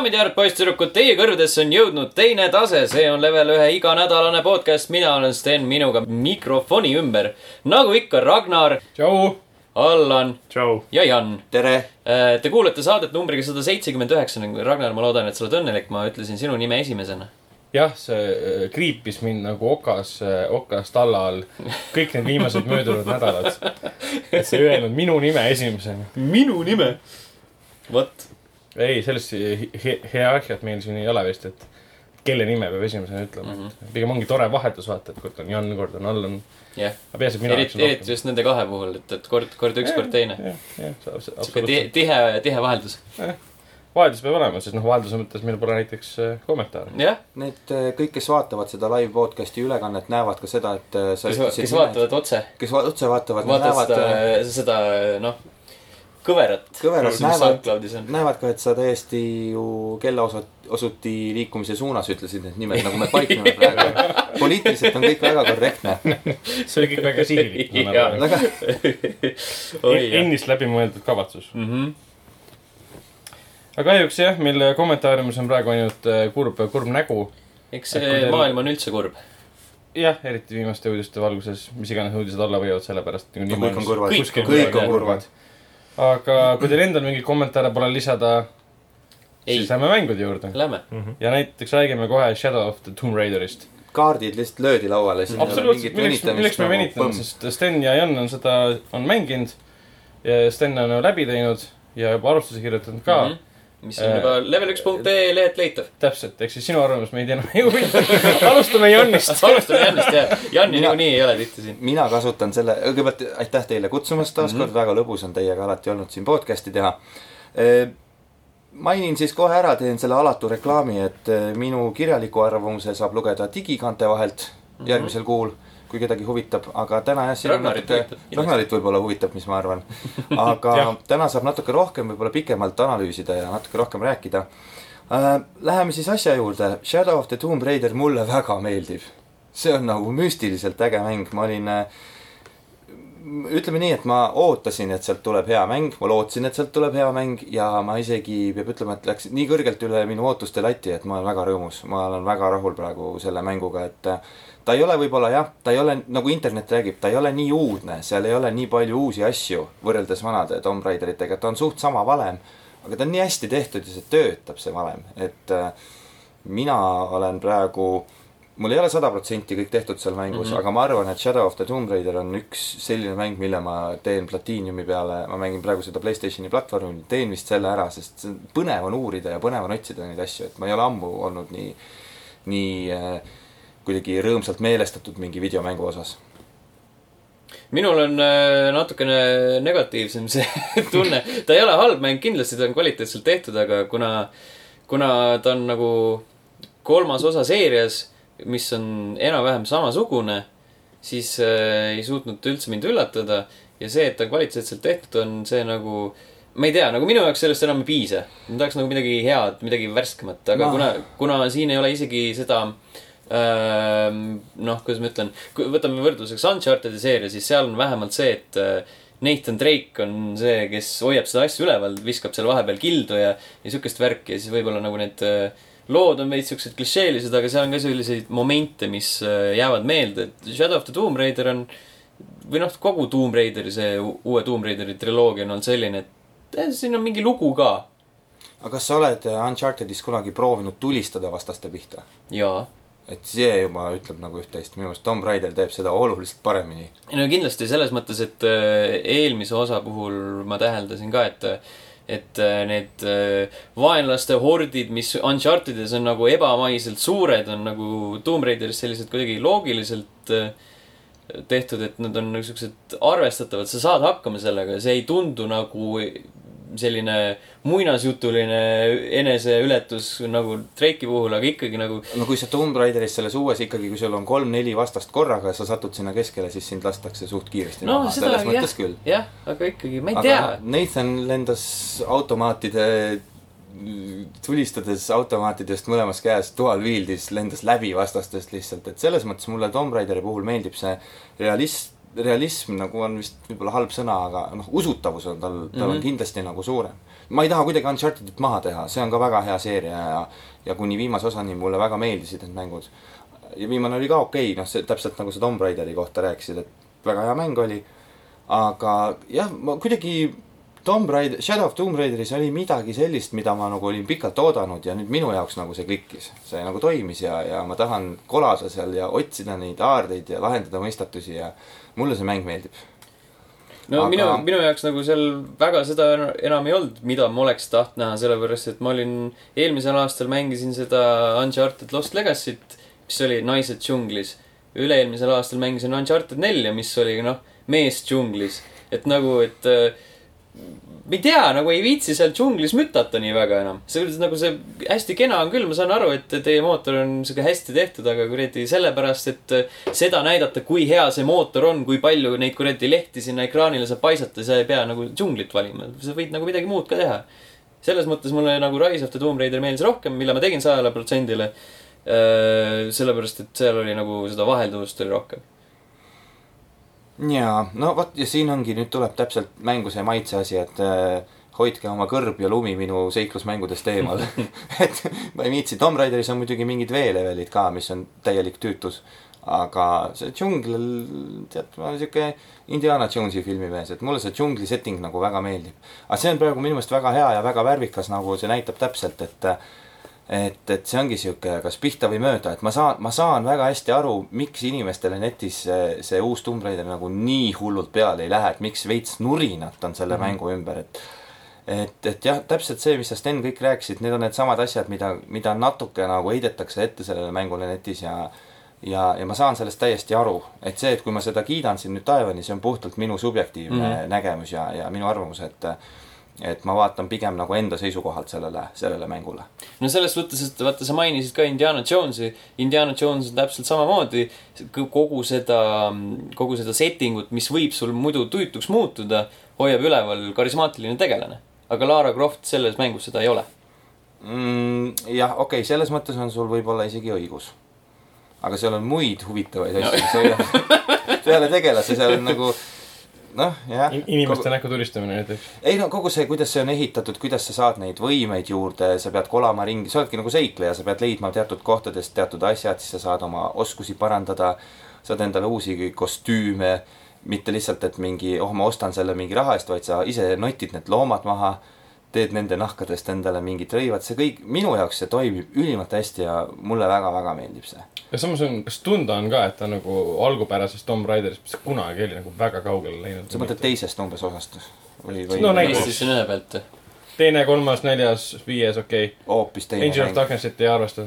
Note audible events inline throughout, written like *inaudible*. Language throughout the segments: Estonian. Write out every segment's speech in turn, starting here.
daamid ja härrad, poisssüdrukud, teie kõrvadesse on jõudnud teine tase, see on level ühe iganädalane podcast, mina olen Sten, minuga mikrofoni ümber. nagu ikka, Ragnar, tšau. Allan tšau. ja Jan. tere, Te kuulete saadet numbriga sada seitsekümmend üheksa, Ragnar, ma loodan, et sa oled õnnelik, ma ütlesin sinu nime esimesena. jah, see äh, kriipis mind nagu okas, okas talla all kõik need viimased möödunud nädalad. et sa ei öelnud minu nime esimesena. minu nime? vot, ei, sellist hi- hierarhiat meil siin ei ole vist, et kelle nime peab esimesena ütlema mm. -hmm. pigem ongi tore vahetus vaata, et kord on Jan, kord on Allan. jah. eriti, eriti just nende kahe puhul, et, et kord, kord üks, kord teine. jah, jah, sihuke tihe tihe, vaheldus. vaheldus peab olema, sest noh, vahelduse mõttes meil pole näiteks äh, kommentaare. jah, need äh, kõik, kes vaatavad seda live podcast'i ülekannet, näevad ka seda, et äh, sa kes, kes vaatavad otse, kes va otse vaatavad, vaatavad näevad seda, seda noh, kõverat. kõverat, mis näevad näevad ka, et sa täiesti ju kellaosuti liikumise suunas ütlesid need nimed, nagu me paikneme praegu. *laughs* poliitiliselt on kõik väga korrektne. see oli kõik väga sihilik. *laughs* Jaa. väga, oi jah. ennist läbimõeldud kavatsus. Mhm. aga kahjuks jah, meil kommentaariumis on praegu ainult äh, kurb, kurb nägu. eks see teil- maailm on üldse kurb. jah, eriti viimaste uudiste valguses, mis iganes uudised olla võivad, sellepärast. kõik on kurvad, Kõik on kurvad. Aga kui teil endal mingeid kommentaare pole lisada, ei siis, lähme mängude juurde. lähme. ja näiteks räägime kohe Shadow of the Tomb Raiderist. kaardid lihtsalt löödi lauale. absoluutselt, milleks, milleks me venitame, sest Sten ja Jan on seda, on mänginud. ja Sten on läbi teinud ja juba arvustuse kirjutanud ka mm. -hmm. Mis on juba level1.ee lehelt leitav. täpselt, ehk siis sinu arvamus meid enam *laughs* ei huvita. alustame Janist. *laughs* alustame Janist ja Janni niikuinii ei ole tihti siin. mina kasutan selle, kõigepealt aitäh teile kutsumast taas kord mm, -hmm. väga lõbus on teiega alati olnud siin podcast'i teha. mainin siis kohe ära, teen selle alatu reklaami, et eh, minu kirjaliku arvamuse saab lugeda digikaante vahelt mm -hmm. järgmisel kuul, kui kedagi huvitab, aga täna jah, siin on Ragnarit natuke huvitab,, Ragnarit võib-olla huvitab, mis ma arvan. aga *laughs* täna saab natuke rohkem võib-olla pikemalt analüüsida ja natuke rohkem rääkida äh,. Läheme siis asja juurde, Shadow of the Tomb Raider mulle väga meeldib. see on nagu müstiliselt äge mäng, ma olin äh, ütleme nii, et ma ootasin, et sealt tuleb hea mäng, ma lootsin, et sealt tuleb hea mäng ja ma isegi peab ütlema, et läks nii kõrgelt üle minu ootuste lati, et ma olen väga rõõmus, ma olen väga rahul praegu selle mänguga, et ta ei ole võib-olla jah, ta ei ole nagu internet räägib, ta ei ole nii uudne, seal ei ole nii palju uusi asju võrreldes vanade Tomb Raideritega, ta on suht sama valem. aga ta on nii hästi tehtud ja see töötab, see valem, et äh, mina olen praegu, mul ei ole sada protsenti kõik tehtud seal mängus mm, -hmm. aga ma arvan, et Shadow of the Tomb Raider on üks selline mäng, mille ma teen Platinumi peale, ma mängin praegu seda Playstationi platvormil, teen vist selle ära, sest põnev on uurida ja põnev on otsida neid asju, et ma ei ole ammu olnud nii, nii äh, kuidagi rõõmsalt meelestatud mingi videomängu osas. minul on äh, natukene negatiivsem see *laughs* tunne, ta ei ole halb mäng, kindlasti ta on kvaliteetselt tehtud, aga kuna, kuna ta on nagu kolmas osa seerias, mis on enam-vähem samasugune, siis äh, ei suutnud ta üldse mind üllatada ja see, et ta on kvaliteetselt tehtud, on see nagu ma ei tea, nagu minu jaoks sellest enam ei piisa. ma tahaks nagu midagi head, midagi värskemat, aga Ma- kuna, kuna siin ei ole isegi seda ähm, noh, kuidas ma ütlen, võtame võrdluseks Uncharted'i seeria, siis seal on vähemalt see, et äh, Nathan Drake on see, kes hoiab seda asja üleval, viskab seal vahepeal kildu ja, ja sihukest värki ja siis võib-olla nagu need äh, lood on veits siuksed klišeelised, aga seal on ka selliseid momente, mis äh, jäävad meelde, et Shadow of the Tomb Raider on või noh, kogu Tomb Raideri, see uue Tomb Raideri triloogia on olnud selline, et eh, siin on mingi lugu ka. aga kas sa oled Unchartedis kunagi proovinud tulistada vastaste pihta? jaa. Et see juba ütleb nagu üht-teist, minu meelest Tomb Raider teeb seda oluliselt paremini. no kindlasti selles mõttes, et äh, eelmise osa puhul ma täheldasin ka, et et äh, need äh, vaenlaste hordid, mis Unchartedis on nagu ebamaiselt suured, on nagu Tomb Raideris sellised kuidagi loogiliselt tehtud, et nad on siuksed arvestatavad, sa saad hakkama sellega, see ei tundu nagu selline muinasjutuline eneseületus nagu Drake'i puhul, aga ikkagi nagu no kui sa Tomb Raideris selles uues ikkagi, kui sul on kolm-neli vastast korraga ja sa satud sinna keskele, siis sind lastakse suht kiiresti no maha, selles jah mõttes küll., jah, aga ikkagi, ma ei aga tea. Nathan lendas automaatide, tulistades automaatidest mõlemas käes dual wield'is lendas läbi vastastest lihtsalt, et selles mõttes mulle Tomb Raideri puhul meeldib see realist, realism nagu on vist võib-olla halb sõna, aga noh, usutavus on tal, tal mm -hmm. on Mhm. kindlasti nagu suurem. ma ei taha kuidagi Unchartedit maha teha, see on ka väga hea seeria ja, ja kuni viimase osani mulle väga meeldisid need mängud. ja viimane oli ka okei okay,, noh, see täpselt nagu sa Tomb Raideri kohta rääkisid, et väga hea mäng oli. aga jah, ma kuidagi Tomb Raider, Shadow of Tomb Raideris oli midagi sellist, mida ma nagu olin pikalt oodanud ja nüüd minu jaoks nagu see klikkis. see nagu toimis ja, ja ma tahan kolada seal ja otsida neid aardeid ja lahendada mõistatusi ja mulle see mäng meeldib. no Aga- minu, minu jaoks nagu seal väga seda enam ei olnud, mida ma oleks tahtnud näha, sellepärast et ma olin eelmisel aastal mängisin seda Uncharted Lost Legacy't, mis oli Naised džunglis. üle-eelmisel aastal mängisin Uncharted nelja, mis oli noh, mees džunglis. et nagu, et äh, ma ei tea, nagu ei viitsi seal džunglis mütata nii väga enam. see nagu see hästi kena on küll, ma saan aru, et teie mootor on sihuke hästi tehtud, aga kuradi sellepärast, et äh, seda näidata, kui hea see mootor on, kui palju neid kuradi lehti sinna ekraanile saab paisata, sa ei pea nagu džunglit valima, sa võid nagu midagi muud ka teha. selles mõttes mulle nagu Rise of the Tomb Raider meeldis rohkem, mille ma tegin sajale protsendile. sellepärast, et seal oli nagu seda vahelduvust oli rohkem. jaa, no vot ja siin ongi, nüüd tuleb täpselt mängu see maitse asi, et äh, hoidke oma kõrb ja lumi minu seiklusmängudest eemal. *laughs* et ma ei viitsi, Tomb Raideris on muidugi mingid veelevelid ka, mis on täielik tüütus. aga see džungl, tead, ma olen siuke Indiana Jonesi filmimees, et mulle see džungli setting nagu väga meeldib. aga see on praegu minu meelest väga hea ja väga värvikas, nagu see näitab täpselt, et et, et see ongi sihuke, kas pihta või mööda, et ma saan, ma saan väga hästi aru, miks inimestele netis see, see uus Tomb Raider nagu nii hullult peale ei lähe, et miks veits nurinat on selle mm -hmm. mängu ümber, et et, et jah, täpselt see, mis sa Sten kõik rääkisid, need on needsamad asjad, mida, mida natuke nagu heidetakse ette sellele mängule netis ja ja, ja ma saan sellest täiesti aru, et see, et kui ma seda kiidan siin nüüd taevani, see on puhtalt minu subjektiivne mm. -hmm. nägemus ja, ja minu arvamus, et et ma vaatan pigem nagu enda seisukohalt sellele, sellele mängule. no selles suhtes, et vaata, sa mainisid ka Indiana Jonesi. Indiana Jones on täpselt samamoodi kogu seda, kogu seda setting ut, mis võib sul muidu tüütuks muutuda, hoiab üleval karismaatiline tegelane. aga Lara Croft selles mängus seda ei ole. mm,. jah, okei okay,, selles mõttes on sul võib-olla isegi õigus. aga seal on muid huvitavaid asju, mis hoiavad peale tegelase, seal on nagu *laughs* noh, jah. inimeste näkku tulistamine näiteks. ei no kogu see, kuidas see on ehitatud, kuidas sa saad neid võimeid juurde, sa pead kolama ringi, sa oledki nagu seikleja, sa pead leidma teatud kohtadest teatud asjad, siis sa saad oma oskusi parandada. saad endale uusi kostüüme, mitte lihtsalt, et mingi, oh ma ostan selle mingi raha eest, vaid sa ise notid need loomad maha. teed nende nahkadest endale mingid rõivad, see kõik, minu jaoks see toimib ülimalt hästi ja mulle väga-väga meeldib see. Ja samas on, kas tunda on ka, et ta nagu algupärasest Tomb Raiderist, mis kunagi oli nagu väga kaugele läinud. sa mõtled teisest umbes osast või, või No näiteks. PlayStation ühe pealt. teine, kolmas, neljas, viies, okei okay.. hoopis teine Angel of Darknessit ei arvesta.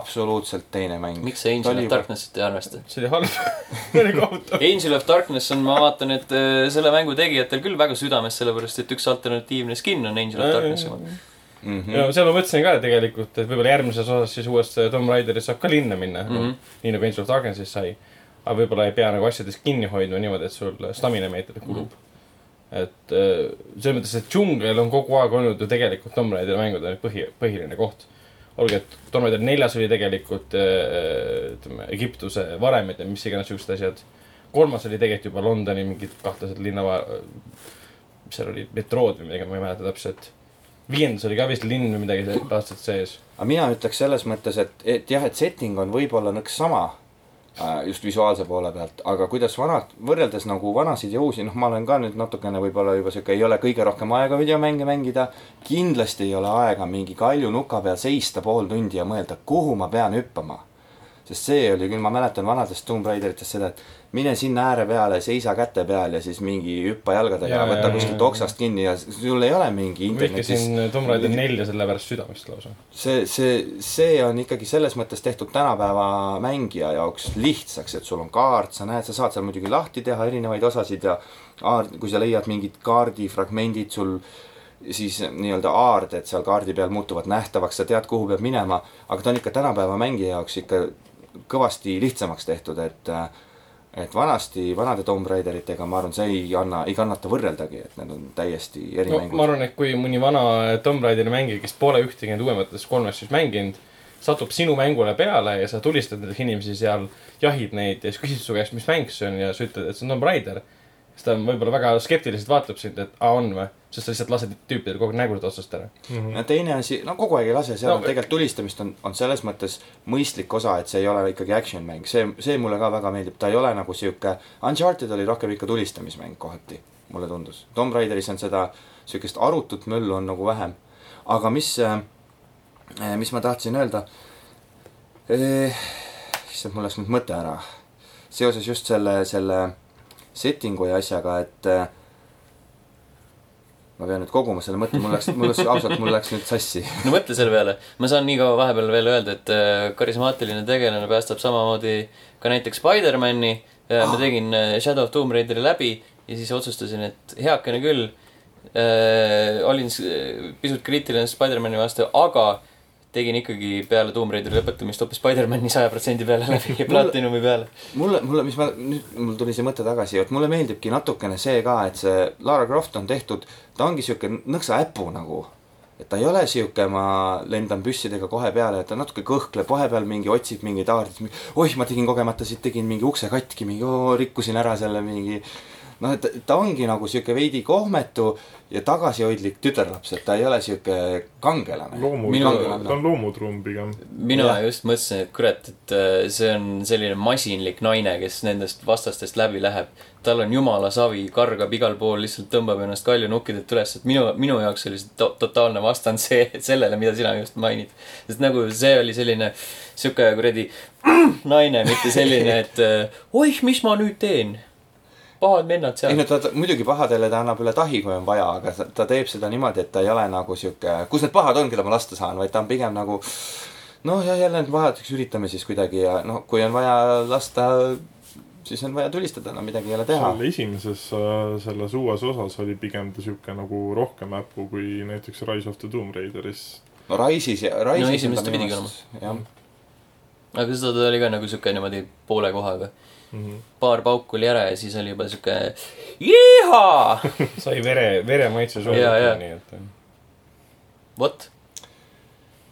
absoluutselt teine mäng. miks sa Angel of Darknessit ei arvesta? see oli halb. *laughs* see oli kohutav. Angel of Darkness on, ma vaatan, et äh, selle mängu tegijatel küll väga südames, sellepärast et üks alternatiivne skin on Angel of Darknessi oma. mm. -hmm. ja seal ma mõtlesin ka tegelikult, et võib-olla järgmises osas siis uues Tomb Raideris saab ka linna minna mm, Mhm. -hmm. nii nagu Angel of Darknessis sai. aga võib-olla ei pea nagu asjadest kinni hoidma niimoodi, et sul stamina meetrit kulub mm. -hmm. et äh, selles mõttes, et džungel on kogu aeg olnud ju tegelikult Tomb Raideri mängude põhi, põhiline koht. olgugi, et Tomb Raider neljas oli tegelikult äh, ütleme, Egiptuse varemed ja mis iganes siuksed asjad. kolmas oli tegelikult juba Londoni mingid kahtlased linna, mis seal oli, metrood või midagi, ma ei mäleta täpselt viiendas oli ka vist linn või midagi aastat sees. aga mina ütleks selles mõttes, et, et jah, et setting on võib-olla nõks sama äh, just visuaalse poole pealt, aga kuidas vanad, võrreldes nagu vanasid ja uusi, noh, ma olen ka nüüd natukene võib-olla juba sihuke, ei ole kõige rohkem aega videomänge mängida. kindlasti ei ole aega mingi kalju nuka peal seista pool tundi ja mõelda, kuhu ma pean hüppama. Sest see oli küll, ma mäletan vanadest Tomb Raideritest seda, et mine sinna ääre peale, seisa käte peal ja siis mingi hüppa jalgadega Ja, ja võta ja, kuskilt oksast kinni ja sul ei ole mingi internetis vihkasin Tomb Raider nelja selle pärast südamest lausa. see, see, see on ikkagi selles mõttes tehtud tänapäeva mängija jaoks lihtsaks, et sul on kaart, sa näed, sa saad seal muidugi lahti teha erinevaid osasid ja kui sa leiad mingid kaardifragmendid, sul siis nii-öelda aarded seal kaardi peal muutuvad nähtavaks, sa tead, kuhu peab minema, aga ta on ikka tänapäeva mängija jaoks ikka kõvasti lihtsamaks tehtud, et et vanasti, vanade Tomb Raideritega, ma arvan, see ei anna, ei kannata võrreldagi, et need on täiesti eri no mängud ma arvan, et kui mõni vana Tomb Raideri mängija, kes pole ühtegi nende uuematest kolmest siis mänginud, satub sinu mängule peale ja sa tulistad näiteks inimesi seal, jahid neid ja siis küsid su käest, mis mäng see on ja sa ütled, et see on Tomb Raider. Siis ta võib-olla väga skeptiliselt vaatab sind, et aa on või, sest sa lihtsalt lased tüüpidel kogu aeg nägud otsast ära. ja teine asi, no kogu aeg ei lase, seal No, no, tegelikult tulistamist on, on selles mõttes mõistlik osa, et see ei ole ikkagi action mäng, see, see mulle ka väga meeldib, ta ei ole nagu sihuke, Uncharted oli rohkem ikka tulistamismäng kohati, mulle tundus. Tomb Raideris on seda sihukest arutut möllu on nagu vähem. aga mis, mis ma tahtsin öelda, issand, mul läks nüüd mõte ära. seoses just selle, selle setting'u ja asjaga, et äh, ma pean nüüd koguma selle mõtte, mul läks, mul läks ausalt, mul läks nüüd sassi. *laughs* no mõtle selle peale, ma saan nii kaua vahepeal veel öelda, et äh, karismaatiline tegelane päästab samamoodi ka näiteks Spider-man'i. ma tegin äh, Shadow of Tomb Raideri läbi ja siis otsustasin, et heakene küll äh,. olin pisut kriitiline Spider-man'i vastu, aga tegin ikkagi peale Tomb Raideri lõpetamist hoopis Spider-man'i saja protsendi peale *laughs* läbi ja Platinumi peale. mulle, mulle, mis ma nüüd, mul tuli see mõte tagasi, et mulle meeldibki natukene see ka, et see Lara Croft on tehtud, ta ongi sihuke nõksa äpu nagu. et ta ei ole sihuke, ma lendan püssidega kohe peale, et ta natuke kõhkleb, vahepeal mingi otsib mingeid aardid, oih, ma tegin kogemata siit, tegin mingi ukse katki, mingi oo, rikkusin ära selle mingi noh, et ta ongi nagu sihuke veidi kohmetu ja tagasihoidlik tütarlaps, et ta ei ole sihuke kangelane. Minu- ta on loomutrumm pigem. mina Jah. just mõtlesin, et kurat, et äh, see on selline masinlik naine, kes nendest vastastest läbi läheb. tal on jumala savi, kargab igal pool, lihtsalt tõmbab ennast kaljunukkidelt üles, et minu, minu jaoks oli see to totaalne vastand *laughs* see, sellele, mida sina just mainid. sest nagu see oli selline sihuke kuradi *clears throat* naine, mitte selline, et äh, oih, mis ma nüüd teen. Pahad vennad ei seal no. ta, ta muidugi pahadele ta annab üle tahi, kui on vaja, aga ta, ta teeb seda niimoodi, et ta ei ole nagu sihuke, kus need pahad on, keda ma lasta saan, vaid ta on pigem nagu noh, ja jälle need pahad, eks üritame siis kuidagi ja noh, kui on vaja lasta, siis on vaja tulistada, no midagi ei ole teha. seal esimeses äh, selles uues osas oli pigem ta sihuke nagu rohkem äpu kui näiteks Rise of the Tomb Raideris. no Rise'is ja, Rise'is No on esimest ta pidigi meelest- jah, aga seda ta oli ka nagu sihuke niimoodi poole kohaga. Mhm. paar pauku oli ära ja siis oli juba sihuke jihaa, *laughs* sai vere, veremaitse sulle, nii et. vot.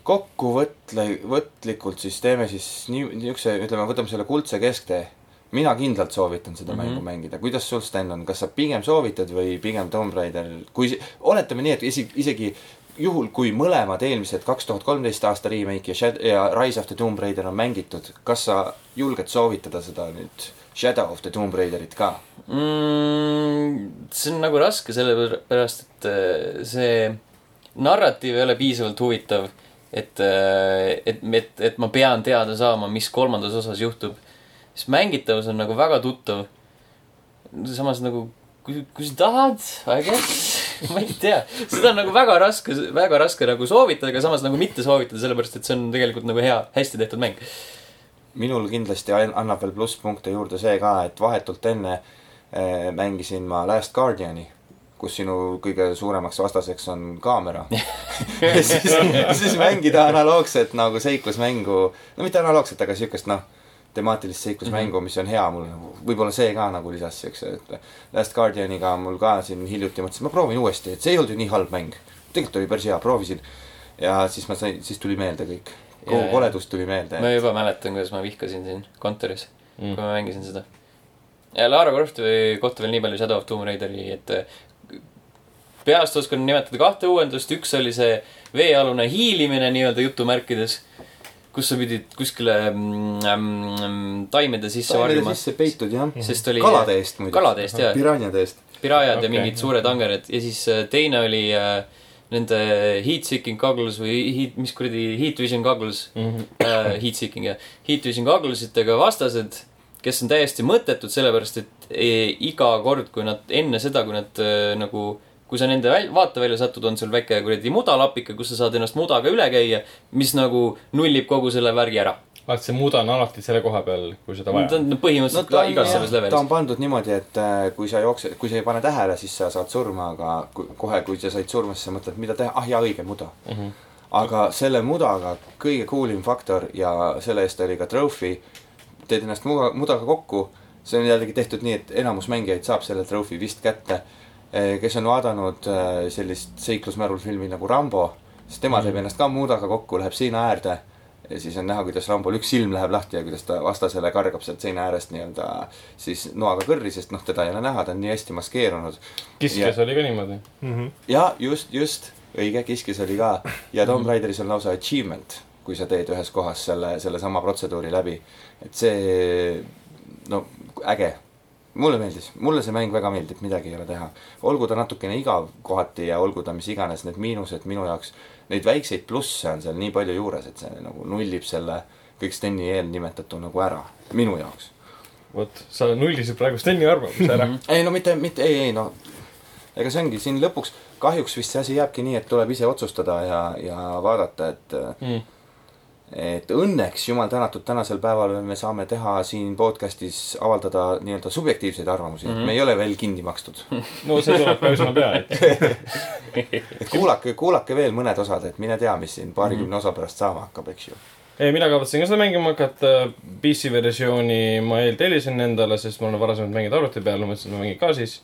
kokkuvõtle, võtlikult siis teeme siis nii, niisuguse, ütleme, võtame selle kuldse kesktee. mina kindlalt soovitan seda mm. -hmm. mängu mängida, kuidas sul, Sten, on, kas sa pigem soovitad või pigem Tomb Raider, kui, oletame nii, et isi-, isegi juhul, kui mõlemad eelmised kaks tuhat kolmteist aasta remake ja Shad- ja Rise of the Tomb Raider on mängitud, kas sa julged soovitada seda nüüd Shadow of the Tomb Raiderit ka? mm,. see on nagu raske, sellepärast et äh, see narratiiv ei ole piisavalt huvitav, et, et, et, et ma pean teada saama, mis kolmandas osas juhtub. siis mängitavus on nagu väga tuttav. samas nagu, kui, kui sa tahad, I guess, *laughs* ma ei tea, seda on nagu väga raske, väga raske nagu soovitada, aga samas nagu mitte soovitada, sellepärast et see on tegelikult nagu hea, hästi tehtud mäng. minul kindlasti an- annab veel plusspunkte juurde see ka, et vahetult enne äh, mängisin ma Last Guardiani, kus sinu kõige suuremaks vastaseks on kaamera. *laughs* ja siis, siis mängida analoogset nagu seiklusmängu, no mitte analoogset, aga siukest noh, temaatilist seiklusmängu mm, -hmm. mis on hea mul nagu, võib-olla see ka nagu lisas siukse, et Last Guardianiga mul ka siin hiljuti mõtlesin, ma proovin uuesti, et see ei olnud ju nii halb mäng. tegelikult oli päris hea, proovisin. ja siis ma sain, siis tuli meelde kõik. kogu koledus tuli meelde. ma juba mäletan, kuidas ma vihkasin siin kontoris mm., kui ma mängisin seda. ja Lara Crofti kohta veel nii palju Shadow of Tomb Raideri, et äh, peast oskan nimetada kahte uuendust, üks oli see veealune hiilimine nii-öelda jutumärkides, kus sa pidid kuskile mm, taimede sisse taimede varjuma, sisse peitud jah. sest oli kalade eest muidugi. kalade eest, jaa. piranjade eest. pirajad okay. Ja mingid suured angered ja siis äh, teine oli äh, nende heat seeking goggles või heat, mis kuradi heat vision goggles mm. -hmm. äh, heat seeking jah, heat vision goggles itega vastased, kes on täiesti mõttetud, sellepärast et e, iga kord, kui nad enne seda, kui nad äh, nagu kui sa nende väl- vaatevälja satud, on sul väike kuradi mudalapike, kus sa saad ennast mudaga üle käia, mis nagu nullib kogu selle värgi ära. vaata, see muda on alati selle koha peal, kui seda ta vaja on. on põhimõtteliselt no, igas selles ta levelis on. pandud niimoodi, et äh, kui sa jooksed, kui sa ei pane tähele, siis sa saad surma, aga kui, kohe, kui sa said surma, siis sa mõtled, mida teha, ah jaa, õige muda mm. -hmm. aga selle mudaga kõige cool im faktor ja selle eest oli ka trophy, teed ennast muga, mudaga kokku, see on jällegi tehtud nii, et enamus mängijaid saab selle trophy vist kätte. Kes on vaadanud äh, sellist seiklusmärul filmi nagu Rambo, siis tema teeb ennast ka mudaga kokku, läheb seina äärde ja siis on näha, kuidas Rambol üks silm läheb lahti ja kuidas ta vastasele kargab sealt seina äärest nii-öelda siis noaga kõrri, sest noh, teda ei ole näha, ta on nii hästi maskeerunud. kiskjas oli ka niimoodi. Mhm. ja just, just, õige, Kiskis oli ka ja Tomb Raideris on lausa achievement, kui sa teed ühes kohas selle, sellesama protseduuri läbi. et see, no äge. Mulle meeldis, mulle see mäng väga meeldib, midagi ei ole teha. olgu ta natukene igav kohati ja olgu ta mis iganes need miinused minu jaoks, neid väikseid plusse on seal nii palju juures, et see nagu nullib selle kõik Steni eelnimetatu nagu ära, minu jaoks. vot, sa nullisid praegu Steni arvamuse ära. *laughs* ei no mitte, mitte, ei, ei no ega see ongi siin lõpuks, kahjuks vist see asi jääbki nii, et tuleb ise otsustada ja, ja vaadata, et Mm. Et õnneks, jumal tänatud, tänasel päeval me saame teha siin podcast'is avaldada nii-öelda subjektiivseid arvamusi mm, -hmm. me ei ole veel kinni makstud. *laughs* no see tuleb ka üsna pea, et *laughs* et kuulake, kuulake veel mõned osad, et mine tea, mis siin paarikümne osa pärast saama hakkab, eks ju. ei, mina kavatsen ka seda mängima hakata. PC versiooni ma eeltellisin endale, sest ma olen varasemalt mänginud arvuti peal, mõtlesin, et ma mängin ka siis.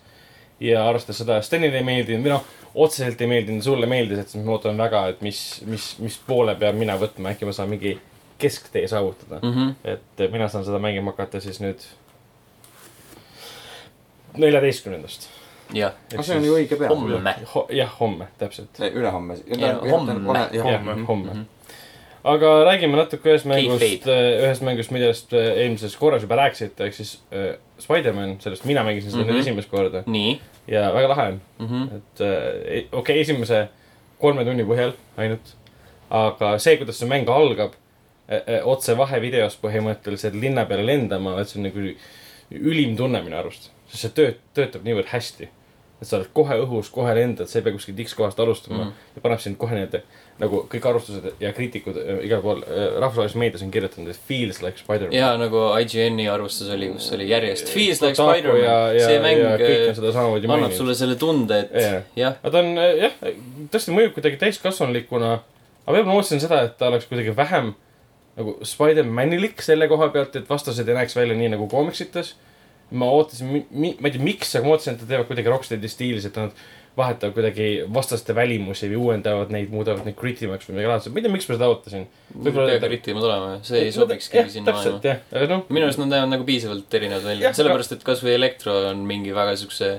Ja arvestades seda, et Stenile ei meeldinud või noh, otseselt ei meeldinud, sulle meeldis, et siis ma ootan väga, et mis, mis, mis poole peab mina võtma, äkki ma saan mingi kesktee saavutada mm. -hmm. et mina saan seda mängima hakata siis nüüd neljateistkümnendast. jah, no see on ju õige pea. homme. Ho, jah, homme, täpselt. ülehomme. homme. homme., homme. aga räägime natuke ühest mängust, Kayfabe. ühest mängust, millest äh, eelmises korras juba rääkisite, ehk siis äh, Spider-man, sellest mina mängisin seda mm Mhm. -hmm. nüüd esimest korda nii ja väga lahe on. mm. -hmm. et äh, okei okay,, esimese kolme tunni põhjal ainult, aga see, kuidas see mäng algab äh, äh, otse vahevideos põhimõtteliselt linna peale lendama, et see on nagu ülim tunne minu arust, sest see tööt-, töötab niivõrd hästi. et sa oled kohe õhus, kohe lendad, sa ei pea kuskilt X kohast alustama Mm. mm. ja paneb sind kohe need nagu kõik arvustused ja kriitikud äh, igal pool äh, rahvusvahelises meedias on kirjutanud, et feels like Spider-man. ja nagu IGN-i arvustus oli, kus oli järjest Feels like ja- Spider-man, ja- see mäng ja äh, annab maininud. sulle selle tunde, et Jaa. jah, aga ta on äh, jah, tõesti mõjub kuidagi täiskasvanulikuna. aga võib-olla ma ootasin seda, et ta oleks kuidagi vähem nagu Spider-manilik selle koha pealt, et vastased ei näeks välja nii nagu koomiksites. ma ootasin, ma ei tea, miks, aga ma ootasin, et nad teevad kuidagi Rocksteadi stiilis, et nad vahetavad kuidagi vastaste välimusi või uuendavad neid, muudavad neid kritimaks või midagi laadset, ma ei tea, miks ma seda ootasin. ei peagi kriitima tulema, see ei sobikski sinna maailma. täpselt jah, aga noh, minu arust nad näevad nagu piisavalt erinevad välja Jah,, sellepärast et kasvõi Elektro on mingi väga siukse,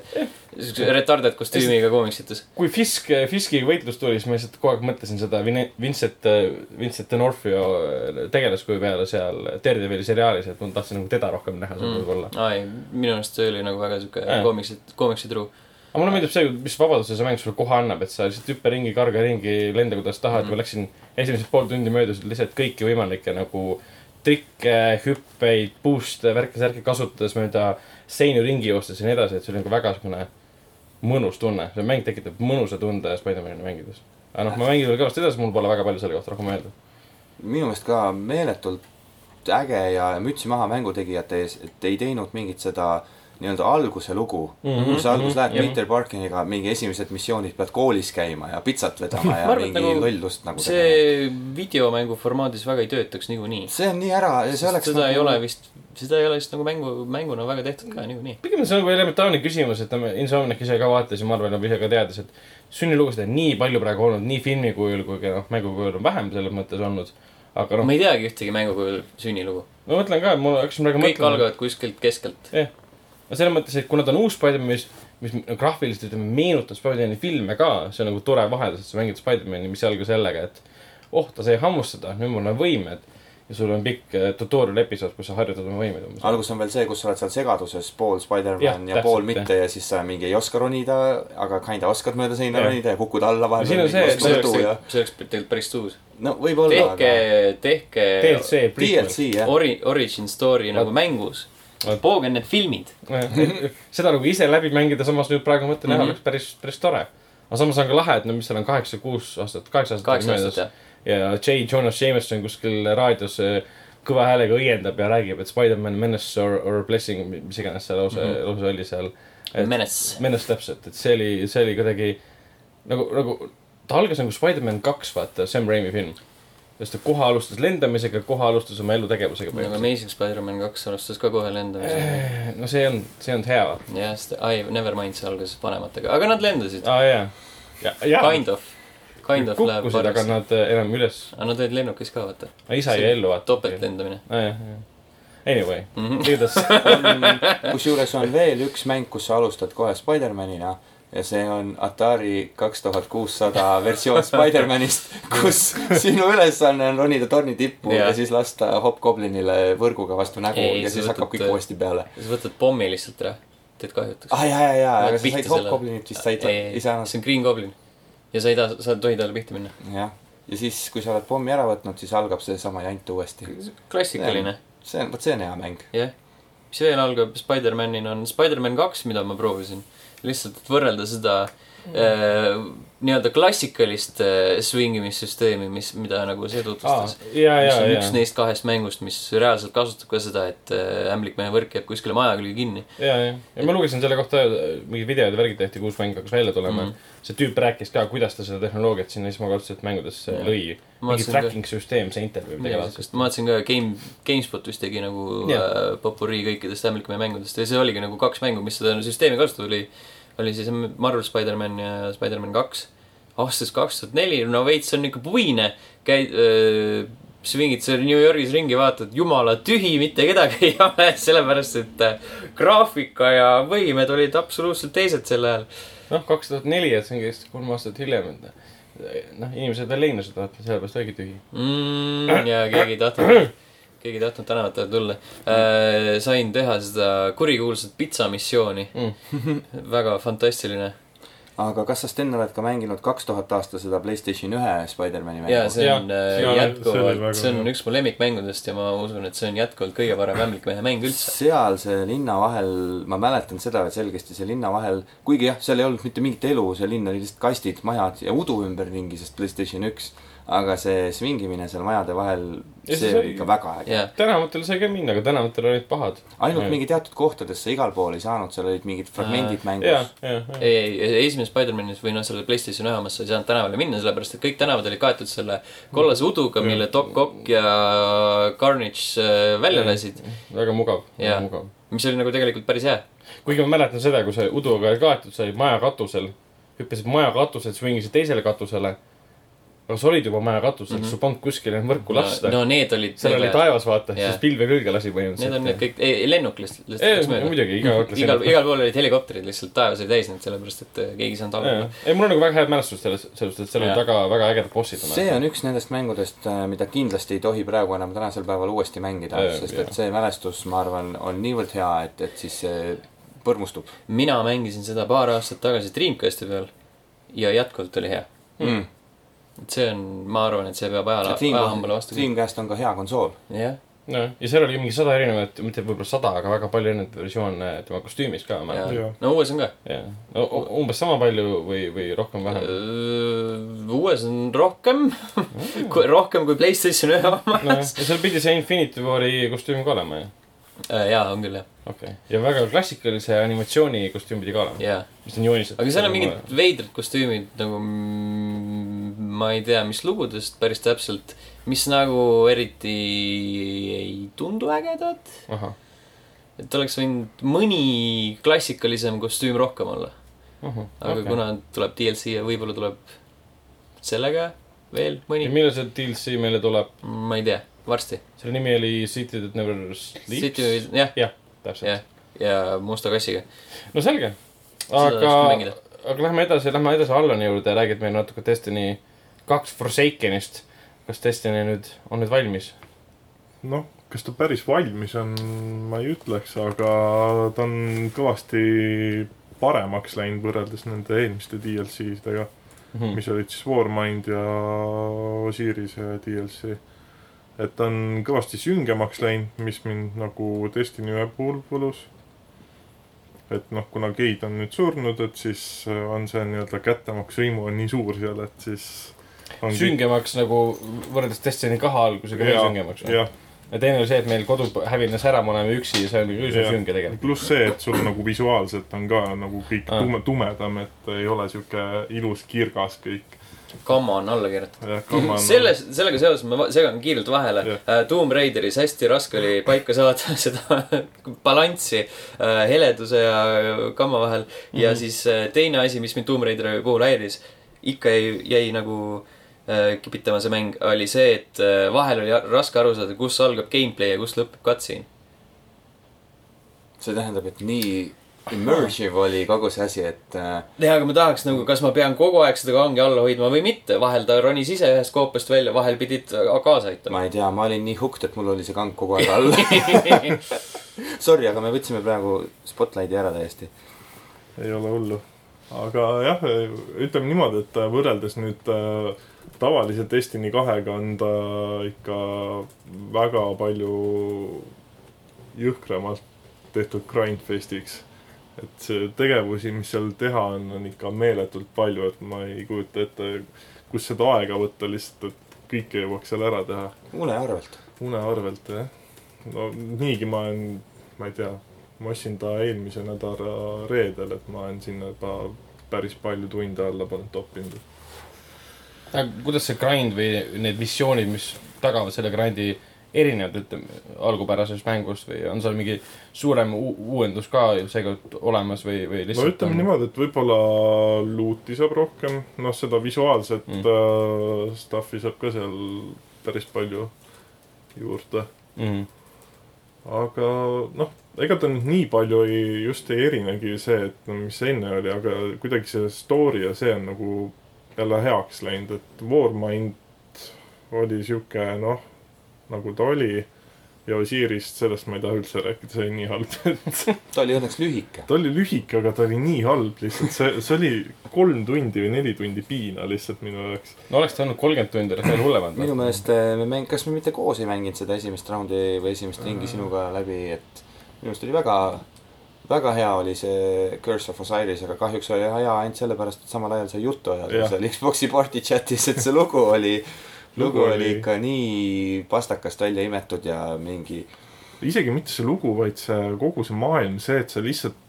siukse retarded kostüümiga koomiksites. kui Fisk, Fiskiga võitlus tuli, siis ma lihtsalt kogu aeg mõtlesin seda Vincent, Vincent D'Onofrio tegelaskuju peale seal Daredevil'i seriaalis, et ma tahtsin nagu teda rohkem näha seal Mm. võib-olla. aa ei, minu arust see oli nagu väga siuke koomiksid, koomiksi truu. Aga mulle meeldib see, mis vabaduse see mäng sulle kohe annab, et sa lihtsalt hüppa ringi, karga ringi, lenda kuidas tahad mm.. Mhm. ma läksin esimesed pool tundi möödusid lihtsalt kõiki võimalikke nagu trikke, hüppeid, boost'e, värke-särke kasutades mööda seinu ringi joostes ja nii edasi, et see oli nagu väga siukene mõnus tunne. see mäng tekitab mõnusa tunde Spider-man'i mängides. aga noh, ma mängin veel kõvasti edasi, mul pole väga palju selle kohta rohkem öelda. minu meelest ka meeletult äge ja mütsi maha mängutegijate ees, et ei teinud mingit seda nii-öelda alguse lugu mm. Mhm, -hmm, kus sa alguses mhm, lähed jah. Peter Parkiniga mingi esimesed missioonid, pead koolis käima ja pitsat vedama *laughs* ja Ma arvan, mingi nagu lollust nagu tegema. see videomängu formaadis väga ei töötaks niikuinii. see on nii ära ja see oleks seda nagu... ei ole vist, seda ei ole vist nagu mängu, mänguna väga tehtud ka niikuinii. pigem on see nagu elementaarne küsimus, et me Insomniac ise ka vaatas ja ma arvan, et ise ka teadis, et sünnilugusid on nii palju praegu olnud, nii filmi kujul kui ka noh, mängu kujul on vähem selles mõttes olnud. aga noh ma, ei teagi ühtegi mängu kujul sünnilugu. ma mõtlen ka, mul hakkasin praegu kõik mõtlema. algavad kuskilt keskelt. jah, no selles mõttes, et kuna ta on uus Spider-man, mis, mis nagu graafiliselt ütleme, meenutab Spider-man'i filme ka, see on nagu tore vaheldus, et sa mängid Spider-man'i, mis algas sellega, et oh, ta sai hammustada, nüüd mul on võimed. ja sul on pikk äh, tutorial episood, kus sa harjutad oma võimeid umbes. algus on veel see, kus sa oled seal segaduses, pool Spider-man ja, ja täpselt, pool mitte ja siis sa mingi ei oska ronida, aga kinda oskad mööda seina Jah. ronida ja kukud alla Ja siin vahepeal. on see, et see oleks ja, see oleks tegelikult päris uus. no võib-olla, tehke, tehke DLC, DLC jah. ori-, origin story nagu mängus. Pooge need filmid. *laughs* seda nagu ise läbi mängida, samas nüüd praegu mõtlen mm, -hmm. Mhm. oleks päris, päris tore. aga samas on ka lahe, et no mis seal on kaheksa, kuus aastat, kaheksa aastat. jah. ja J. Jonas Jameson kuskil raadios äh, kõva häälega õiendab ja räägib, et Spider-man menace or, or blessing, mis iganes see lause mm. -hmm. lause oli seal. Menace. menace täpselt, et see oli, see oli kuidagi nagu, nagu ta algas nagu Spider-man kaks, vaata, Sam Raimi film. Sest ta kohe alustas lendamisega, kohe alustas oma elutegevusega nagu Amazing Spider-man kaks alustas ka kohe lendamisega. no see on, see on hea. jah, sest, ai, Nevermind see algas vanematega, aga nad lendasid. aa jaa, ja, ja, Kind of. Kind of läheb kukkusid, aga paremaks. nad äh, enam üles, aga nad olid lennukis ka, vaata. isa jäi ellu vaata. topeltlendamine. jah, jah. Anyway, Mhm. igatahes *laughs* kusjuures on veel üks mäng, kus sa alustad kohe Spider-manina ja see on Atari kaks tuhat kuussada versioon *laughs* Spider-manist, kus *laughs* sinu ülesanne on ronida torni tippu Jah. ja siis lasta Hobgoblinile võrguga vastu nägu Ei, ja sa siis hakkab võtad- kõik uuesti peale. siis võtad pommi lihtsalt ära, teed kahjutuks. ah jaa, jaa, jaa, aga sa said. Hobgoblinit vist said, ei, ei ei, saanud. see on Green Goblin. ja sa ei taha, sa tohid talle pihta minna. jah, ja siis, kui sa oled pommi ära võtnud, siis algab seesama jant uuesti. klassikaline, see on, vot see on hea mäng. jah. mis veel algab Spider-manina on Spider-man kaks, mida ma proovisin. lihtsalt, et võrrelda seda äh, nii-öelda klassikalist äh, swingimissüsteemi, mis, mida nagu see tutvustas., ja, mis ja, on ja üks, neist kahest mängust, mis reaalselt kasutab ka seda, et äh, ämblikmehe võrk jääb kuskile maja külge kinni. ja, ja, ja ma lugesin selle kohta äh, mingid videod ja värgid tehti, kus mäng hakkas välja tulema mm.. see tüüp rääkis ka, kuidas ta seda tehnoloogiat sinna esmakordselt mängudesse Jah. lõi. Ma mingi vaatasin ka- tracking süsteem seintel või midagi laadset. ma vaatasin ka Game, GameSpot vist tegi nagu äh, popurii kõikidest ämblikmehe mängudest ja see oligi nagu kaks mängu, mis seda süsteemi kasutada oli. Oli siis Marvel Spider-man ja Spider-man kaks. aastast kaks tuhat neli, no veits on ikka puine. käid äh,, svingid seal New Yorgis ringi, vaatad, jumala tühi, mitte kedagi ei ole, *laughs* sellepärast et äh, graafika ja võimed olid absoluutselt teised sel ajal. noh, kaks tuhat neli, et see on vist kolm aastat hiljem, et noh, inimesed veel leinasid, vaata, sellepärast oligi tühi. mm,. ja keegi ei tahtnud, keegi ei tahtnud tänavatele tulla äh,. sain teha seda kurikuulsat pitsa missiooni Mm. *laughs* väga fantastiline. aga kas sa, Sten, oled ka mänginud kaks tuhat aasta seda Playstation ühe Spider-mani mängu? ja see on Jah, äh, jätkuvalt, see on üks mu lemmikmängudest ja ma usun, et see on jätkuvalt kõige parem ämblikmehe mäng üldse. seal see linna vahel, ma mäletan seda veel selgesti, see linna vahel, kuigi jah, seal ei olnud mitte mingit elu, see linn oli lihtsalt kastid, majad ja udu ümberringi, sest Playstation üks. Aga see svingimine seal majade vahel, see oli ikka väga äge. jah, tänavatel sai ka minna, aga tänavatel olid pahad. ainult mingi teatud kohtadesse igal pool ei saanud, seal olid mingid fragmendid mängus. ja, ja. ei, ei, esimeses Spider-manis või noh, selle Playstation ühe omas sa ei saanud tänavale minna, sellepärast et kõik tänavad olid kaetud selle kollase uduga, mille Doc Ock ja Carnage äh, välja lasid. väga mugav, väga mugav. mis oli nagu tegelikult päris hea. kuigi ma mäletan seda, kui see uduga oli kaetud, sa olid maja katusel, hüppasid maja katuselt, swingisid teisele katusele. Aga sa olid juba maja katusel mm. -hmm. sul polnud kuskile võrku lasta no,. no need olid. seal oli taevas, vaata, siis pilve külge lasi Need on need põhimõtteliselt. kõik, ei lennuk lihtsalt, läks, mööda. muidugi, iga kord igal, igal pool olid helikopterid lihtsalt, taevas oli täis neid, sellepärast et äh, keegi ei saanud alla. ei, mul on nagu väga head mälestused sellest, sellest, et seal olid väga, väga ägedad bossid. see on üks nendest mängudest, mida kindlasti ei tohi praegu enam tänasel päeval uuesti mängida sest et see mälestus, ma arvan, on niivõrd hea, et, et siis see põrmustub mina mängisin seda paar aastat tagasi Dreamcasti peal ja jätkuvalt oli hea. mm.. Et see on, ma arvan, et see peab ajale, ajahambale vastu. Dreamcast on ka hea konsool. jah, noh, ja seal oli mingi sada erinevat, mitte võib-olla sada, aga väga palju erinevaid versioone tema kostüümis ka, ma ja mäletan. No uues on ka. jah, no umbes sama palju või, või rohkem, vähem. uues on rohkem, rohkem kui Playstation ühe oma. nojah, ja seal pidi see Infinity War'i kostüüm ka olema ju. jaa, on küll jah, okei okay., ja väga klassikalise animatsiooni kostüüm pidi ka olema, jaa. mis on joonistatud. aga seal on mingid veidrad kostüümid nagu ma ei tea, mis lugudest päris täpselt, mis nagu eriti ei tundu ägedad. et oleks võinud mõni klassikalisem kostüüm rohkem olla. ahah, aga okay. kuna tuleb DLC ja võib-olla tuleb sellega veel ja mõni, millal see DLC meile tuleb? ma ei tea, varsti. selle nimi oli City That Never Sleeps. City, jah, jah, täpselt. jah, ja musta kassiga. no selge. Aga aga lähme edasi, lähme edasi Allani juurde, räägid meile natuke Destiny kaks Forsakenist. kas Destiny nüüd on nüüd valmis? noh, kas ta päris valmis on, ma ei ütleks, aga ta on kõvasti paremaks läinud võrreldes nende eelmiste DLC-dega, Mhm. mis olid siis Warmind ja Osirise DLC. et ta on kõvasti süngemaks läinud, mis mind nagu Destiny ühe puhul võlus. et noh, kuna Keit on nüüd surnud, et siis on see nii-öelda kättemaks võimu on nii suur seal, et siis ongi- süngemaks nagu võrreldes Destiny kahe algusega veel süngemaks. jah, ja teine oli see, et meil kodu hävines ära, me oleme üksi ja see oli üsna Jah. sünge tegelikult. pluss see, et sul nagu visuaalselt on ka nagu kõik Ah. tume, tumedam, et ei ole sihuke ilus kirgas kõik. Gamma on alla kirjutatud. noh. *laughs* selles, sellega seoses ma segan kiirelt vahele Jah.. Tomb Raideris hästi raske oli paika saada *laughs* seda balanssi äh, heleduse ja gamma vahel mm. -hmm. ja Mhm. siis äh, teine asi, mis mind Tomb Raideri puhul häiris. ikka jäi, jäi nagu äh, kipitama see mäng, oli see, et äh, vahel oli raske aru saada, kus algab gameplay ja kus lõpeb cutscene. see tähendab, et nii immersive oli kogu see asi, et äh, jah, aga ma tahaks nagu, kas ma pean kogu aeg seda kangi all hoidma või mitte, vahel ta ronis ise ühest koopast välja, vahel pidid kaasa aitama. ma ei tea, ma olin nii hooked, et mul oli see kang kogu aeg all. *laughs* Sorry, aga me võtsime praegu spotlighti ära täiesti. ei ole hullu. aga jah, ütleme niimoodi, et võrreldes nüüd äh, tavalise Destiny kahega on ta ikka väga palju jõhkramalt tehtud grindfestiks. et see tegevusi, mis seal teha on, on ikka meeletult palju, et ma ei kujuta ette, kus seda aega võtta lihtsalt, et kõike jõuaks seal ära teha. une arvelt. une arvelt jah. no niigi ma olen, ma ei tea, ma ostsin ta eelmise nädala reedel, et ma olen sinna juba päris palju tunde alla pannud toppinud. Kuidas see grind või need missioonid, mis tagavad selle grind'i erinevad, ütleme, algupärasest mängust või on seal mingi suurem uuendus ka seekord olemas või, või no lihtsalt ütleme niimoodi, et võib-olla luuti saab rohkem, noh, seda visuaalset Mm. uh, stuff'i saab ka seal päris palju juurde. mm. aga noh, ega ta nüüd nii palju ei, just ei erinegi see, et no mis enne oli, aga kuidagi see story ja see on nagu jälle heaks läinud, et Warmind oli sihuke noh, nagu ta oli. ja Osirisst, sellest ma ei taha üldse rääkida, see oli nii halb, et *laughs* ta oli õnneks lühike. ta oli lühike, aga ta oli nii halb lihtsalt, see, see oli kolm tundi või neli tundi piina lihtsalt minu jaoks. no oleks ta olnud kolmkümmend tundi, oleks veel hullem minu olnud. meelest äh, me mäng-, kas me mitte koos ei mänginud seda esimest raundi või esimest ringi sinuga läbi, et minu meelest oli väga, väga hea oli see Curse of Osiris, aga kahjuks oli hea ainult sellepärast, et samal ajal sai juttu ajada seal Xbox'i party chat'is, et see lugu oli, *laughs* lugu Lugu oli ikka nii pastakast välja imetud ja mingi isegi mitte see lugu, vaid see kogu see maailm, see, et sa lihtsalt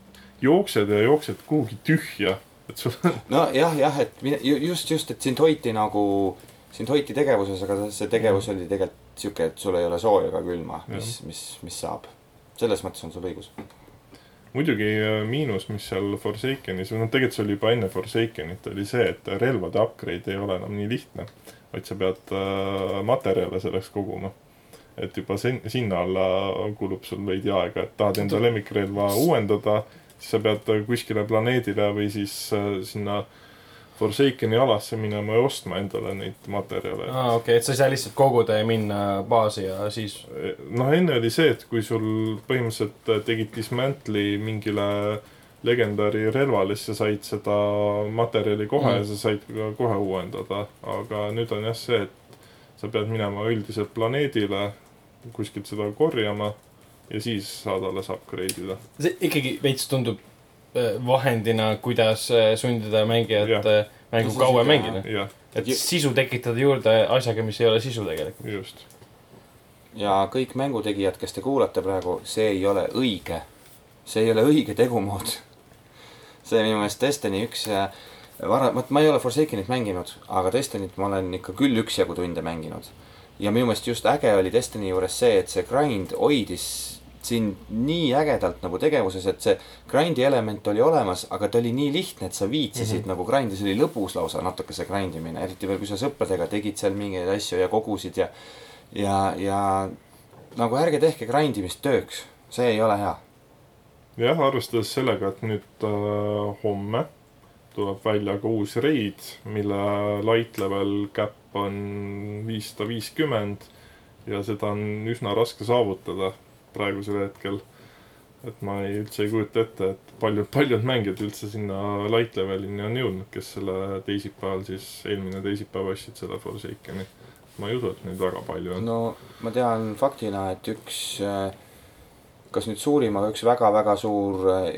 jooksed ja jooksed kuhugi tühja. et sul, nojah, jah, et just, just, et sind hoiti nagu, sind hoiti tegevuses, aga see tegevus oli tegelikult sihuke, et sul ei ole sooja ega külma, mis, mis, mis saab. selles mõttes on sul õigus. Muidugi äh, miinus, mis seal Forsakenis või noh, tegelikult see oli juba enne Forsakenit, oli see, et relvade upgrade ei ole enam nii lihtne. vaid sa pead äh, materjale selleks koguma. et juba sin-, sinna alla kulub sul veidi aega, et tahad enda lemmikrelva uuendada, siis sa pead äh, kuskile planeedile või siis äh, sinna Forsakeni alasse minema ja ostma endale neid materjale aa, okei okay,, et sa ei saa lihtsalt koguda ja minna baasi ja siis noh, enne oli see, et kui sul põhimõtteliselt tegid dismantle'i mingile legendari relvale, siis sa said seda materjali kohe mm. ja sa said ka kohe uuendada. aga nüüd on jah see, et sa pead minema üldiselt planeedile, kuskilt seda korjama ja siis saad alles upgrade ida. see ikkagi veits tundub äh, vahendina, kuidas äh, sundida mängijat äh, mängu kauem mängida. et sisu tekitada juurde asjaga, mis ei ole sisu tegelikult. just. ja kõik mängutegijad, kes te kuulate praegu, see ei ole õige. see ei ole õige tegumood. see minu meelest Destiny üks äh, vara-, vot ma ei ole Forsakenit mänginud, aga Destinyt ma olen ikka küll üksjagu tunde mänginud. ja minu meelest just äge oli Destiny juures see, et see grind hoidis sind nii ägedalt nagu tegevuses, et see grind'i element oli olemas, aga ta oli nii lihtne, et sa viitsisid mm -hmm. nagu grind'i, see oli lõbus lausa natuke see grind imine, eriti veel, kui sa sõpradega tegid seal mingeid asju ja kogusid ja ja, ja nagu ärge tehke grind imist tööks, see ei ole hea. jah, arvestades sellega, et nüüd äh, homme tuleb välja ka uus raid, mille light level cap on viissada viiskümmend ja seda on üsna raske saavutada praegusel hetkel. et ma ei, üldse ei kujuta ette, et paljud, paljud mängijad üldse sinna light levelini on jõudnud, kes selle teisipäeval siis, eelmine teisipäev ostsid selle Forsakeni. ma ei usu, et neid väga palju on. no ma tean faktina, et üks, kas nüüd suurim, aga üks väga-väga suur äh,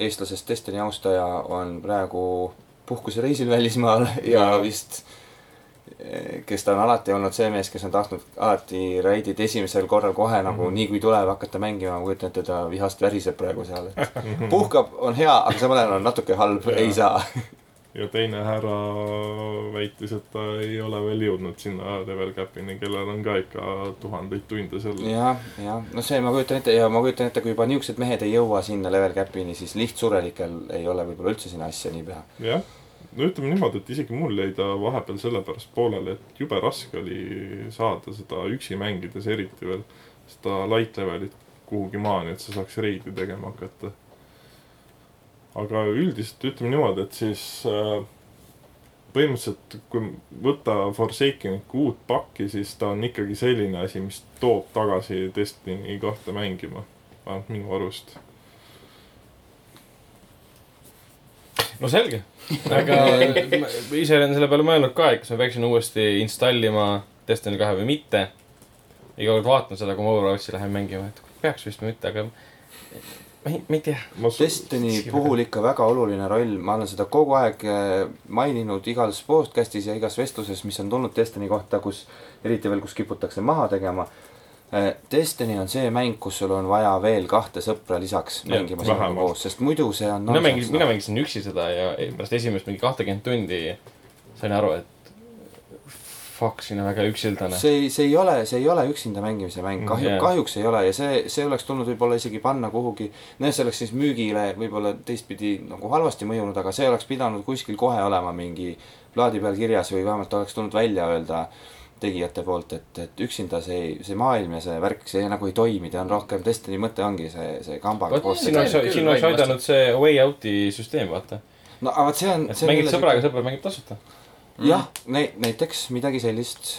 eestlasest Destiny austaja on praegu puhkusereisil välismaal *laughs* ja vist eh, kes ta on alati olnud see mees, kes on tahtnud alati raidid esimesel korral kohe nagu mm -hmm. nii kui tuleb hakata mängima, ma kujutan ette, ta vihast väriseb praegu seal, *laughs* et puhkab, on hea, aga samal ajal on natuke halb, ei saa. *laughs* ja teine härra väitis, et ta ei ole veel jõudnud sinna level cap'ini, kellel on ka ikka tuhandeid tunde seal. jah, jah, no see ma kujutan ette ja ma kujutan ette, kui juba niisugused mehed ei jõua sinna level cap'ini, siis lihtsurelikel ei ole võib-olla üldse sinna asja nii pea. jah, no ütleme niimoodi, et isegi mul jäi ta vahepeal sellepärast pooleli, et jube raske oli saada seda üksi mängides eriti veel seda light levelit kuhugi maani, et sa saaks reidi tegema hakata. aga üldiselt ütleme niimoodi, et siis äh, põhimõtteliselt kui võtta Forsakeniku uut pakki, siis ta on ikkagi selline asi, mis toob tagasi Destiny kahte mängima, vähemalt minu arust. No selge, aga ma ise olen selle peale mõelnud ka, et kas ma peaksin uuesti installima Destiny kahe või mitte. iga kord vaatan seda, kui ma Overwatchi lähen mängima, et peaks vist või mitte, aga ma ei, ma ei tea. Destiny puhul ikka väga oluline roll, ma olen seda kogu aeg eh, maininud igas podcast'is ja igas vestluses, mis on tulnud Destiny kohta, kus eriti veel, kus kiputakse maha tegema. Destiny on see mäng, kus sul on vaja veel kahte sõpra lisaks mängima sinuga koos, sest muidu see on mina mängin, nonsense, mina mängisin üksi seda ja pärast esimest mingi kahtekümmet tundi sain aru, et fuck, siin on väga üksildane. see ei, see ei ole, see ei ole üksinda mängimise mäng, kahju yeah., kahjuks ei ole ja see, see oleks tulnud võib-olla isegi panna kuhugi, noh, see oleks siis müügile võib-olla teistpidi nagu halvasti mõjunud, aga see oleks pidanud kuskil kohe olema mingi plaadi peal kirjas või vähemalt oleks tulnud välja öelda tegijate poolt, et, et üksinda see, see maailm ja see värk, see nagu ei toimi, ta on rohkem, Destiny mõte ongi see, see kambaga koos siin oleks siin oleks aidanud see way out'i süsteem, vaata. no aga vot see on, et mängid sõbraga, sõber mängib tasuta. jah, näiteks midagi sellist,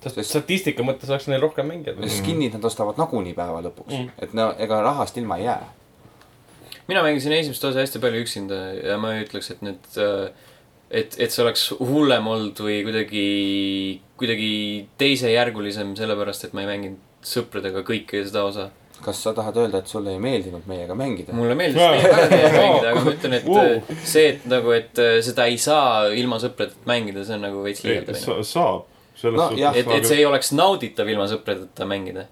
statistika mõttes oleks neil rohkem mängijaid. skin'id nad ostavad nagunii päeva lõpuks Mm. mm., et no ega rahast ilma ei jää mina mängisin esimest osa hästi palju üksinda ja ma ei ütleks, et need, et, et see oleks hullem olnud või kuidagi, kuidagi teisejärgulisem, sellepärast et ma ei mänginud sõpradega kõike seda osa. kas sa tahad öelda, et sulle ei meeldinud meiega mängida? mulle meeldis väga teiega *laughs* mängida, aga ma ütlen, et Wow. see, et nagu, et seda ei saa ilma sõpradeta mängida, see on nagu veits ei, liialdamine. sa, saab. selles No jah. et, et see ei oleks nauditav ilma sõpradeta mängida.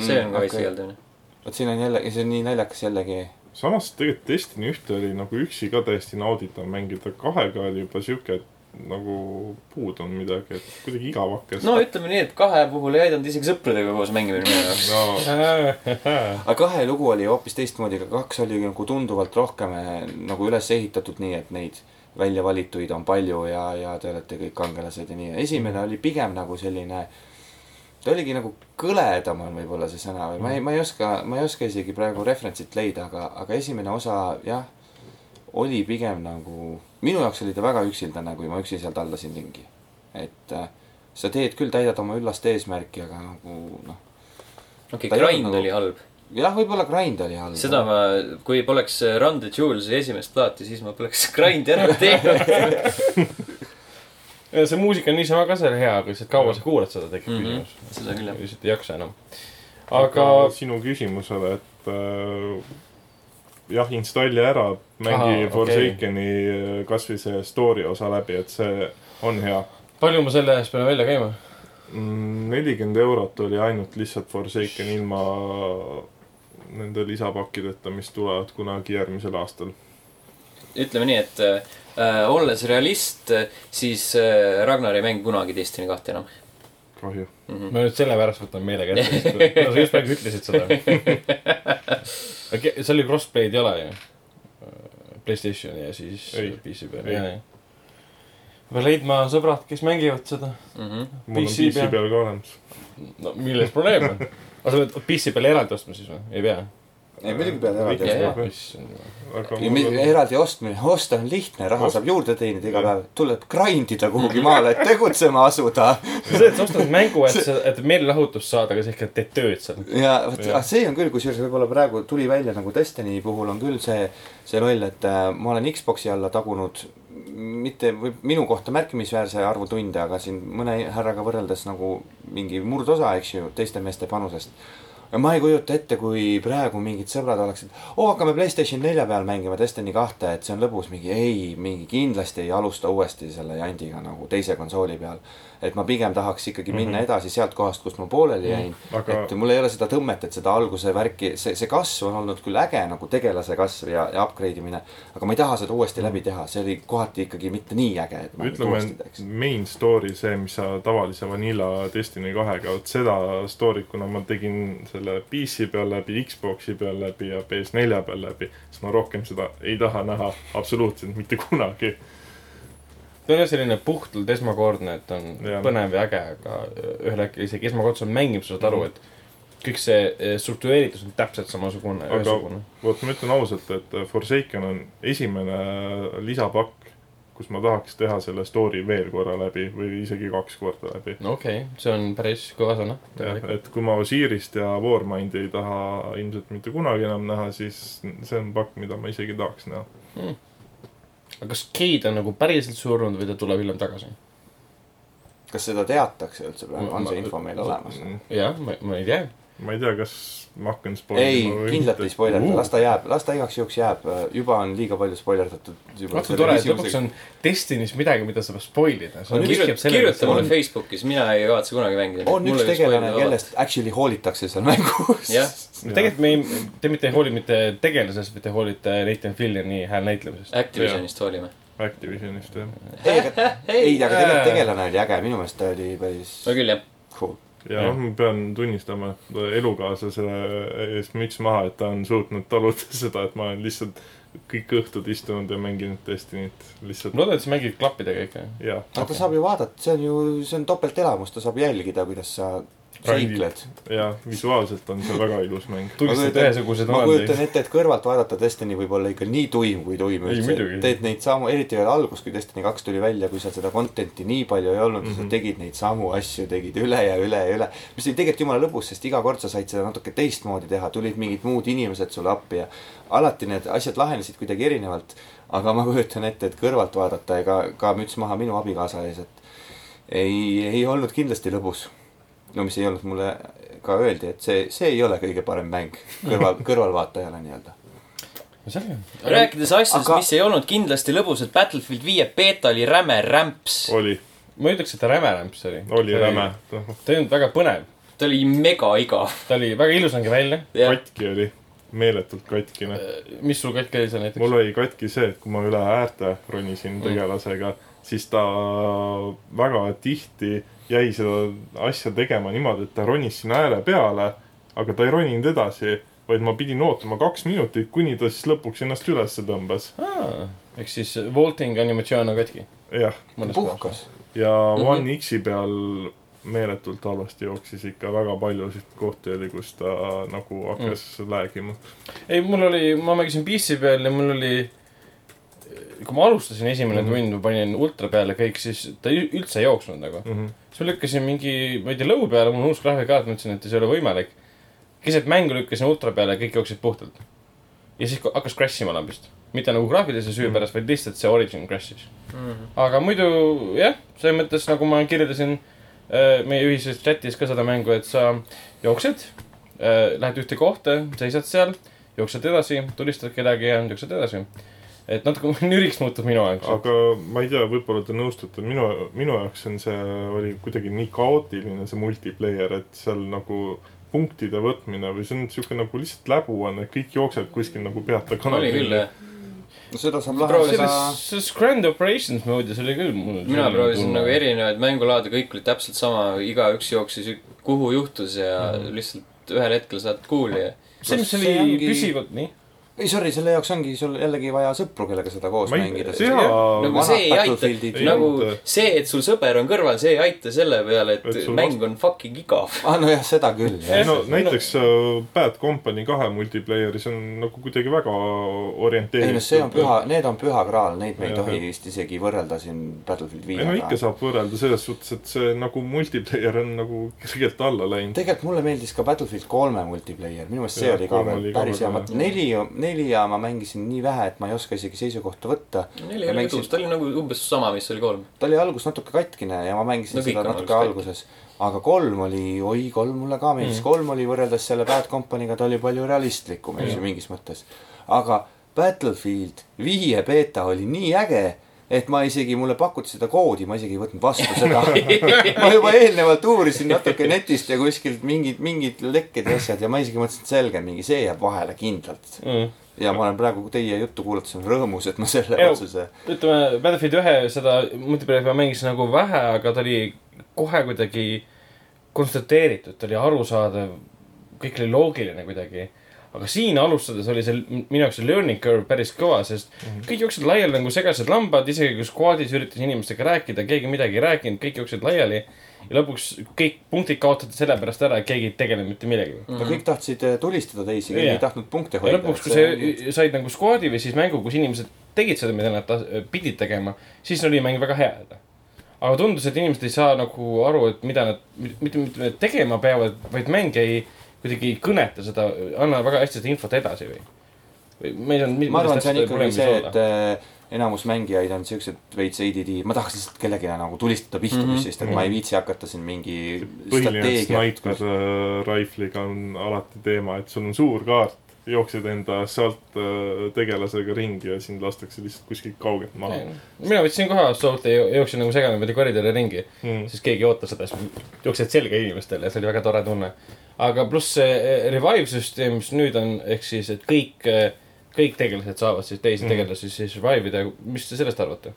see on ka veits okei. liialdamine. vot siin on jälle, see on nii naljakas jällegi. Samas tegelikult Destiny ühte oli nagu üksi ka täiesti nauditav mängida, kahega oli juba siuke, et nagu puudu on midagi, et kuidagi igav hakkas no ütleme nii, et kahe puhul ei aidanud isegi sõpradega koos mängimine minu jaoks. no. *laughs* aga kahe lugu oli hoopis teistmoodi, aga kaks oli nagu tunduvalt rohkem eh, nagu üles ehitatud nii, et neid välja valituid on palju ja, ja te olete kõik kangelased ja nii. esimene oli pigem nagu selline, ta oligi nagu kõledam on võib-olla see sõna või ma ei, ma ei oska, ma ei oska isegi praegu referentsit leida, aga, aga esimene osa jah, oli pigem nagu, minu jaoks oli ta väga üksildane, kui ma üksi seal tallasin ringi. et äh, sa teed küll, täidad oma üllast eesmärki, aga nagu noh, okei, olnud grind nagu- oli halb. jah, võib-olla grind oli halb. seda ma, kui poleks Run the Jewels'i esimest plaati, siis ma poleks *laughs* grind'i ära teinud. *laughs* see muusika on niisama ka seal hea, aga lihtsalt kaua sa kuulad seda, tekib Mhm. küsimus. seda küll, jah. lihtsalt ei jaksa enam. aga aga sinu küsimusele, et äh, jah, installi ära, mängi. Forsakeni okay. kasvõi see story osa läbi, et see on hea. palju ma selle eest pean välja käima? nelikümmend eurot oli ainult lihtsalt Forsaken ilma nende lisapakkideta, mis tulevad kunagi järgmisel aastal. ütleme nii, et äh, olles realist, siis äh, Ragnar ei mängi kunagi Destiny kahte enam kahju. mm. -hmm. ma nüüd sellepärast võtan meelega ette, sest sa just praegu ütlesid seda. *laughs* seal oli crossplay'd ei ole ju? Playstationi ja siis Ei. PC peal, jah, jah. peab leidma sõbrad, kes mängivad seda. Mm -hmm. mul on PC peal ka olemas. no milles probleem on? aga sa pead PC peale eraldi ostma siis või? ei pea? ei, muidugi pead eraldi ostma eraldi ostmine, osta on lihtne, raha Ost- saab juurde teenida iga päev. tuleb grind ida kuhugi maale, et tegutsema asuda. see, et sa ostad mängu, et sa, et meelelahutust saada, aga sa ikka teed tööd seal. ja vot ah, see on küll, kusjuures võib-olla praegu tuli välja nagu Destiny puhul on küll see, see roll, et äh, ma olen Xbox'i alla tagunud mitte või minu kohta märkimisväärse arvu tunde, aga siin mõne härraga võrreldes nagu mingi murdosa, eks ju, teiste meeste panusest. Ma ei kujuta ette, kui praegu mingid sõbrad oleksid, oo hakkame Playstation nelja peal mängima Destiny kahte, et see on lõbus, mingi ei, mingi kindlasti ei alusta uuesti selle jandiga nagu teise konsooli peal. et ma pigem tahaks ikkagi minna mm -hmm. edasi sealt kohast, kust ma pooleli jäin mm. -hmm aga et mul ei ole seda tõmmet, et seda alguse värki, see, see kasv on olnud küll äge nagu tegelase kasv ja, ja upgrade imine. aga ma ei taha seda uuesti läbi teha, see oli kohati ikkagi mitte nii äge, et ma ütleme main story, see, mis sa tavalise Vanilla Destiny kahega, vot seda story't, kuna ma tegin selle PC peal läbi, Xbox'i peal läbi ja PS4 peal läbi, siis ma rohkem seda ei taha näha absoluutselt mitte kunagi. ta ei ole selline puhtalt esmakordne, et on Jah. põnev ja äge, aga ühel hetkel isegi esmakordselt mängib, sa saad aru, Mhm. et kõik see eh, struktureeritus on täpselt samasugune, ühesugune. vot ma ütlen ausalt, et Forsaken on esimene lisapakk, kus ma tahaks teha selle story veel korra läbi või isegi kaks korda läbi. no okei okay,, see on päris kõva sõna. jah, et kui ma Osiirist ja Warmindi ei taha ilmselt mitte kunagi enam näha, siis see on pakk, mida ma isegi tahaks näha. aga kas Kate on nagu päriselt surnud või ta tuleb hiljem tagasi? kas seda teatakse üldse praegu, on see info meil olemas? jah, ma, ma ei tea. ma ei tea, kas ma hakkan ei spoilima, või kindlalt ei spoilerda, Uh. las ta jääb, las ta igaks juhuks jääb, juba on liiga palju spoilerdatud. vaata kui tore, et lõpuks on Destiny's midagi, mida saab spoil ida. kirjuta mulle Facebookis, mina ei kavatse kunagi mängida. on üks tegelane, kellest actually hoolitakse seal mängus. Tegelikult me ei, te mitte ei hooli mitte tegelasest, vaid te hoolite Nathan Fillioni hääl näitlemisest. Activisionist hoolime. Activisionist jah. ei, aga, ei, aga tegelikult tegelane oli äge, minu meelest ta oli päris no küll jah. cool. Ja noh, ma pean tunnistama, et elukaaslase eest müts maha, et ta on suutnud taluda *laughs* seda, et ma olen lihtsalt kõik õhtud istunud ja mänginud Destiny't lihtsalt ma loodan, et sa mängid klappidega ikka. ja aga ta saab ju vaadata, see on ju, see on topeltelamus, ta saab jälgida, kuidas sa seikled. ja visuaalselt on see väga ilus mäng. tunnistad kujutan- ühesugused ma kujutan ette, et kõrvalt vaadata Destiny võib olla ikka nii tuim kui tuim üldse teed neid samu, eriti veel algus, kui Destiny kaks tuli välja, kui seal seda content'i nii palju ei olnud mm, -hmm. sa Mhm. tegid neid samu asju, tegid üle ja üle ja üle. mis oli tegelikult jumala lõbus, sest iga kord sa said seda natuke teistmoodi teha, tulid mingid muud inimesed sulle appi ja alati need asjad lahenesid kuidagi erinevalt. aga ma kujutan ette, et kõrvalt vaadata ja ka, ka müts maha minu abikaasa ees, et ei, ei olnud kindlasti lõbus. No mis ei olnud mulle ka öeldi, et see, see ei ole kõige parem mäng kõrval, *laughs* kõrvalvaatajale nii-öelda. selge. rääkides asjadest Aga-, mis ei olnud kindlasti lõbusad, Battlefield viie beeta oli räme rämps. oli, ma ei ütleks, et ta räme rämps oli. oli räme. ta ei olnud väga põnev. ta oli mega igav. ta oli, väga ilus nägi välja. katki oli, meeletult katkine. mis sul katki oli seal näiteks? mul oli katki see, et kui ma üle äärte ronisin tegelasega, siis ta väga tihti jäi seda asja tegema niimoodi, et ta ronis sinna ääre peale, aga ta ei roninud edasi, vaid ma pidin ootama kaks minutit, kuni ta siis lõpuks ennast üles tõmbas. ehk siis vaulting animatsioon on katki. jah, puhkas. ja Mhm. One X-i peal meeletult halvasti jooksis ikka väga paljusid kohti oli, kus ta nagu hakkas mm. läägima. ei, mul oli, ma mängisin PC peal ja mul oli, kui ma alustasin esimene mm. -hmm. tund, ma panin ultra peale kõik, siis ta ü- üldse ei jooksnud nagu. Mm -hmm. Siis ma lükkasin mingi, ma ei tea, lõu peale, mul on uus graafikaart, mõtlesin, et see ei ole võimalik. keset mängu lükkasin ultra peale ja kõik jooksid puhtalt. ja siis hakkas crash ima lambist. mitte nagu graafilise süü Mhm. pärast, vaid lihtsalt see origin crash'is. aga muidu jah, selles mõttes nagu ma kirjeldasin äh, meie ühises chatis ka seda mängu, et sa jooksed äh,, lähed ühte kohta, seisad seal, jooksed edasi, tulistad kedagi ja jooksed edasi. Et natuke *laughs* nüriks muutub minu jaoks. aga ma ei tea, võib-olla te nõustute, minu, minu jaoks on see, oli kuidagi nii kaootiline, see multiplayer, et seal nagu punktide võtmine või see on siuke nagu lihtsalt läbu on, et kõik jooksevad kuskil nagu peata oli küll jah. no seda saab lahendada selles, Grand Operations moodis oli küll mina proovisin nagu. erinevaid mängulaade, kõik olid täpselt sama, igaüks jooksis, kuhu juhtus ja Mhm. lihtsalt ühel hetkel saad kuuli ja see, mis oli püsivalt, nii. Ei sorry, selle jaoks ongi sul jällegi vaja sõpru, kellega seda koos ma ei mängida. nagu see ei aita Ei nagu see, et sul sõber on kõrval, see ei aita selle peale, et Et mäng on fucking igav. *laughs* ah nojah, seda küll, jah. no näiteks äh, Bad Company kahe multiplayeris on nagu kuidagi väga orienteeritud. ei no see on püha, need on püha kraal, neid me ei tohi vist isegi võrrelda siin Battlefield ei no ikka viiega. saab võrrelda selles suhtes, et see nagu multiplayer on nagu kergelt alla läinud. tegelikult mulle meeldis ka Battlefield kolme multiplayer, minu meelest see Jah, oli ka veel päris hea, vot hea. neli, nelja ma mängisin nii vähe, et ma ei oska isegi seisukohta võtta. neli oli tõus, ta oli nagu umbes sama, mis oli kolm. ta oli alguses natuke katkine ja ma mängisin No seda natuke alguses aga kolm oli, oi, kolm mulle ka meeldis mm., kolm oli võrreldes selle Bad Company'ga, ta oli palju realistlikum, ju, mingis mõttes. aga Battlefield viie beeta oli nii äge, et ma isegi, mulle pakuti seda koodi, ma isegi ei võtnud vastu *laughs* seda. ma juba eelnevalt uurisin natuke netist ja kuskilt mingid, mingid lekked ja asjad ja ma isegi mõtlesin, et selge, mingi see jääb vahele kindlalt. ja ma olen praegu teie juttu kuulates rõõmus, et ma selle Eo. otsuse ütleme, Battlefield ühe seda multiplayer'i ma mängisin nagu vähe, aga ta oli kohe kuidagi konstateeritud, ta oli arusaadav, kõik oli loogiline kuidagi. Aga siin alustades oli see minu jaoks see learning curve päris kõva, sest kõik jooksid laiali nagu segased lambad, isegi kui squad'is üritasin inimestega rääkida, keegi midagi ei rääkinud, kõik jooksid laiali. ja lõpuks kõik punktid kaotati sellepärast ära, et keegi ei tegelenud mitte millegagi. aga kõik tahtsid eh, tulistada teisi, keegi Jah. ei tahtnud punkte ja hoida. lõpuks, kui sa said nagu squad'i või siis mängu, kus inimesed tegid seda, mida nad pidid tegema, siis oli mäng väga hea. aga tundus, et inimesed ei saa nagu aru, et mida nad, mitte, mitte nad tegema peavad, vaid mäng ei, kuidagi ei kõneta seda, anna väga hästi seda infot edasi või? või ma ei saanud. ma arvan, see on ikkagi see, et eh, enamus mängijaid on siuksed veits ADD, ma tahaks lihtsalt kellelegi nagu tulistada pihta Mhm. püssist, et ma ei viitsi hakata siin mingi põhiline sniper äh, rifle'iga on alati teema, et sul on suur kaart, jooksed enda assault äh, tegelasega ringi ja sind lastakse lihtsalt kuskilt kaugelt maha mina võtsin kohe assaulti ja jooksin nagu segane mööda koridori ringi. mm.. siis keegi ei oota seda, siis jooksed selga inimestele ja see oli väga tore tunne. Aga pluss see eh, revive süsteem, mis nüüd on, ehk siis, et kõik, kõik tegelased saavad siis teisi Mhm. tegelasi siis revive ida, mis te sellest arvate?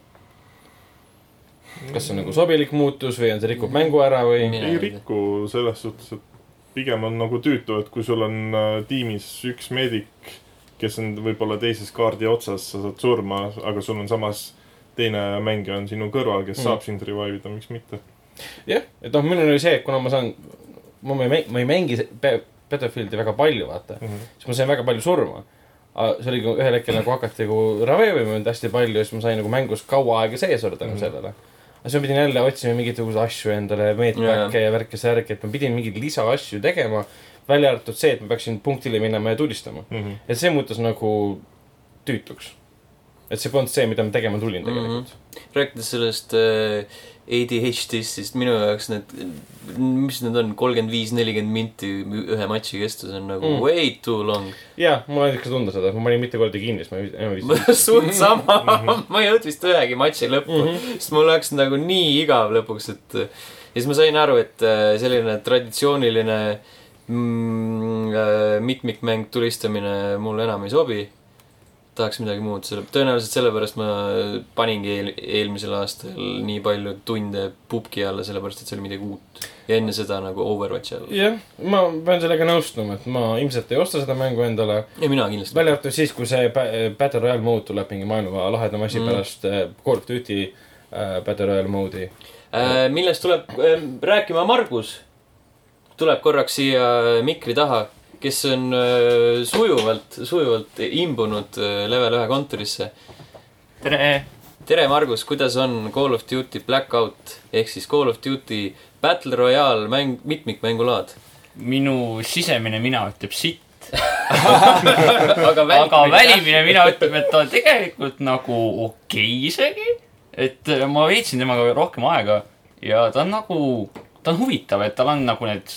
kas see on nagu sobilik muutus või on see rikub mängu ära või? Ei riku selles suhtes, et pigem on nagu tüütu, et kui sul on äh, tiimis üks meedik, kes on võib-olla teises kaardi otsas, sa saad surma, aga sul on samas teine mängija on sinu kõrval, kes Mm. mm. saab sind revive ida, miks mitte. jah, et noh, minul oli see, et kuna ma saan, ma ei mängi, ma ei mängi Battlefieldi väga palju, vaata. Mhm. siis ma sain väga palju surma. see oli, ühel hetkel nagu hakati nagu ravima mind hästi palju ja siis ma sain nagu mängus kaua aega sees olla tänu Mhm. sellele. aga siis ma pidin jälle otsima mingisuguseid asju endale, meetmärke ja värke-särke, et ma pidin mingeid lisaasju tegema. välja arvatud see, et ma peaksin punktile minema ja tulistama. Mhm. et see muutus nagu tüütuks. Et see polnud see, mida ma tegema tulin tegelikult rääkides sellest äh, ADHD-st, siis minu jaoks need, mis need on, kolmkümmend viis, nelikümmend minti ühe matši kestus on nagu Mm. mm. way too long. ja mul on ikka tunda seda, ma panin mitu korda kinni, siis ma enam ei viitsinud. suht sama, *laughs* ma ei jõudnud vist ühegi matši lõppu mm, Mhm. -hmm. sest mul läks nagu nii igav lõpuks, et ja siis ma sain aru, et äh, selline traditsiooniline mm, äh, mitmikmäng tulistamine mulle enam ei sobi. Tahaks midagi muud, selle, tõenäoliselt sellepärast ma paningi eel, eelmisel aastal nii palju tunde pubgi alla, sellepärast et see oli midagi uut. ja enne seda nagu Overwatchi alla. jah, ma pean sellega nõustuma, et ma ilmselt ei osta seda mängu endale. ja mina kindlasti. välja arvatud siis, kui see Ba- Battle Royale mode tuleb mingi maailma lahedama asi Mm. pärast äh, Call of Duty äh, Battle Royale mode'i. Äh, millest tuleb äh, rääkima Margus, tuleb korraks siia mikri taha, kes on äh, sujuvalt, sujuvalt imbunud äh, level ühe kontorisse. tere, tere, Margus, kuidas on Call of Duty Blackout ehk siis Call of Duty Battle Royale mäng, mitmikmängulaad? minu sisemine mina ütleb sitt, *laughs* aga aga välimine mina ütleb, et ta on tegelikult nagu okei okay isegi. et äh, ma veetsin temaga rohkem aega ja ta on nagu, ta on huvitav, et tal on nagu need,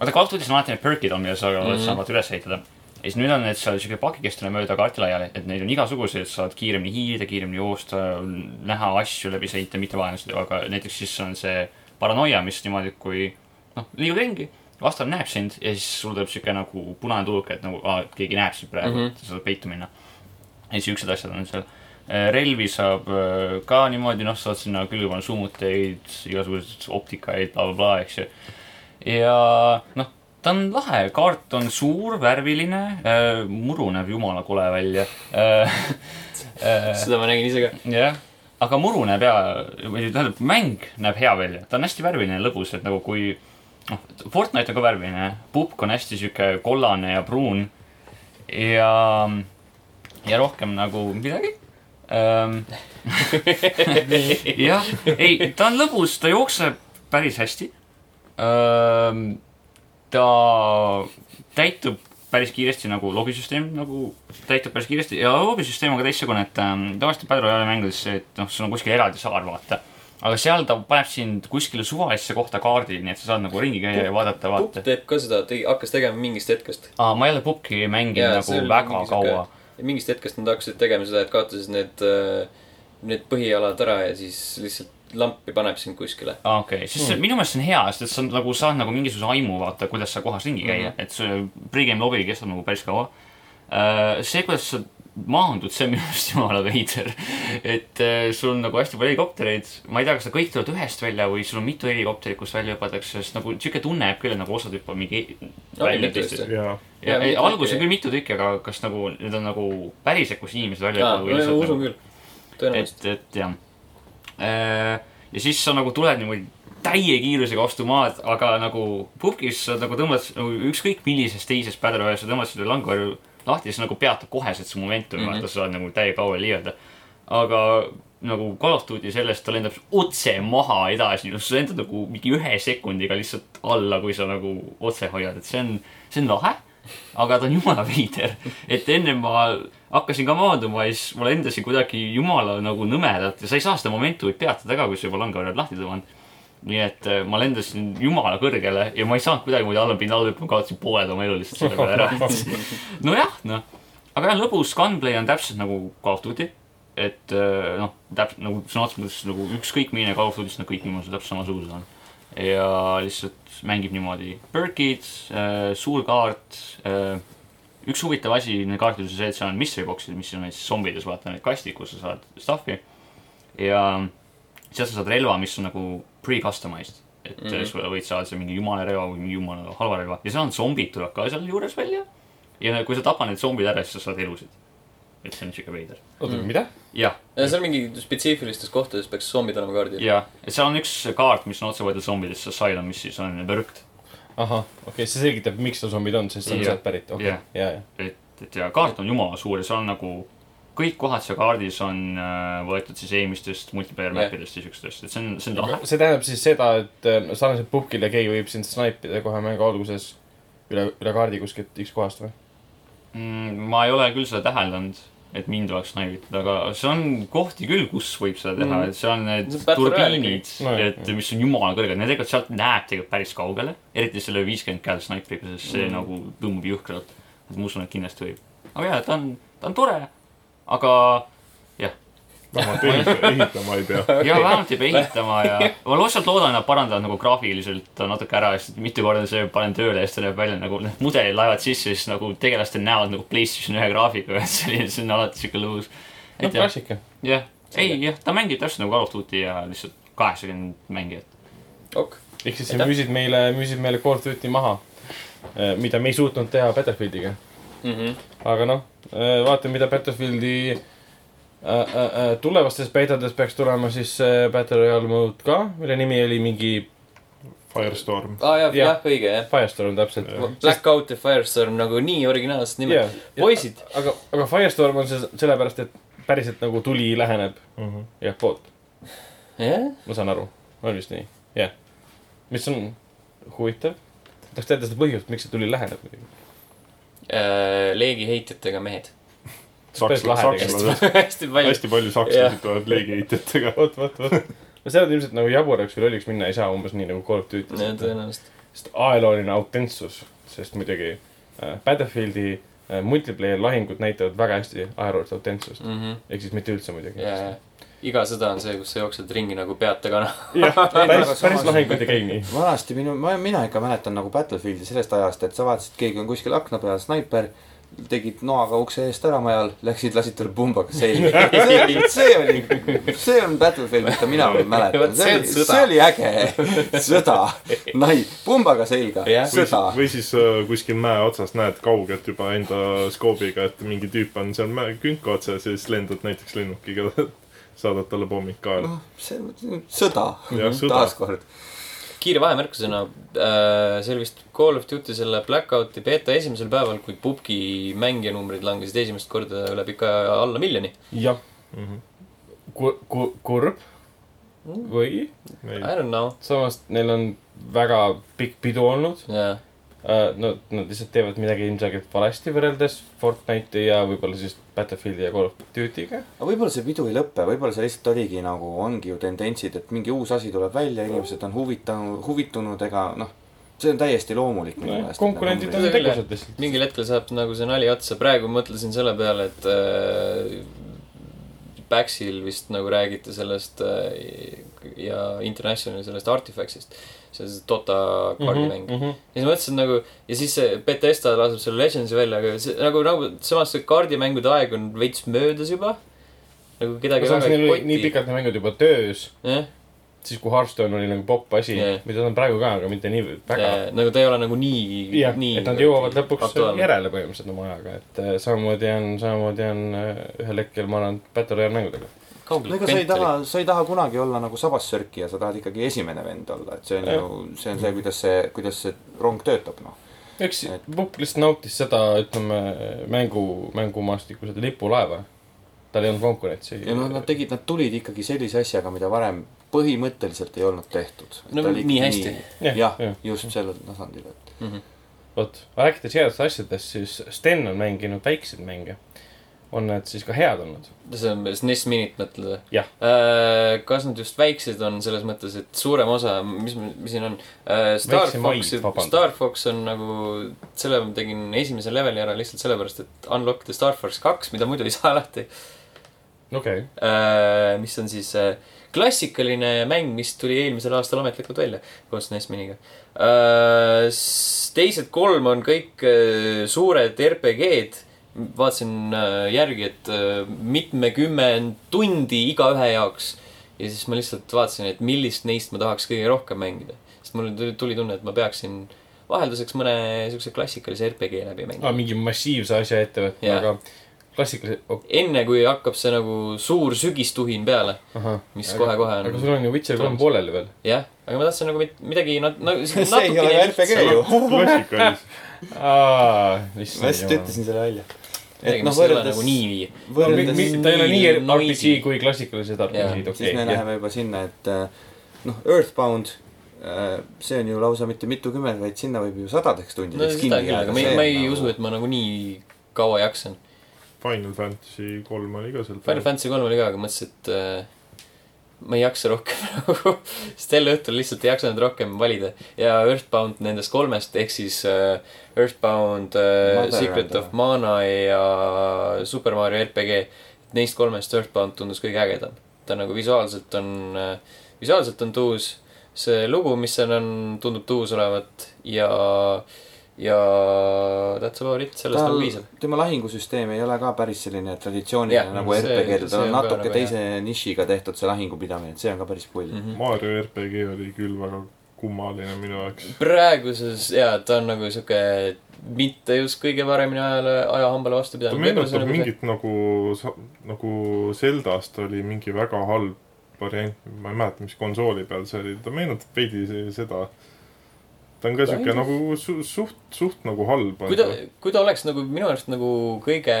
vaata Call of Duty's on alati need perk'id on, mida sa mm -hmm. saad üles ehitada. ja siis nüüd on need seal siuke pakikestena mööda kaarti laiali, et neid on igasuguseid, saad kiiremini hiilida, kiiremini joosta, näha asju läbi sõita, mitte vaenlased, aga näiteks siis on see paranoia, mis niimoodi, kui noh, liigud ringi, vastane näeb sind ja siis sul tuleb siuke nagu punane tuluke, et nagu aa, keegi näeb sind praegu mm. -hmm. sa saad peitu minna. ja siuksed asjad on seal. relvi saab äh, ka niimoodi, noh, saad sinna külge panna summuteid, igasuguseid optikaid bla,, blablabla, eks ju. Ja noh, ta on lahe, kaart on suur, värviline äh,, muru näeb jumala kole välja äh. *laughs* Äh, seda ma nägin ise ka. jah, aga muru näeb hea, või tähendab, mäng näeb hea välja, ta on hästi värviline ja lõbus, et nagu kui noh, Fortnite on ka värviline, pupk on hästi sihuke kollane ja pruun ja, ja rohkem nagu midagi ähm. *laughs* *laughs* jah, ei, ta on lõbus, ta jookseb päris hästi. Ta täitub päris kiiresti nagu logisüsteem nagu täitub päris kiiresti ja logisüsteem on ka teistsugune, et ähm, tavaliselt Battle Royale mängudes et noh, sul on kuskil eraldi saar, vaata. aga seal ta paneb sind kuskile suvalisse kohta kaardil, nii et sa saad nagu ringi käia ja vaadata, vaata. teeb ka seda, tegi, hakkas tegema mingist hetkest. aa, ma ei ole pukki mänginud Jaa, nagu väga kaua. mingist hetkest nad hakkasid tegema seda, et kaotasid need, need põhialad ära ja siis lihtsalt lampi paneb sind kuskile. aa, okei, siis mm. minu meelest see on hea, sest et sa nagu saad nagu mingisuguse aimu vaata, kuidas sa kohas ringi käia mm. -hmm. et see pregame lobi kestab nagu päris kaua. see, kuidas sa maandud, see on minu arust jumala veider. et äh, sul on nagu hästi palju helikoptereid, ma ei tea, kas nad kõik tulevad ühest välja või sul on mitu helikopterit, kust välja hüpatakse, sest nagu sihuke tunne jääb küll, et nagu osad hüppavad mingi välja teistest ja ei, mitu alguses on küll mitu tükki, aga kas nagu need on nagu päriselt, kus inimesed välja hüppavad või ma lihtsalt usun nagu küll. tõenäoliselt. et, et jah. Ja siis sa nagu tuled niimoodi täie kiirusega vastu maad, aga nagu pubgis sa nagu tõmbad nagu ükskõik millises teises royale'is sa tõmbad selle langevarju lahti, siis nagu peatub koheselt see momentum mm, Mhm. -hmm. vaata, sa saad nagu täie kaua liigelda. aga nagu Call of Duty sellest ta lendab otse maha edasi, sa lendad nagu mingi ühe sekundiga lihtsalt alla, kui sa nagu otse hoiad, et see on, see on lahe. Aga ta on jumala veider, et enne ma hakkasin ka maanduma ja siis ma lendasin kuidagi jumala nagu nõmedalt ja sa ei saa seda momentumit peatada ka, kui sa juba langevarjad lahti tõmbad. nii et äh, ma lendasin jumala kõrgele ja ma ei saanud kuidagimoodi allapinda alla hüppama, kaotasin pooled oma elu lihtsalt selle peale ära. *laughs* nojah, noh. aga jah, lõbus gunplay on täpselt nagu Call of Duty. et äh, noh, täpselt nagu sõna otseses mõttes nagu ükskõik milline Call of Duty'st nad kõik minu arust täpselt samasugused on. ja lihtsalt mängib niimoodi. Perkid äh,, suur kaart äh,. üks huvitav asi nende kaartides on see, et seal on mystery box'id, mis on näiteks zombides, vaata need kastid, kus sa saad stuff'i. ja sealt sa saad relva, mis on nagu pre-customized. et mm. -hmm. sa võid saada seal mingi jumala relva või mingi jumala halva relva ja seal on zombid tulevad ka seal juures välja. ja kui sa tapad need zombid ära, siis sa saad elusid. Et see on siuke veider. oota, Mm. mida? jah, seal mingi spetsiifilistes kohtades peaks zombid olema kaardil. ja, et seal on üks kaart, mis on otse võetud zombidest, Asylum, mis siis on Berkt. ahah, okei okay,, see selgitab, miks seal zombid on, sest see on Jah. sealt pärit, okei Jah., ja, ja. et, et ja kaart on jumala suur ja seal on nagu kõik kohad seal kaardis on äh, võetud siis eelmistest multiplayer Jah. map'idest ja siukestest, et see on, see on lahe. see tähendab siis seda, et äh, sarnaselt pukile keegi võib sind snaipida kohe mängu alguses üle, üle kaardi kuskilt X kohast või? mm,. ma ei ole küll seda täheldanud, et mind oleks naivitud, aga see on kohti küll, kus võib seda teha mm., et on need See on turbiinid No jah, et mis on jumala kõrged, need tegelikult sealt näeb tegelikult päris kaugele. eriti selle viiskümmend käel snaipriga, sest see mm. nagu tõmbab jõhkralt. et ma usun, et kindlasti võib. aga jaa, ta on, ta on tore, aga vähemalt ehita- ehitama ei pea. ja vähemalt ei pea ehitama ja ma lihtsalt loodan, et nad parandavad nagu graafiliselt natuke ära, sest mitu korda see panen tööle ja siis ta näeb välja nagu need mudelid laevad sisse, siis nagu tegelastel näod nagu PlayStation ühe graafikaga, et *laughs* selline, see on alati siuke lõbus. no klassika. jah, ei jah, ta mängib täpselt nagu Call of Duty ja lihtsalt kaheksakümmend mängijat. ok. ehk siis sa müüsid meile, müüsid meile Call of Duty maha, mida me ei suutnud teha Battlefieldiga. Mhm. aga noh, vaatame, mida Battlefieldi tulevastes betades peaks tulema siis Battle Royale mode ka, mille nimi oli mingi Firestorm. aa jah, Jah. jah, õige jah. Firestorm täpselt. Blackout ja Firestorm nagu nii originaalsed nimed Jah.. poisid, aga, aga Firestorm on see sellepärast, et päriselt nagu tuli läheneb Mhm. jah poolt, jah, ma saan aru, on vist nii, jah. mis on huvitav, tahaks teada seda põhjust, miks see tuli läheneb muidugi. leegiheitjatega mehed. Päris sakslased, lahe sakslased, *laughs* hästi palju. hästi palju sakslasi tulevad leegiheitjatega. vot, vot, vot. no seal ilmselt nagu jaburaks või lolliks minna ei saa, umbes nii nagu Call of Duty. tõenäoliselt. sest ajalooline autentsus, sest muidugi äh, Battlefieldi äh, multiplayer lahingud näitavad väga hästi ajaloolist autentsust. ehk siis mitte üldse muidugi. Ja, ja iga sõda on see, kus sa jooksed ringi nagu peata kana. jah, *laughs* aga päris, samas- päris lahingud ei käi nii. vanasti minu, ma, mina ikka mäletan nagu Battlefieldi sellest ajast, et sa vaatasid, keegi on kuskil akna peal, snaiper, tegid noaga ukse eest ära majal, läksid, lasid talle pumbaga selga. *laughs* see, see oli, see on Battlefield, mida mina *laughs* mäletan, see see oli, see oli äge sõda. nai, pumbaga selga, sõda siis, või siis äh, kuskil mäe otsas näed kaugelt juba enda skoobiga, et mingi tüüp on seal mäe künka otsas ja siis lendad näiteks lennukiga, *laughs* saadad talle pommid kaela. noh, see on sõda, jah, sõda. taaskord. Kiire vahemärkusena äh,, see oli vist Call of Duty selle Blackouti beeta esimesel päeval, kui pubgi mängijanumbrid langesid esimest korda üle pika aja alla miljoni. jah, ku-, ku-, kurb või I don't know, samas neil on väga pikk pidu olnud. jaa. no nad lihtsalt teevad midagi ilmselgelt valesti võrreldes Fortnite'i ja võib-olla siis Battlefieldi ja Call of Duty'ga. aga võib-olla see pidu ei lõpe, võib-olla see lihtsalt oligi nagu, ongi ju tendentsid, et mingi uus asi tuleb välja, inimesed on huvitanud, huvitunud, ega noh, see on täiesti loomulik minu meelest. konkurendid on Tõsi küll, tegusad lihtsalt. mingil hetkel saab nagu see nali otsa, praegu mõtlesin selle peale, et äh, PAX-il vist nagu räägiti sellest äh, ja Internationalil sellest Artifactsist. sellest Dota kaardimäng mm. Mhm, -hmm. ja siis mõtlesin nagu ja siis see Betesta laseb selle Legendsi välja, aga see nagu, nagu samas see kaardimängude aeg on veits möödas juba. nagu kedagi väga ei oli nii koti. pikalt need mängud juba töös, jah, siis kui Hearthstone oli nagu popp asi Jah. mida ta on praegu ka, aga mitte nii väga. nagu ta ei ole nagu nii, jah, nii. et nad jõuavad lõpuks aktuaalne. järele põhimõtteliselt oma ajaga, et äh, samamoodi on, samamoodi on äh, ühel hetkel, ma arvan, Battle Royale mängudega. no ega sa ei taha, sa ei taha kunagi olla nagu sabassörkija, sa tahad ikkagi esimene vend olla, et see on ju, see on see, kuidas see, kuidas see rong töötab, noh. eks Et- Pupp lihtsalt nautis seda, ütleme, mängu, mängumaastikku, seda lipulaeva. tal ei olnud konkurentsi. ja noh, nad tegid, nad tulid ikkagi sellise asjaga, mida varem põhimõtteliselt ei olnud tehtud. No nii hästi. Jah, just sellel tasandil, et vot, rääkides headest asjadest, siis Sten on mänginud väikseid mänge. on need siis ka head olnud? see on SNES Minit mõtled või? Jah. kas nad just väiksed on selles mõttes, et suurem osa, mis, mis siin on? Star Väiksemaid, Fox. Star Fox on nagu, selle ma tegin esimese leveli ära lihtsalt sellepärast, et unlock the Star Fox kaks, mida muidu ei saa alati. okei okay., mis on siis äh, klassikaline mäng, mis tuli eelmisel aastal ametlikult välja koos SNES Miniga. teised kolm on kõik äh, suured RPG-d. vaatasin äh, järgi, et äh, mitmekümmend tundi igaühe jaoks. ja siis ma lihtsalt vaatasin, et millist neist ma tahaks kõige rohkem mängida. sest mul tuli, tunne, et ma peaksin vahelduseks mõne siukse klassikalise RPG läbi mängima mingi massiivse asja ette võtma aga klassikalise oh,, enne kui hakkab see nagu suur sügistuhin peale, mis kohe-kohe aga on. sul on ju Witcher kolm pooleli veel. jah, aga ma tahtsin nagu mit- midagi nat-, nagu *laughs* see ei ole RPG ju. *laughs* klassikalis. aa, ma lihtsalt ütlesin selle välja. et noh, võrreldes nagu, nii. võrreldes, ta ei ole nii RPG kui klassikalised RPG-d, siis me okei. läheme juba sinna, et äh, noh, Earthbound, see on ju lausa mitte mitukümmend, vaid sinna võib ju sadadeks no tundideks seda kinni aga jääda. ma ei, ma ei usu, et ma nagu nii kaua jaksan. Final Fantasy kolm oli ka seal Final. Fantasy kolm oli ka, aga mõtlesin, et äh, ma ei jaksa rohkem *laughs* nagu, sest sel õhtul lihtsalt ei jaksanud rohkem valida. ja Earthbound nendest kolmest ehk siis äh, Earthbound äh,, Secret of Mana ja Super Mario RPG. Neist kolmest Earthbound tundus kõige ägedam. ta nagu visuaalselt on äh,, visuaalselt on tuus. see lugu, mis seal on, tundub tuus olevat ja, ja that's about it, sellest tal nagu piisab., tema lahingusüsteem ei ole ka päris selline traditsiooniline Jah, nagu see- RPG-del, see tal on natuke nagu teise nišiga tehtud see lahingupidamine, et see on ka päris pull mm. Mario RPG oli küll väga kummaline minu jaoks. praeguses jaa, ta on nagu sihuke mitte just kõige paremini ajale, ajahambale vastu ta pidanud. meenutab mingit nagu, nagu Zeldast oli mingi väga halb variant, ma ei mäleta, mis konsooli peal see oli, ta meenutab veidi se- seda. Ta on ka on- nagu su, suht, suht nagu halb. kui ta, kui ta oleks nagu minu arust nagu kõige,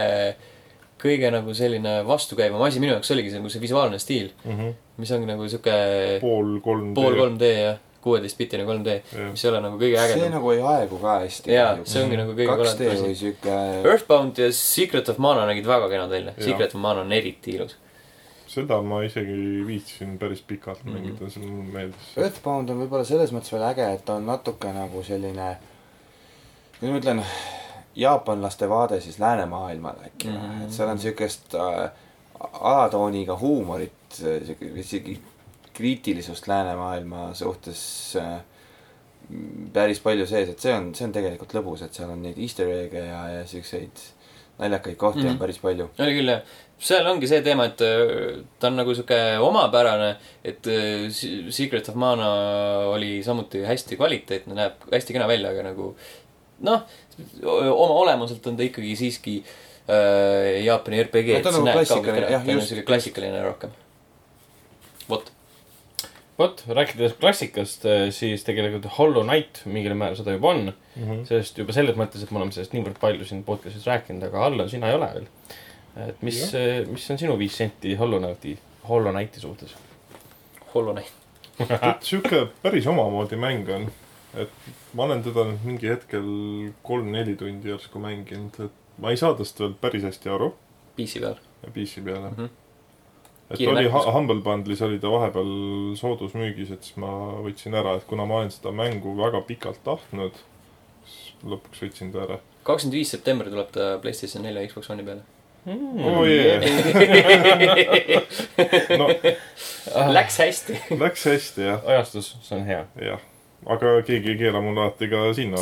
kõige nagu selline vastukäivam asi minu jaoks oligi see nagu see visuaalne stiil, mm -hmm. mis ongi nagu sihuke pool kolm. pool 3D ja kuueteistbitine 3D, jah, mis ei ole nagu kõige see ägedam. nagu ei aegu ka hästi. jaa, see ongi nagu kõige 2D koledam või asi. siuke, Earthbound ja Secret of Mana nägid väga kenad välja. Secret of Mana on eriti ilus. Seda ma isegi viitsisin päris pikalt Mhm. mängida, see mulle meeldis. Earthbound on võib-olla selles mõttes veel äge, et ta on natuke nagu selline, kuidas ma ütlen, jaapanlaste vaade siis läänemaailmale äkki mm, Mhm. -hmm. et seal on siukest äh, alatooniga huumorit, siuke isegi kriitilisust läänemaailma suhtes äh, päris palju sees, et see on, see on tegelikult lõbus, et seal on neid easter egg'e ja, ja siukseid naljakaid kohti mm Mhm. -hmm. on päris palju. oli küll jah, seal ongi see teema, et öö, ta on nagu sihuke omapärane, et Se- Secret of Mana oli samuti hästi kvaliteetne, näeb hästi kena välja, aga nagu noh, oma olemuselt on ta ikkagi siiski äh, Jaapani RPG, No et ta on nagu klassikaline, jah, ta on just, sihuke klassikaline rohkem. vot, vot, rääkides klassikast, siis tegelikult Hollow Knight mingil määral seda juba on. Mhm. sellest juba selles mõttes, et me oleme sellest niivõrd palju siin podcast'is rääkinud, aga Allan, sina ei ole veel. Et mis, mis on sinu viis senti Hollow Knighti, Hollow Knighti suhtes? Hollow Knight. et sihuke päris omamoodi mäng on. et ma olen teda nüüd mingi hetkel kolm-neli tundi järsku mänginud, et ma ei saa tast veel päris hästi aru PC peal. PC peale Mhm. et Kiire oli märkus. Ha- Humble Bundle'is oli ta vahepeal soodusmüügis, et siis ma võtsin ära, et kuna ma olen seda mängu väga pikalt tahtnud, siis lõpuks võtsin ta ära. kakskümmend viis september tuleb ta Playstation nelja ja Xbox One'i peale. Oh yeah. *laughs* no Läks hästi. läks hästi jah, ajastus, see on hea. jah. aga keegi ei keela mul alati ka sinna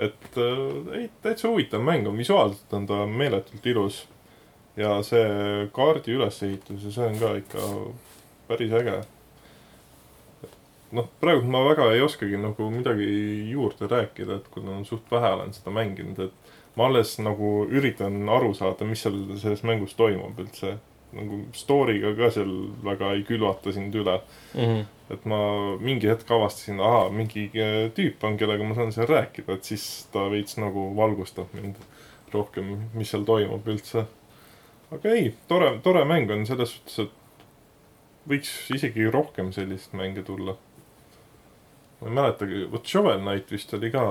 et äh, ei, täitsa huvitav mäng on, visuaalselt on ta meeletult ilus. ja see kaardi ülesehitus ja see on ka ikka päris äge. noh, praegu ma väga ei oskagi nagu midagi juurde rääkida, et kuna suht vähe olen seda mänginud, et ma alles nagu üritan aru saada, mis seal selles mängus toimub üldse. nagu story'ga ka seal väga ei külvata sind üle Mhm. et ma mingi hetk avastasin, ahaa, mingi äh, tüüp on, kellega ma saan seal rääkida, et siis ta veits nagu valgustab mind rohkem, mis seal toimub üldse. aga ei, tore, tore mäng on selles suhtes, et võiks isegi rohkem sellist mänge tulla. Ma ei mäletagi, vot Shovel Knight vist oli ka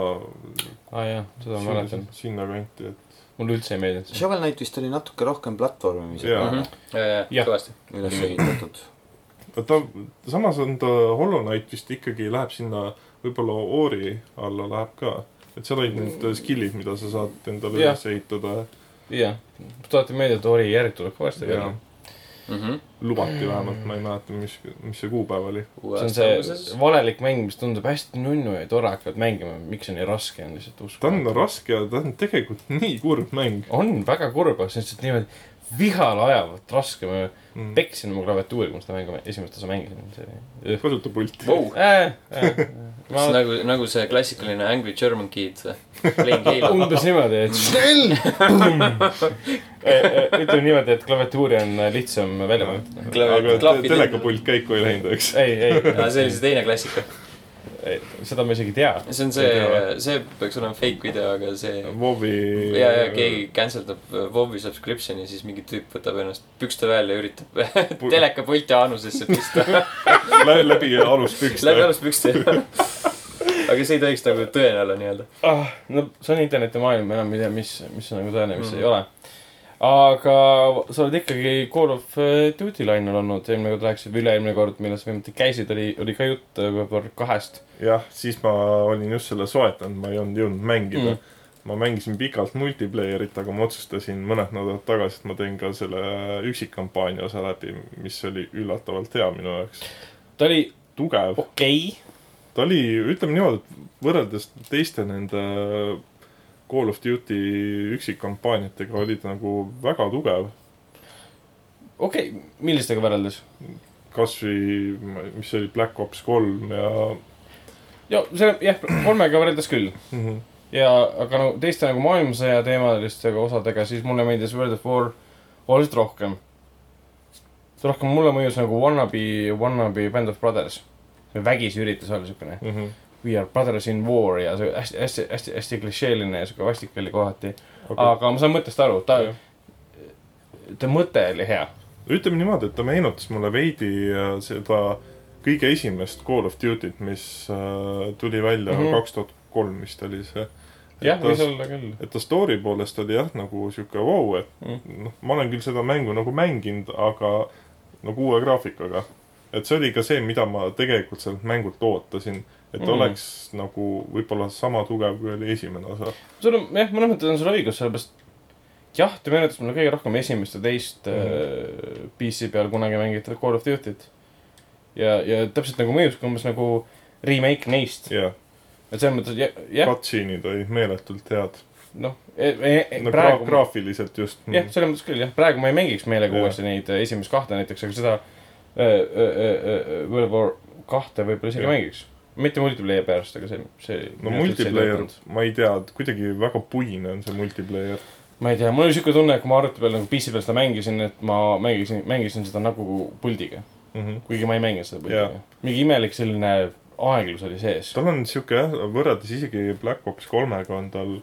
aa jah, seda ma mäletan. sinnakanti, et mulle üldse ei meeldinud see. Shovel Knight vist oli natuke rohkem platvormimisega Jaa. Mhm. ja, ja, kõvasti. üles ehitatud. ta, samas on ta Hollow Knight vist ikkagi läheb sinna, võib-olla Ori alla läheb ka. et seal olid need skill'id, mida sa saad endale Jah. üles ehitada jah, tuletan meelde, et Ori järg tuleb ka välja. Mhm. lubati vähemalt, ma ei mäleta, mis, mis see kuupäev oli. see on see valelik mäng, mis tundub hästi nunnu ja tore hakkad mängima, miks see nii raske on lihtsalt ta on uskumatu. raske ja ta on tegelikult nii kurb mäng on väga kurb, aga see on lihtsalt niimoodi vihale ajavalt raske, ma mm.. peksin oma klaviatuuri, kui ma seda mängu esimest osa mängisin, see oli kasuta pulti. Wow. äh,. Äh, ma *laughs* see nagu, nagu see klassikaline Angry German Kid, Playing *laughs* Halo. umbes niimoodi, et Snell. *laughs* ütleme niimoodi, et klaviatuuri on lihtsam välja vajutada. telekapult käiku ei läinud, eks? ei, ei, see oli see teine klassika. Seda ma isegi ei tea. see on see, see peaks olema fake video, aga see WoW-i. ja, ja keegi cancel dab WoW-i subscription'i, siis mingi tüüp võtab ennast pükste välja ja üritab *laughs* telekapulti anusesse pista. läbi, aluspükste. läbi aluspükste. aga see ei tohiks nagu tõene olla nii-öelda. ah,. no see on internetimaailm, enam ei tea, mis, mis on nagu tõene, mis Mm. mm. ei ole. Aga sa oled ikkagi Call of Duty lainel olnud, eelmine kord rääkisid või üle-eelmine kord, millal sa viimati käisid, oli, oli ka jutt äh, Warcraft kahest. jah, siis ma olin just selle soetanud, ma ei olnud jõudnud mängida mm.. ma mängisin pikalt multiplayerit, aga ma otsustasin mõned nädalad tagasi, et ma teen ka selle üksikkampaania osa läbi, mis oli üllatavalt hea minu jaoks. ta oli tugev, okei okay., ta oli, ütleme niimoodi, et võrreldes teiste nende Call of Duty üksikkampaaniatega oli ta nagu väga tugev. okei okay., millistega võrreldes? kasvõi, mis see oli, Black Ops kolm ja ja see, jah, kolmega võrreldes küll. mm. -hmm. ja, aga no teiste nagu maailmasõja teemaliste osadega, siis mulle meeldis World of War oluliselt rohkem. rohkem mulle mõjus nagu Wannabe, Wannabe Band of Brothers. see vägisi üritus olla siukene Mm -hmm. We are brothers in war ja see hästi, hästi, hästi, hästi klišeeline ja siuke vastik oli kohati. Okay. aga ma saan mõttest aru, ta ta mõte oli hea. ütleme niimoodi, et ta meenutas mulle veidi äh, seda kõige esimest Call of Duty't, mis äh, tuli välja Mhm. kaks tuhat kolm vist oli see. jah, võis olla küll. et ta story poolest oli jah, nagu sihuke vau wow,, et Mm. noh, ma olen küll seda mängu nagu mänginud, aga nagu uue graafikaga. et see oli ka see, mida ma tegelikult sellelt mängult ootasin. Et Mm. oleks nagu võib-olla sama tugev, kui oli esimene osa. sul on, jah, mõnes mõttes on sul õigus, sellepärast jah, ta meenutas mulle kõige rohkem esimest ja teist mm. -hmm. PC peal kunagi mängitud Call of Duty't. ja, ja täpselt nagu mõjus umbes nagu remake neist. jah, et selles mõttes jah, jah, cutscene'id olid meeletult head. noh e,, e, e, no praegu gra-, graafiliselt just. jah, selles mõttes küll jah, praegu ma ei mängiks meelega Jah. uuesti neid äh, esimest kahte näiteks, aga seda äh, äh, äh, World War kahte võib-olla isegi Jah. mängiks. Mitte multiplayer pärast, aga see, see. no multiplayer, ma ei tea, kuidagi väga puine on see multiplayer. ma ei tea, mul oli siuke tunne, et kui ma arvuti peal nagu PC peal seda mängisin, et ma mängisin, mängisin seda nagu puldiga. Mm -hmm. kuigi ma ei mänginud seda puldiga. mingi imelik selline aeglus oli sees. tal on sihuke jah, võrreldes isegi Black Ops kolmega on tal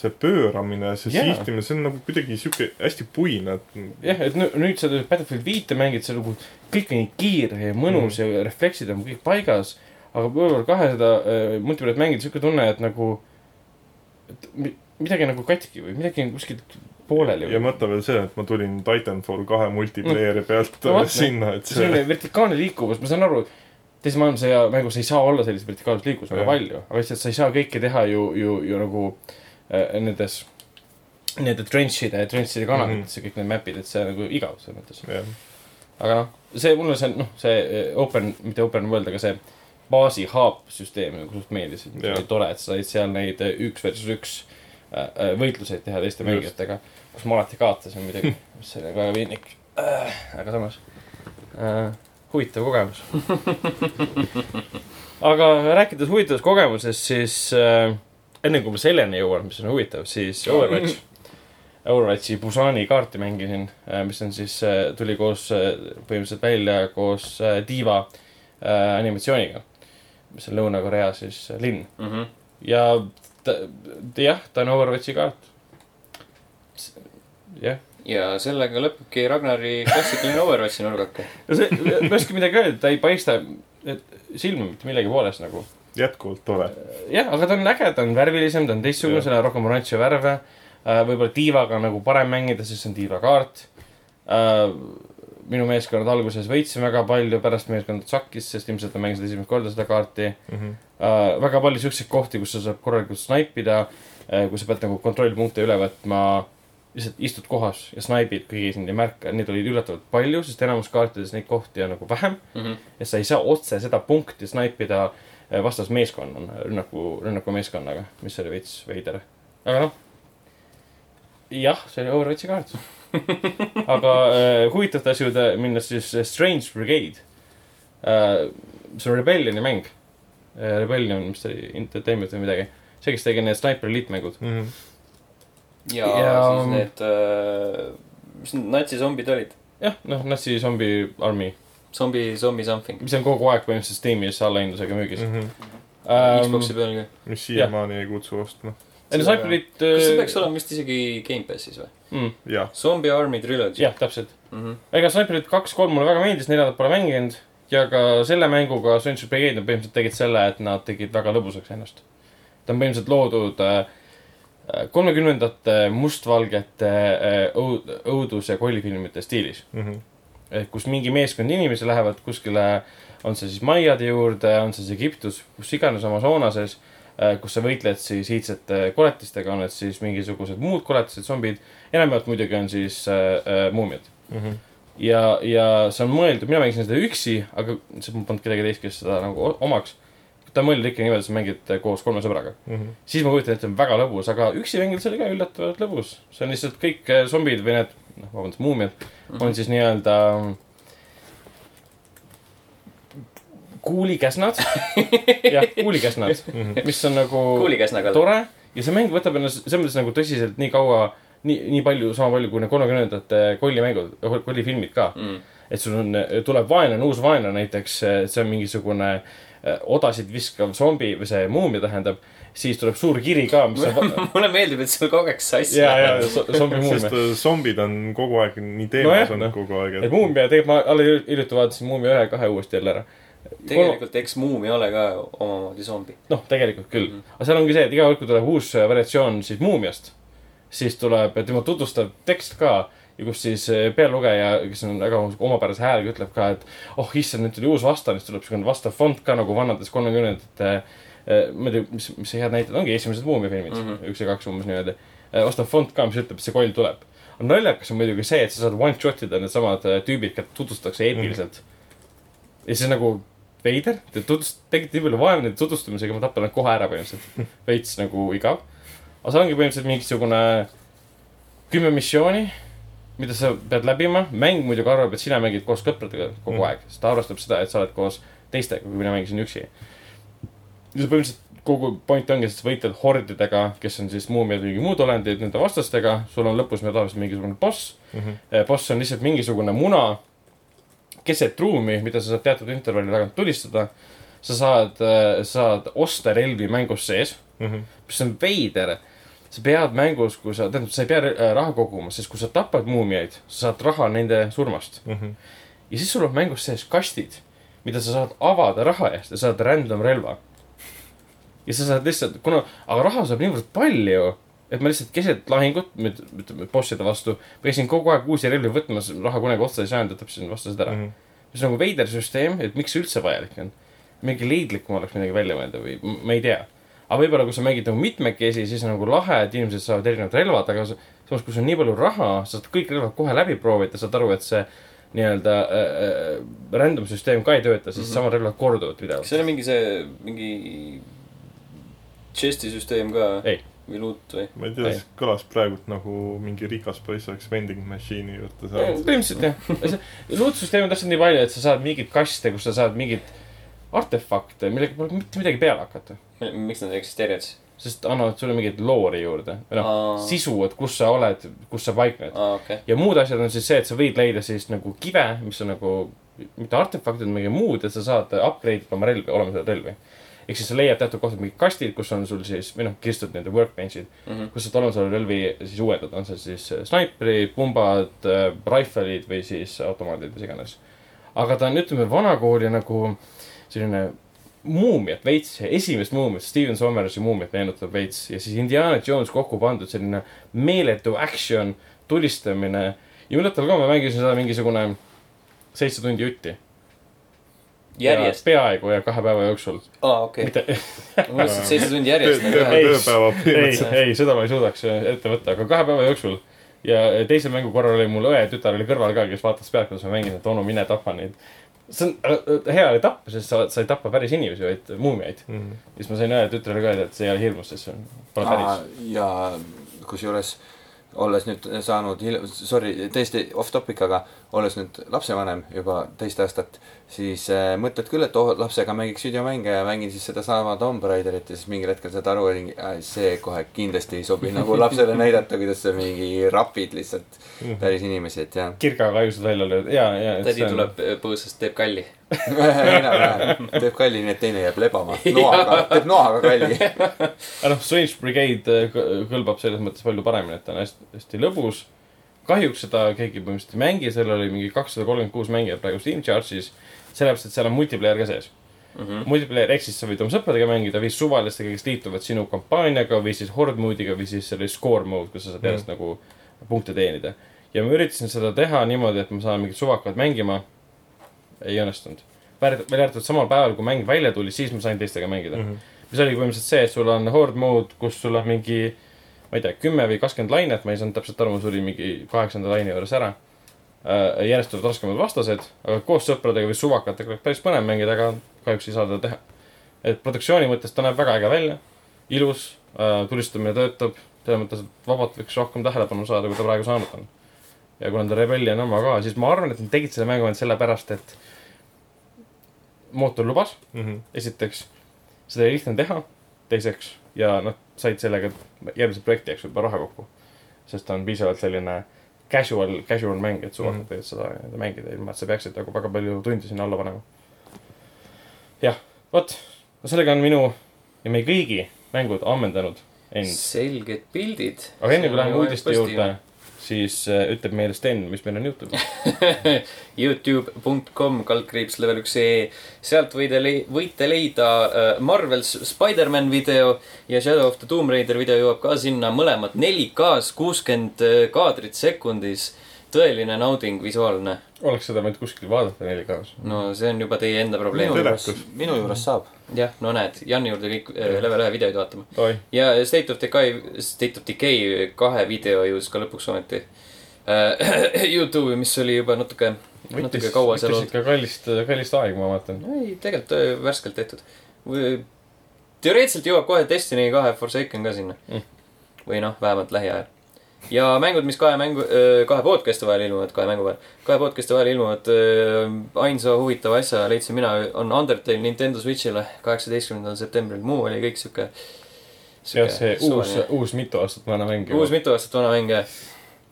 see pööramine, see Jaa. sihtimine, see on nagu kuidagi sihuke hästi puine, et jah, et nüüd, nüüd sa Battlefield viite mängid, see nagu kõik on nii kiire ja mõnus mm. ja refleksid on kõik paigas. Aga War kahe seda äh, multiplayer'it mängida, siuke tunne, et nagu, et mi- midagi nagu katki või midagi on kuskilt pooleli ja mõtle veel see, et ma tulin Titanfall kahe multiplayer'i pealt No vot, sinna, et see selline vertikaalne liikuvus, ma saan aru, teise maailmasõja mängus ei saa olla sellist vertikaalset liikuvust väga palju, aga lihtsalt sa ei saa kõike teha ju, ju, ju nagu äh, nendes nende trench'ide, trench'ide kanalitesse mm -hmm. kõik need map'id, et see on nagu igav selles mõttes. aga noh, see mulle see, noh, see eh, open, mitte open world, aga see baasi hub süsteem nagu suht meeldis, et see Jah. oli tore, et sa said seal neid eh, üks versus üks äh, äh, võitluseid teha teiste mängijatega, kus ma alati kaotasin muidugi, mis *laughs* oli väga piinlik äh,. aga samas äh, huvitav kogemus. *laughs* aga rääkides huvitavast kogemusest, siis äh, enne kui ma selleni jõuan, mis on huvitav, siis Overwatch. *laughs* Overwatchi Busani kaarti mängisin, mis on siis, tuli koos, põhimõtteliselt välja koos äh, Diva äh, animatsiooniga. Mis on Lõuna-Korea siis äh, linn Mhm. ja ta, jah, ta on Overwatchi kaart. jah, ja sellega lõpebki Ragnari klassikaline Overwatchi nurgake. no see, ma ei oska midagi öelda, ta ei paista et silma mitte millegi poolest nagu. jätkuvalt tore. jah, aga ta on äge, ta on värvilisem, ta on teistsugune, seal on rohkem oranži värve. võib-olla diivaga on nagu parem mängida, sest see on diiva kaart. Minu meeskond alguses võitsin väga palju, pärast meeskond sakkis, sest ilmselt ma mängisin esimest korda seda kaarti. Mhm. väga palju siukseid kohti, kus sa saad korralikult snaipida, kus sa pead nagu kontrollpunkte üle võtma. lihtsalt istud kohas ja snaibid, keegi sind ei märka, neid oli üllatavalt palju, sest enamus kaartides neid kohti on nagu vähem Mhm. ja sa ei saa otse seda punkti snaipida eh, vastasmeeskonnana, rünnaku, rünnakumeeskonnaga, mis oli veits veider. aga noh, jah, see oli Overwatchi kaart. Aga äh, huvitavate asjade minnes siis äh, Strange Brigade äh,. see on Rebellioni mäng äh,. Rebellion, mis ta oli, Entertainment või midagi. see, kes tegi need Sniper Elite mängud. Mhm. ja, Ja- ja siis need äh,, mis need natsizombid olid? jah, noh, Natsi Zombie Army, zombi, zombi something. mis on kogu aeg põhimõtteliselt Steamis allahindlusega müügis Mhm. ähm,. Xbox'i peal ka. mis siiamaani ei kutsu ostma. ei no Sniper Elite. kas see peaks olema vist isegi Gamepassis või? mm,. jah, Zombie Army Trilogy. jah, täpselt. mm. -hmm. ega Sniper Elite kaks, kolm mulle väga meeldis, neljandat pole mänginud. ja ka selle mänguga Stranger Brigade nad põhimõtteliselt tegid selle, et nad tegid väga lõbusaks ennast. ta on põhimõtteliselt loodud äh, kolmekümnendate mustvalgete äh, õud-, õudus- ja kollifilmide stiilis. Mhm. et kus mingi meeskond inimesi lähevad kuskile, on see siis maiade juurde, on see siis Egiptus, kus iganes Amazonases, kus sa võitled siis iidsete koletistega, on need siis mingisugused muud koletised, zombid. enamjaolt muidugi on siis äh, äh, muumiad. Mhm. ja, ja see on mõeldud, mina mängisin seda üksi, aga see polnud kedagi teist, kes seda nagu omaks. ta on mõeldud ikka niimoodi, et sa mängid koos kolme sõbraga. Mhm. siis ma kujutan ette, see on väga lõbus, aga üksi mängida see oli ka üllatavalt lõbus. see on lihtsalt kõik äh, zombid või need, noh, vabandust, muumiad on siis nii-öelda kuulikäsnad. *laughs* jah, kuulikäsnad, mis on nagu tore ja see mäng võtab ennast selles mõttes nagu tõsiselt nii kaua, nii, nii palju, sama palju kui need kolmekümnendate kollimängud, kollifilmid ka. mm.. et sul on, tuleb vaenlane, uus vaenlane näiteks, see on mingisugune odasid viskav zombi või see muumia tähendab, siis tuleb suur kiri ka, mis on *laughs* mulle meeldib, et sul kogu aeg sassi ja, ja zombi sest muumia. äh, zombid on kogu aeg nii teemas olnud noh. kogu aeg, et muumia, tegelikult ma alles hiljuti vaatasin Muumia ühe ja kahe uuesti jälle ära. Tegelikult eks muum ei ole ka omamoodi zombi. noh, tegelikult küll Mhm. aga seal ongi see, et iga kord, kui tuleb uus äh, variatsioon siis muumiast, siis tuleb tema tutvustab tekst ka ja kus siis äh, pealugeja, kes on väga omapärase häälega, ütleb ka, et oh issand, nüüd tuli uus vastane, siis tuleb siukene vastav fond ka nagu vanades kolmekümnendate äh, ma ei tea, mis, mis head näited ongi, esimesed muumiafilmid mm. -hmm. üks ja kaks umbes niimoodi. vastav fond ka, mis ütleb, et see koll tuleb. naljakas on muidugi see, et sa saad one shot ida needsamad äh, tüübid, keda tutvustatakse eepiliselt mm. -hmm. Ja see on nagu veider, te tutvust-, tegite nii palju vaeva nende tutvustamisega, ma tapan nad kohe ära põhimõtteliselt. *laughs* veits nagu igav. aga seal ongi põhimõtteliselt mingisugune kümme missiooni, mida sa pead läbima. mäng muidugi arvab, et sina mängid koos sõpradega kogu Mm. aeg, sest ta arvestab seda, et sa oled koos teistega, kui mina mängisin üksi. ja põhimõtteliselt kogu point ongi, et sa võitled hordidega, kes on siis muumiad või muud olendid, nende vastastega. sul on lõpus tavaliselt mingisugune boss Mhm. Eh, boss on lihtsalt mingisugune muna keset ruumi, mida sa saad teatud intervalli tagant tulistada. sa saad, saad osta relvi mängus sees, Mhm. mis on veider. sa pead mängus, kui sa, tähendab, sa ei pea äh, raha koguma, sest kui sa tapad muumiaid, sa saad raha nende surmast. Mhm. ja siis sul on mängus sees kastid, mida sa saad avada raha eest ja saad random relva. ja sa saad lihtsalt, kuna, aga raha saab niivõrd palju, et ma lihtsalt keset lahingut, ütleme bosside vastu, käisin kogu aeg uusi relvi võtmas, raha kunagi otsa ei saanud ja tapsin vastased ära mm. -hmm. see on nagu veider süsteem, et miks see üldse vajalik on. mingi leidlikum oleks midagi välja mõelda või ma ei tea. aga võib-olla, kui sa mängid nagu mitmekesi, siis on nagu lahe, et inimesed saavad erinevad relvad, aga sa, samas, kui sul on nii palju raha, sa saad kõik relvad kohe läbi proovida, saad aru, et see nii-öelda äh, äh, random süsteem ka ei tööta, siis mm -hmm. samad relvad korduvad kas pidevalt. seal on mingi see, mingi chest'i süsteem ka Ei. Või loot või? ma ei tea, see kõlas praegult nagu mingi rikas poiss oleks vending machine'i juurde saanud. põhimõtteliselt jah, luutsüsteem on täpselt nii palju, et sa saad mingeid kaste, kus sa saad mingeid artefakte, millega pole mitte midagi peale hakata. miks nad eksisteerivad siis? sest annavad sulle mingeid loori juurde või noh sisu, et kus sa oled, kus sa paikned. aa, okei. ja muud asjad on siis see, et sa võid leida siis nagu kive, mis on nagu mitte artefaktid, midagi muud, et sa saad upgrade ida oma relvi, olemasolevaid relvi. Ehk siis sa leiad teatud kohtadel mingid kastid, kus on sul siis või noh, kirjutatud nende workbench'id mm. -hmm. kus saad olemasolevaid relvi siis uuendada, on see siis äh, snaiprid, pumbad, rifle'id või siis automaadid, mis iganes. aga ta on, ütleme, vanakooli nagu selline muumiat veits, esimest muumiat, Steven Sommersi muumiat meenutab veits ja siis Indiana Jones kokku pandud selline meeletu action, tulistamine. ja üllatal kombel ma mängisin seda mingisugune seitse tundi jutti. järjest? peaaegu ja kahe päeva jooksul. aa, okei. ma mõtlesin, et seitse tundi järjest. Ei. ei, ei, seda ma ei suudaks ette võtta, aga kahe päeva jooksul. ja teise mängu korral oli mul õe tütar oli kõrval ka, kes vaatas pealt, kuidas ma mängin, et onu, mine tapa neid. see on, hea oli tappa, sest sa, sa ei tapa päris inimesi, vaid muumiaid. Mhm. siis ma sain õe tütrele ka öelda, et see ei ole hirmus, sest see on, pole päris. ja kusjuures olles nüüd saanud, sorry, täiesti off topic, aga olles nüüd lapsevanem juba teist aastat, siis äh, mõtled küll, et oh, lapsega mängiks videomänge ja mängin siis sedasama Tomb Raiderit ja siis mingil hetkel saad aru, et see kohe kindlasti ei sobi nagu lapsele *laughs* näidata, kuidas sa mingi rapid lihtsalt päris inimesi, et jah. kirgaga ajusid välja lööd ja, ja. tädi tuleb põõsast, teeb kalli. enam-vähem, teeb kalli, nii et teine jääb lebama. *laughs* noaga, teeb noaga kalli. *laughs* aga noh, Strange Brigade äh, kõ- kõlbab selles mõttes palju paremini, et ta on hästi, hästi lõbus. kahjuks seda keegi põhimõtteliselt ei mängi, seal oli mingi kakssada kolmkümmend kuus mängijat praegu Steam Charge'is. sellepärast, et seal on multiplayer ka sees mm. -hmm. multiplayer ehk siis sa võid oma sõpradega mängida või suvalistega, kes liituvad sinu kampaaniaga või siis horde mode'iga või siis selle score mode, kus sa saad järjest mm -hmm. nagu punkte teenida. ja ma üritasin seda teha niimoodi, et ma saan mingid suvakad mängima. Ei õnnestunud. välja arvatud samal päeval, kui mäng välja tuli, siis ma sain teistega mängida mm. -hmm mis oli põhimõtteliselt see, et sul on horde mode, kus sul on mingi, ma ei tea, kümme või kakskümmend lainet, ma ei saanud täpselt aru, mul suri mingi kaheksanda laine juures ära. järjest tulevad raskemad vastased, aga koos sõpradega või suvakatega oleks päris põnev mängida, aga kahjuks ei saa seda teha. et produktsiooni mõttes ta näeb väga äge välja, ilus, tulistamine töötab, selles mõttes, et vabalt võiks rohkem tähelepanu saada, kui ta praegu saanud on. Ja kuna ta Rebellion oma ka, siis ma arvan, et nad tegid selle mängu ainult sellepärast, et mootor lubas Mhm. esiteks, seda oli lihtne teha, teiseks ja nad said sellega järgmise projekti jaoks juba raha kokku. sest ta on piisavalt selline casual, casual mäng, et suvakad Mhm. võivad seda mängida, ilma et sa peaksid nagu väga palju tunde sinna alla panema. jah, vot, no sellega on minu ja meie kõigi mängud ammendanud end. selged pildid. aga enne kui läheme uudiste juurde, siis äh, ütleb meile Sten, mis meil on Youtube'is. *laughs* Youtube.com kaldkriips level üks ee, sealt võide lei-, võite leida äh, Marvel's Spider-man video ja Shadow of the Tomb Raider video jõuab ka sinna, mõlemad 4K-s, kuuskümmend kaadrit sekundis. tõeline nauding, visuaalne. Oleks seda võinud kuskil vaadata 4K-s. no see on juba teie enda probleem minu. juures, minu juures saab. jah, no näed, Jani juurde kõik äh, level ühe videoid vaatama. ja State of Decay, State of Decay kahe video jõudis ka lõpuks ometi äh, *clears throat* Youtube'i, mis oli juba natuke, natuke kaua seal olnud. ikka kallist, kallist aega, ma vaatan. ei, tegelikult äh, värskelt tehtud. teoreetiliselt jõuab kohe Destiny kahe Forsaken ka sinna mm.. või noh, vähemalt lähiajal. Ja mängud, mis kahe mängu, kahe podcast'i vahel ilmuvad, kahe mängu vahel, kahe podcast'i vahel ilmuvad, ainsa huvitava asja leidsin mina, on Undertale Nintendo Switch'ile kaheksateistkümnendal septembril, muu oli kõik sihuke. jah, see uus, uus mitu aastat vana mäng. uus mitu aastat vana mäng jah.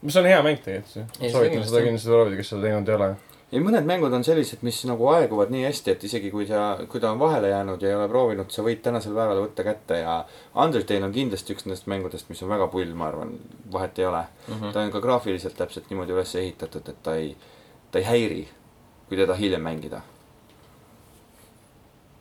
mis on hea mäng tegelikult. Soovitan seda kindlasti proovida, kes seda teinud ei ole. Ja mõned mängud on sellised, mis nagu aeguvad nii hästi, et isegi kui ta, kui ta on vahele jäänud ja ei ole proovinud, sa võid tänasel päeval võtta kätte ja Undertale on kindlasti üks nendest mängudest, mis on väga pull, ma arvan, vahet ei ole mm. -hmm. ta on ka graafiliselt täpselt niimoodi üles ehitatud, et ta ei, ta ei häiri, kui teda hiljem mängida.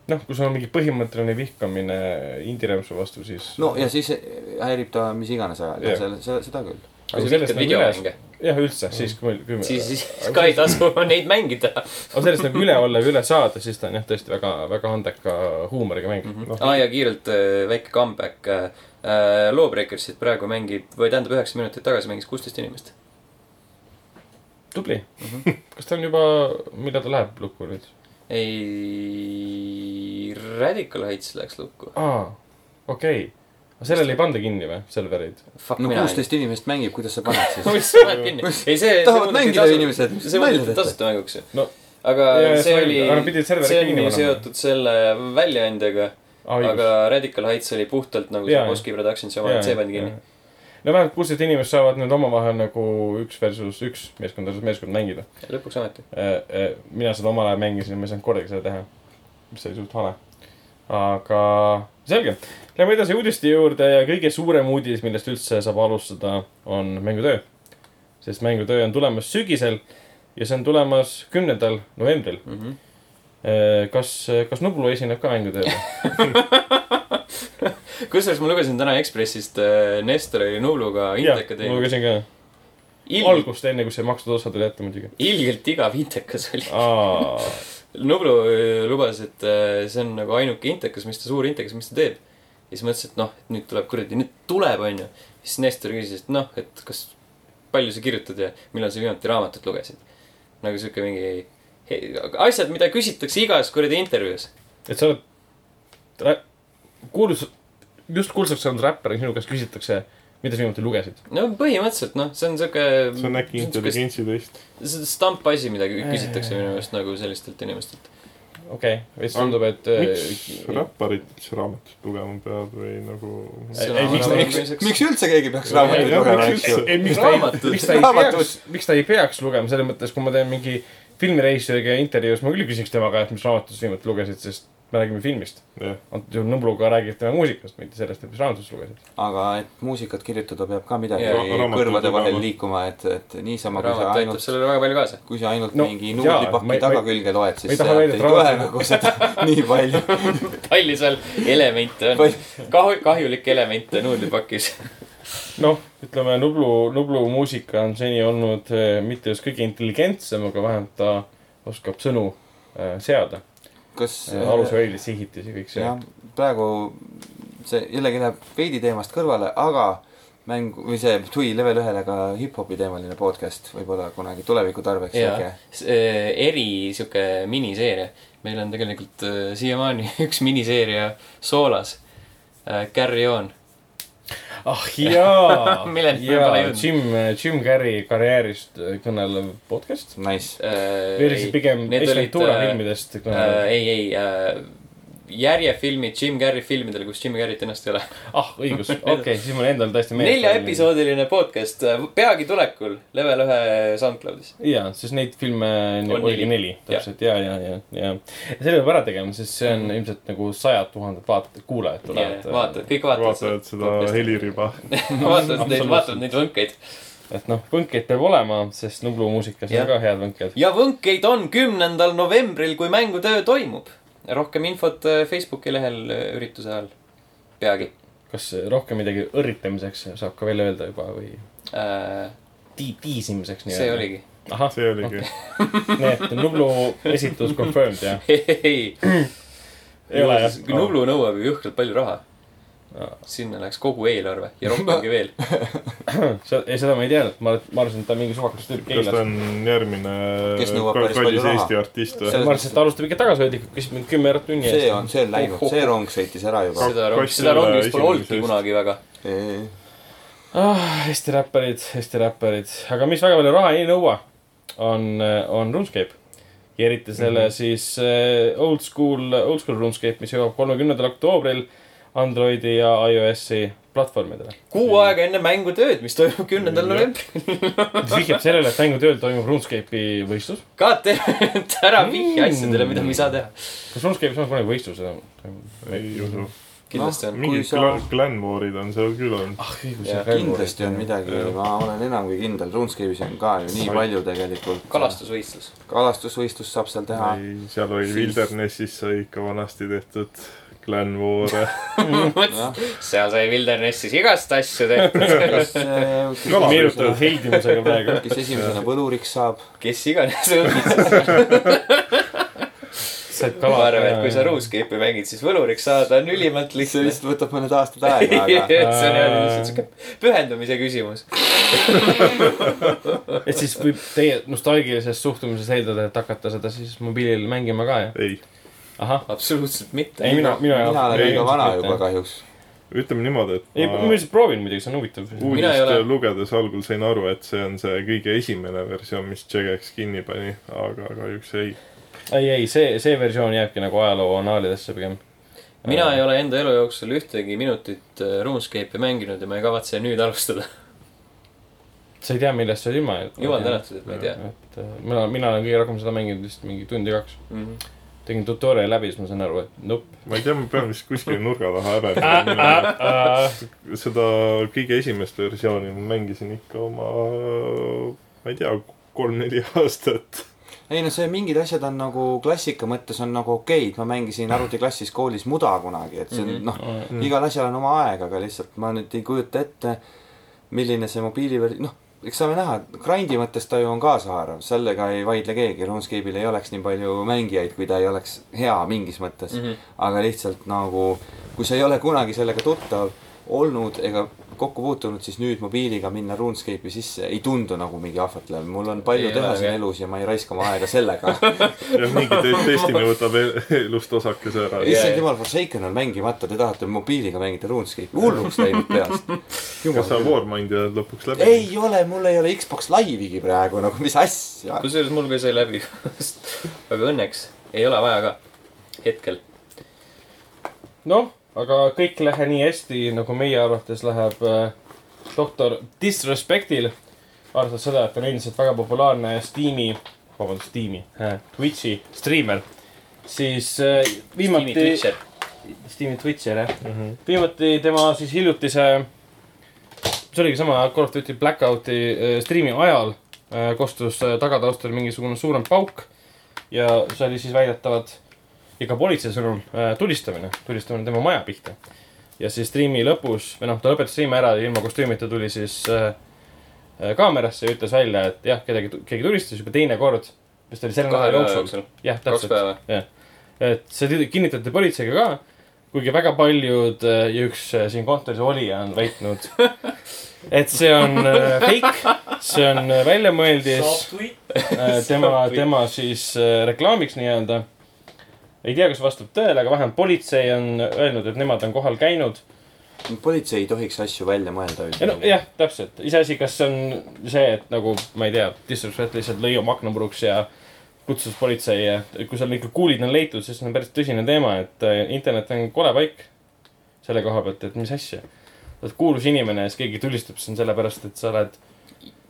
noh, kui sul on mingi põhimõtteline vihkamine indie-rämpsu vastu, siis. no ja siis häirib ta mis iganes ajal selle, selle, seda küll. aga sa sellest nagu videomänge. jah, üldse, siis kui meil, kui me. siis, siis ka ei tasu *laughs* neid mängida aga sellest nagu üle olla või üle saada, siis ta on jah, tõesti väga, väga andeka huumoriga mäng. mm. -hmm. ah, ja kiirelt äh, väike comeback äh,. Äh, Lawbreakersit praegu mängib, või tähendab üheksa minutit tagasi mängis kuusteist inimest. tubli mm. Mhm. -hmm. *laughs* kas ta on juba, millal ta läheb lukku nüüd? ei, Radical Heights läks lukku. aa, okei okay.. Aga sellele ei panda kinni või, servereid? Fuck no kuusteist inimest mängib, kuidas sa paned siis? *laughs* mis paned kinni? ei, see. tahavad mängida inimesed, see muudeti tasuta mänguks ju no aga Ja, see oli see on ju seotud selle väljaandega, aa, õigus. aga Radical Heights oli puhtalt nagu see Boski Productionsi oma, et see pandi kinni.. no vähemalt kuusteist inimest saavad nüüd omavahel nagu üks versus üks meeskond versus meeskond mängida. lõpuks ometi. mina seda omal ajal mängisin ja ma ei saanud kordagi seda teha. mis oli suht vale. Aga selge, lähme edasi uudiste juurde ja kõige suurem uudis, millest üldse saab alustada, on mängutöö. sest mängutöö on tulemas sügisel ja see on tulemas kümnendal novembril. Mhm. kas, kas Nublu esineb ka mängutööl? *laughs* kusjuures ma lugesin täna Ekspressist äh, Nestori Nubluga jah, Inteka ma lugesin ka. ilgelt, algust enne, kui see makstud osa tuli ette muidugi. ilgelt igav Intekas oli. Nublu äh, lubas, et äh, see on nagu ainuke Intekas, mis ta, suur Intekas, mis ta teeb. ja siis mõtlesin, et noh, et nüüd tuleb kuradi, nüüd tuleb, onju. siis Nestor küsis, et noh, et kas, palju sa kirjutad ja millal sa viimati raamatut lugesid. nagu sihuke mingi he- asjad, mida küsitakse igas kuradi intervjuus. et sa oled kuulus, just kuulsaks saanud räppar ja sinu käest küsitakse, mida sa viimati lugesid. no põhimõtteliselt noh, see on sihuke. see on äkki intelligentsi test. see on stamp asi, mida kü- küsitakse minu meelest nagu sellistelt inimestelt. okei okay., veits tundub, et. miks räpparid üldse raamatut lugema peavad või nagu. Miks- miks, miks üldse keegi peaks raamatut Ei, lugema, miks eks ju miks ta ei, miks ta ei peaks, miks ta ei peaks lugema, selles mõttes, kui ma teen mingi filmireisijariga intervjuus, ma küll küsiks tema käest, mis raamatust sa viimati lugesid, sest me räägime filmist. jah, antud juhul Nõmbluga räägib tema muusikast, mitte sellest, et mis raamatust lugesid. aga et muusikat kirjutada peab ka midagi raamatud kõrvade vahel liikuma, et, et niisama, kui sa raamat aitab ainult, sellele väga palju kaasa. kui sa ainult No, mingi nuudlipaki ma ei- tagakülge loed, siis sealt ei tule nagu seda *laughs* nii palju. *laughs* palju seal elemente on. Kahu-, kahjulikke elemente nuudlipakis. *laughs* noh, ütleme Nublu, Nublu muusika on seni olnud eh, mitte just kõige intelligentsem, aga vähemalt ta oskab sõnu eh, seada. Kas alushoidlid, sihitis ja kõik see. praegu see jällegi läheb veidi teemast kõrvale, aga mäng või see tuli level ühele ka hip-hopi teemaline podcast võib-olla kunagi tuleviku tarbeks jaa äkki., eri sihuke miniseeria. meil on tegelikult äh, siiamaani *laughs* üks miniseeria soolas äh,. Carry on. Ah jaa *laughs* me jaa jõudnud. Jim, Jim Carrey karjäärist äh, kõnelev podcast. Nice. või oli see pigem Ace Ventura filmidest kõnelev? äh, ei, ei äh,, järjefilmid Jim Carrey filmidele, kus Jim Carrey't ennast ei ole. ah, õigus, *laughs* okei okay,, siis mul endal tõesti meeles. neljaepisoodiline podcast, peagi tulekul, level ühe SoundCloudis. jaa, sest neid filme oligi neli. täpselt, ja, ja, ja, ja. selle peab ära tegema, sest see on ilmselt nagu sajad tuhanded vaat-, kuulajad tulevad. vaatad, kõik vaatavad vaatavad seda. heliriba. *laughs* vaatavad neid, vaatavad neid võnkeid. et noh, võnkeid peab olema, sest Nublu muusikas on ka head võnked. ja võnkeid on kümnendal novembril, kui mängutöö toimub. Rohkem infot äh, Facebooki lehel äh, ürituse ajal. peagi kas rohkem midagi õrritamiseks saab ka välja öelda juba või äh,. ti-, tiisimiseks nii-öelda? see. oligi. ahah, see oligi. *laughs* nii et Nublu esitus confirmed jah? *laughs* ei Ei ole, jah? Nublu nõuab ju jõhkralt palju raha. Sinna läks kogu eelarve ja rohkemgi *laughs* veel. *clears throat* ei, seda ma ei teadnud, ma, ma arvasin, et ta on mingi suvakas tüüp kas ta on järgmine kallis? Eesti artist või? See- ma arvasin, et ta alustab ikka tagasihoidlikult, küsib mind kümme eurot tunni see eest. on, see on läinud, see rong sõitis ära juba. seda rongi, seda rongi vist pole olnudki kunagi väga. ah,. Eesti räpparid, Eesti räpparid, aga mis väga palju raha ei nõua, on, on RuneScape. ja eriti selle mm -hmm. siis äh, old school, old school RuneScape, mis jõuab kolmekümnendal oktoobril Androidi ja iOS-i platvormidele. kuu aega enne mängutööd, mis toimub kümnendal novembril. mis vihjab sellele, et mängutööl toimub RuneScape'i võistlus. goddammit, ära vihja asjadele, mida me ei saa teha. kas RuneScape'is on kunagi võistlused? ei usu. kindlasti on. Kui mingid sa-. Glenmore'id on seal küll olnud. ah, kindlasti on midagi, ma olen enam kui kindel, RuneScape'is on ka ju nii palju tegelikult. kalastusvõistlus. kalastusvõistlust saab seal teha. ei, seal oli Siis- Wildernessis sai ikka vanasti tehtud Clan War'e. seal sai Wildernessis igast asju tehtud. meenutavad heidimusega praegu. kes esimesena võluriks saab. kes iganes *laughs* said ma kala. arvan, et kui sa RuneScape'i mängid, siis võluriks saada on ülimalt see lihtne. vist võtab mõned aastad aega, aga *laughs* see on jah lihtsalt siuke pühendumise küsimus. *laughs* et siis võib teie nostalgilises suhtumises eeldada, et hakata seda siis mobiilil mängima ka, jah? ei. Absoluutselt mitte. ei, mina, mina. mina olen liiga vana ilmselt juba mitte. kahjuks. ütleme niimoodi, et ei, ma lihtsalt proovin muidugi, see on huvitav. Mina ei ole- uudist lugedes algul sain aru, et see on see kõige esimene versioon, mis Jagex kinni pani, aga kahjuks ei. ei, ei, see, see versioon jääbki nagu ajaloo annaalidesse pigem. mina ei ole enda elu jooksul ühtegi minutit äh, RuneScape'i mänginud ja ma ei kavatse nüüd alustada. sa ei tea, millest sa oled ilma jäänud. jumal tänatud, et ma ei tea. et äh, mina, mina olen kõige rohkem seda mänginud vist mingi tund ja kaks. Tegin tutorial'i läbi, siis ma sain aru, et nupp. ma ei tea, ma pean vist kuskil nurga taha häbenema. seda kõige esimest versiooni ma mängisin ikka oma, ma ei tea, kolm-neli aastat. ei no see mingid asjad on nagu klassika mõttes on nagu okeid, ma mängisin arvutiklassis koolis muda kunagi, et see on noh, igal asjal on oma aeg, aga lihtsalt ma nüüd ei kujuta ette, milline see mobiiliver-, noh, eks saame näha, grind'i mõttes ta ju on kaasahaarav, sellega ei vaidle keegi, RuneScape'il ei oleks nii palju mängijaid, kui ta ei oleks hea mingis mõttes mm. -hmm. aga lihtsalt nagu, kui sa ei ole kunagi sellega tuttav olnud ega kokku puutunud, siis nüüd mobiiliga minna RuneScape'i sisse ei tundu nagu mingi ahvatlev, mul on palju Ei teha ole, siin jah. elus ja ma ei raiska oma aega sellega. *laughs* ja mingi te- Destiny *laughs* võtab el- *laughs* elust osakese ära. issand jumal, Forsaken on mängimata, te tahate mobiiliga mängida RuneScape'i, hulluks läinud peast. kas sa Warmindi oled lõpuks läbi? ei ole, mul ei ole Xbox Live'igi praegu nagu, mis asja. kusjuures mul ka sai läbi. aga õnneks ei ole vaja ka. hetkel. noh, aga kõik ei lähe nii hästi, nagu meie arvates läheb äh, doktor Disrespectil. arvestades seda, et ta on endiselt väga populaarne Steam'i, vabandust, Steam'i äh,, Twitch'i striimer, siis äh, viimati. Steam'i Twitcher jah mm -hmm.. viimati tema siis hiljutise, see oligi sama Call of Duty Blackout'i striimi ajal kostus tagataustal mingisugune suurem pauk. ja see oli siis väidetavalt ja ka politsei sõnul äh, tulistamine, tulistamine tema maja pihta. ja siis striimi lõpus või noh, ta lõpetas striimi ära ja ilma kostüümita tuli siis äh, äh, kaamerasse ja ütles välja, et jah, kedagi, keegi tulistas juba teine kord. vist oli selle nädala jooksul jah, täpselt jah, et see kinnitati politseiga ka, kuigi väga paljud äh, ja üks äh, siin kontoris olija on väitnud, *laughs* et see on fake, see on väljamõeldis tema, *laughs* tema siis reklaamiks nii-öelda. Ei tea, kas vastab tõele, aga vähemalt politsei on öelnud, et nemad on kohal käinud. politsei ei tohiks asju välja mõelda no jah, täpselt, iseasi, kas see on see, et nagu ma ei tea, Disrespect lihtsalt lõi oma akna puruks ja kutsus politsei ja kui seal ikka kuulid on leitud, siis see on päris tõsine teema, et äh, internet on kole paik selle koha pealt, et mis asja. oled kuulus inimene ja siis keegi tulistab sind sellepärast, et sa oled,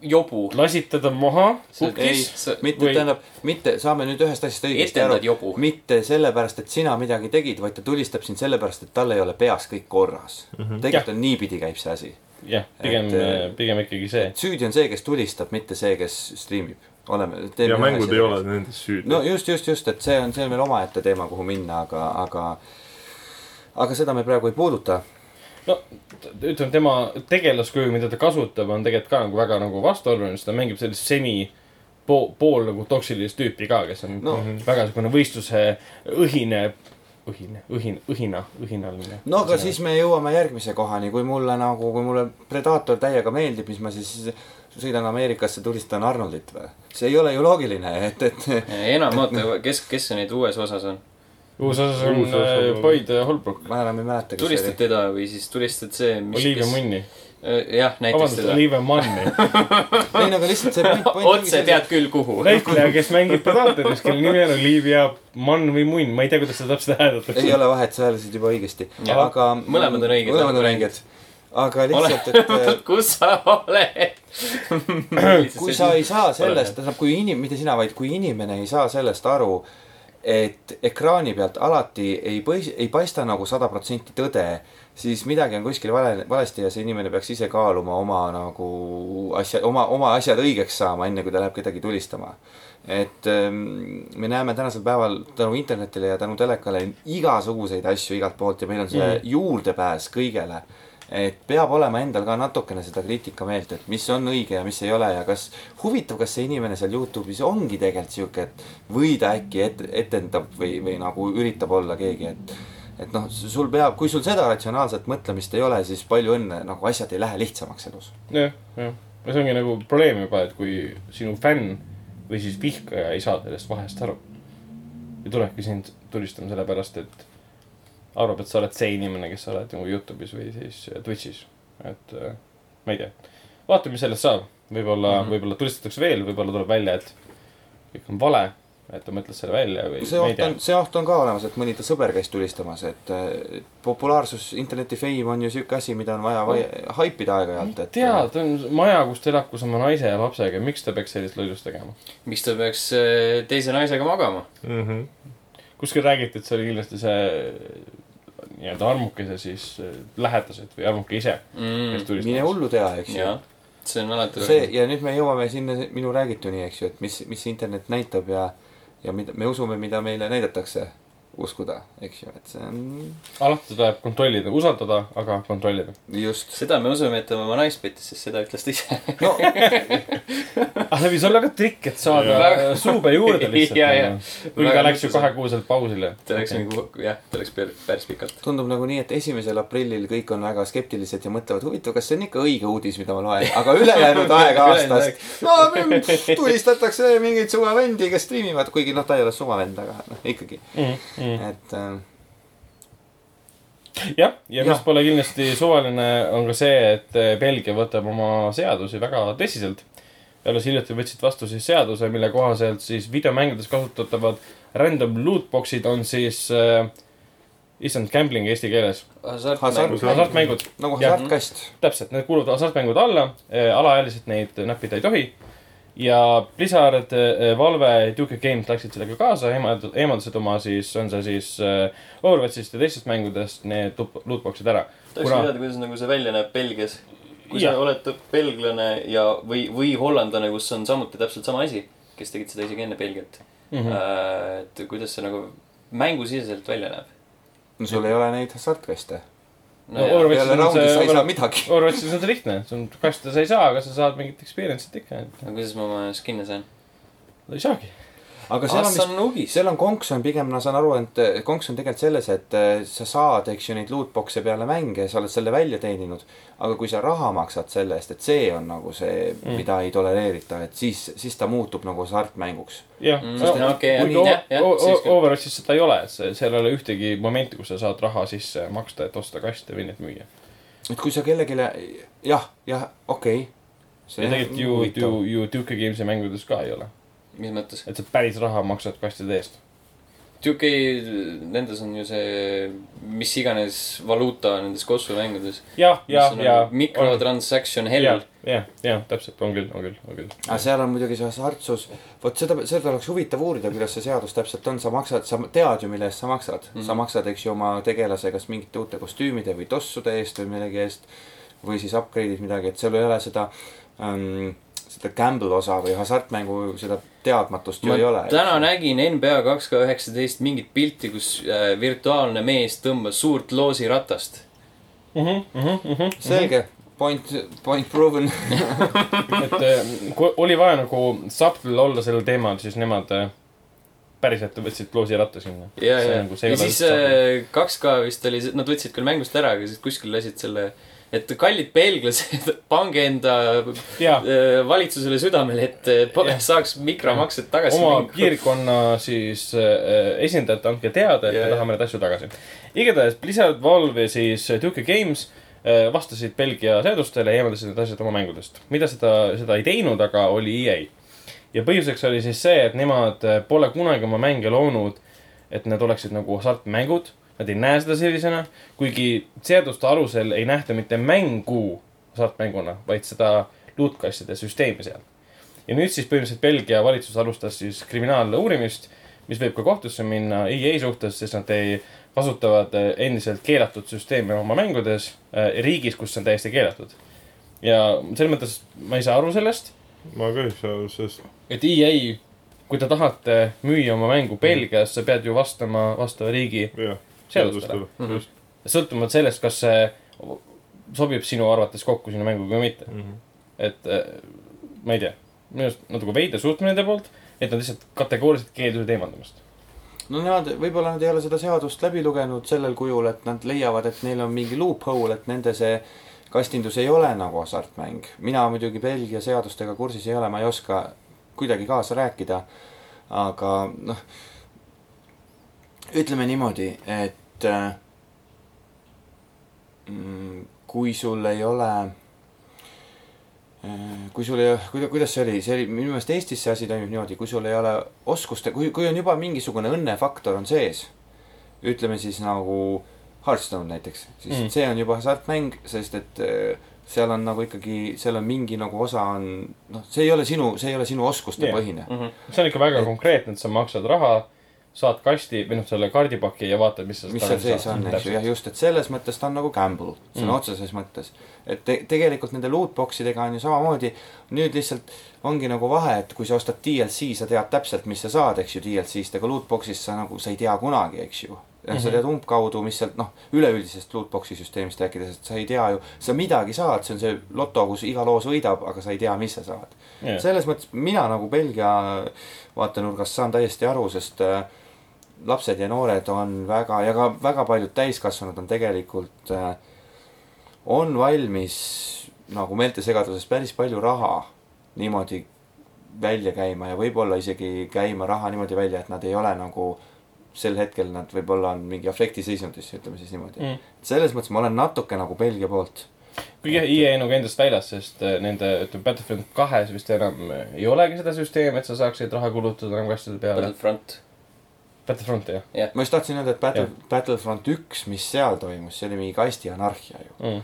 jobu. lasid teda maha kukis., mitte või- tähendab, mitte, saame nüüd ühest asjast õigesti aru mitte sellepärast, et sina midagi tegid, vaid ta tulistab sind sellepärast, et tal ei ole peas kõik korras mm. -hmm. tegelikult on niipidi käib see asi. jah, pigem Et,, pigem ikkagi see. süüdi on see, kes tulistab, mitte see, kes striimib. oleme. ja mängud ei ole nendes süüdi no just, just, just, et see on, see on veel omaette teema, kuhu minna, aga, aga, aga seda me praegu ei puuduta. no ütleme, tema tegelaskuju, mida ta kasutab, on tegelikult ka nagu väga nagu vastuoluline, sest ta mängib sellist semi pool, pool nagu toksilist tüüpi ka, kes on No. no. väga niisugune võistluse õhine, õhine, õhin-, õhina, õhinaline. no aga siis me jõuame järgmise kohani, kui mulle nagu, kui mulle Predator täiega meeldib, mis ma siis sõidan Ameerikasse, tulistan Arnoldit või? see ei ole ju loogiline, et, et enam, oota, kes, kes see nüüd uues osas on? Uus osas on Uus osa äh, on- Boyd Holbrook, ma enam ei mäleta, kes tulistad teda või siis tulistad see, mis Olivia. Munni. jah, näiteks vabandust, teda. Olivia Munni. *laughs* ei no aga lihtsalt see point, point otse tead küll, kuhu. näitleja, kes mängib *laughs* Predatoris, kelle nimi on Olivia Munn või Munn, ma ei tea, kuidas seda täpselt ei hääldatakse. ole vahet, sa hääldasid juba õigesti. Aga Mõlemad on õiged, mõlemad on õiged. aga lihtsalt, et *laughs* kus sa oled? kui sa ei saa sellest, tähendab, kui inim-, mitte sina, vaid kui inimene ei saa sellest aru, et ekraani pealt alati ei põis-, ei paista nagu sada protsenti tõde, siis midagi on kuskil vale, valesti ja see inimene peaks ise kaaluma oma nagu asja, oma, oma asjad õigeks saama, enne kui ta läheb kedagi tulistama. et ähm, me näeme tänasel päeval tänu internetile ja tänu telekale igasuguseid asju igalt poolt ja meil on see mm. juurdepääs kõigele. Et peab olema endal ka natukene seda kriitikameelt, et mis on õige ja mis ei ole ja kas, huvitav, kas see inimene seal Youtube'is ongi tegelikult sihuke, et või ta äkki et, etendab või, või nagu üritab olla keegi, et et noh, sul peab, kui sul seda ratsionaalset mõtlemist ei ole, siis palju õnne, nagu asjad ei lähe lihtsamaks elus. jah, jah. ja see ongi nagu probleem juba, et kui sinu fänn või siis vihkaja ei saa sellest vahest aru. ja tulebki sind tulistama sellepärast, et arvab, et sa oled see inimene, kes sa oled nagu Youtube'is või siis äh, Twitch'is. et äh, ma ei tea, vaatame, mis sellest saab. võib-olla mm. -hmm. võib-olla tulistatakse veel, võib-olla tuleb välja, et kõik on vale, et ta mõtles selle välja või see oht tea on, see oht on ka olemas, et mõni ta sõber käis tulistamas, et äh, populaarsus, interneti fame on ju sihuke asi, mida on vaja vai- haipida aeg-ajalt, et. tead, on maja, kus ta elab koos oma naise ja lapsega, miks ta peaks sellist lollust tegema? miks ta peaks teise naisega magama? mm. -hmm. kuskil räägiti, et see oli kindlasti see nii-öelda armukese siis äh, lähedased või armuke ise, mm,. mine hullu tea, eks ju. see on alati see ja nüüd me jõuame sinna minu räägituni, eks ju, et mis, mis internet näitab ja, ja mida me usume, mida meile näidatakse uskuda, eks ju, et see on alati tuleb kontrollida, usaldada, aga kontrollida. just. seda me usume, et ta oma naist pettis, sest seda ütles ta ise. no *laughs* ah, see võis olla ka trikk, et saada Väga- suube juurde lihtsalt Ja, ja. nagu. kuigi ta läks ju kahekuuselt pausile. ta läks nagu, jah, ta läks päris, päris pikalt. tundub nagu nii, et esimesel aprillil kõik on väga skeptilised ja mõtlevad, huvitav, kas see on ikka õige uudis, mida ma loen, aga ülejäänud *laughs* aeg aastast. no pff, tulistatakse mingeid suvavendi, kes striimivad, kuigi noh, ta ei ole suvavend, aga noh, ikkagi, et äh, jah, ja mis Jah. pole kindlasti suvaline, on ka see, et eh, Belgia võtab oma seadusi väga tõsiselt. alles hiljuti võtsid vastu siis seaduse, mille kohaselt siis videomängudes kasutatavad random lootbox'id on siis äh,, issand, gambling eesti keeles, Hasart- hasartmängud. nagu hasartkast. täpselt, need kuuluvad hasartmängude alla, alaealised neid näppida ei tohi. Ja Blizzard, Valve, Duke Games läksid sellega kaasa, eemald-, eemaldasid oma siis, on see siis äh, Overwatchist ja teistest mängudest need loot- lootbox'id ära. tahaks Kuna- teada, kuidas nagu see välja näeb Belgias. kui Jah. sa oled belglane ja, või, või hollandlane, kus on samuti täpselt sama asi, kes tegid seda isegi enne Belgiat mm. mm. -hmm. -hmm. et kuidas see nagu mängusiseselt välja näeb. no sul ei ole neid hasartkaste. No Overwatchis peale on see. Overwatchis on see lihtne, see on kaste sa ei saa, aga sa saad mingit experience'it ikka. aga kuidas ma oma skin'e saan? ei saagi. Aga seal on vist Assan Nugis. seal on konks on pigem, ma saan aru, et eh, konks on tegelikult selles, et eh, sa saad, eks ju, neid lootbox'e peale mänge, sa oled selle välja teeninud. aga kui sa raha maksad selle eest, et see on nagu see Mm. mida ei tolereerita, et siis, siis ta muutub nagu hasartmänguks. jah Mm. Overwatchis seda ei ole, seal ei ole ühtegi momenti, kus sa saad raha sisse maksta, et osta kaste või neid müüa. et kui sa kellelegi, jah, jah, okei okay.. ja tegelikult ju, ju, ju Duke Games'i mängudes ka ei ole. Mis mõttes? et sa päris raha maksad kastide eest. Duke, nendes on ju see, mis iganes valuuta nendes kossumängudes. jah, ja, ja. mikrotransaction hell jah, jah, jah, täpselt, on küll, on küll, on küll. aga seal on muidugi see hasartsus, vot seda, seda oleks huvitav uurida, kuidas see seadus täpselt on, sa maksad, sa tead ju, mille eest sa maksad mm. Mhm. -hmm. sa maksad, eks ju, oma tegelase kas mingite uute kostüümide või tossude eest või millegi eest. või siis upgrade'id midagi, et seal ei ole seda ähm,, seda gamble osa või hasartmängu seda teadmatust ju ma ei ole. täna nägin NBA kaks K üheksateist mingit pilti, kus äh, virtuaalne mees tõmbas suurt loosiratast. Mhm, selge, point, point proven. *laughs* et eh, kui oli vaja nagu subtle olla sellel teemal, siis nemad eh, päriselt võtsid kloosiratta sinna. ja, ja, nagu- ja siis äh, kaks K vist oli, nad võtsid küll mängust ära, aga siis kuskil lasid selle, et kallid belglased, *laughs* pange enda ja äh, valitsusele südamele, et äh, Jah. saaks mikromaksed tagasi oma minna. piirkonna siis äh, esindajad, andke teada, et Ja, me ja. tahame neid asju tagasi. igatahes Blizzard, Valve ja siis Duke Games äh, vastasid Belgia seadustele ja eemaldasid need asjad oma mängudest. mida seda, seda ei teinud, aga oli EA. ja põhjuseks oli siis see, et nemad äh, pole kunagi oma mänge loonud, et need oleksid nagu hasartmängud. Nad ei näe seda sellisena, kuigi seaduste alusel ei nähta mitte mängu hasartmänguna, vaid seda luutkastide süsteemi seal. ja nüüd siis põhimõtteliselt Belgia valitsus alustas siis kriminaaluurimist, mis võib ka kohtusse minna EA suhtes, sest nad ei, kasutavad äh, endiselt keelatud süsteemi oma mängudes äh, riigis, kus see on täiesti keelatud. ja selles mõttes ma ei saa aru sellest, ma ka ei saa, sest et EA, kui te tahate müüa oma mängu Belgias, sa pead ju vastama vastava riigi jah, seadustele. Mhm. sõltumata sellest, kas see sobib sinu arvates kokku sinu mänguga või mitte. mm. -hmm. et äh, ma ei tea, minu arust natuke veider suhtumine nende poolt, et nad lihtsalt kategooriliselt keeldusid eemaldamast. no nad, võib-olla nad ei ole seda seadust läbi lugenud sellel kujul, et nad leiavad, et neil on mingi loophole, et nende see kastindus ei ole nagu hasartmäng. mina muidugi Belgia seadustega kursis ei ole, ma ei oska kuidagi kaasa rääkida. aga noh, ütleme niimoodi, et äh, mm, kui sul ei ole äh, kui sul ei, kuida-, kuidas see oli, see oli minu meelest Eestis see asi toimib niimoodi, kui sul ei ole oskuste, kui, kui on juba mingisugune õnnefaktor on sees, ütleme siis nagu Hearthstone näiteks, siis Mm. mm. see on juba hasartmäng, sest et äh, seal on nagu ikkagi, seal on mingi nagu osa on, noh, see ei ole sinu, see ei ole sinu oskuste yeah. põhine. Mhm. see on ikka väga Et- konkreetne, et sa maksad raha, saad kasti või noh, selle kaardipaki ja vaatad, mis sa mis seal sees on, eks ju, jah, just, et selles mõttes ta on nagu gamble, sõna Mm. mm. otseses mõttes. et te, tegelikult nende lootbox idega on ju samamoodi, nüüd lihtsalt ongi nagu vahe, et kui sa ostad DLC, sa tead täpselt, mis sa saad, eks ju, DLC-st, aga lootbox'ist sa nagu, sa ei tea kunagi, eks ju. jah, sa Mhm. tead umbkaudu, mis sealt noh, üleüldisest lootbox'i süsteemist rääkides, et sa ei tea ju, sa midagi saad, see on see loto, kus iga loos võidab, aga sa ei tea, mis sa saad. yeah.. selles mõttes mina nagu Belgia vaatenurgast saan täiesti aru, sest äh, lapsed ja noored on väga ja ka väga paljud täiskasvanud on tegelikult äh,, on valmis nagu meeltesegaduses päris palju raha niimoodi välja käima ja võib-olla isegi käima raha niimoodi välja, et nad ei ole nagu sel hetkel nad võib-olla on mingi afektiseisundis, ütleme siis niimoodi mm.. Selles mõttes ma olen natuke nagu Belgia poolt. kuigi jah, EA nagu endast väljas, sest äh, nende, ütleme Battlefield kahes vist enam ei olegi seda süsteemi, et sa saaksid raha kulutada enam kastide peale. Battlefront. Battlefront jah ma just tahtsin öelda, et Battle Jah., Battlefront üks, mis seal toimus, see oli mingi kasti anarhia ju. mm..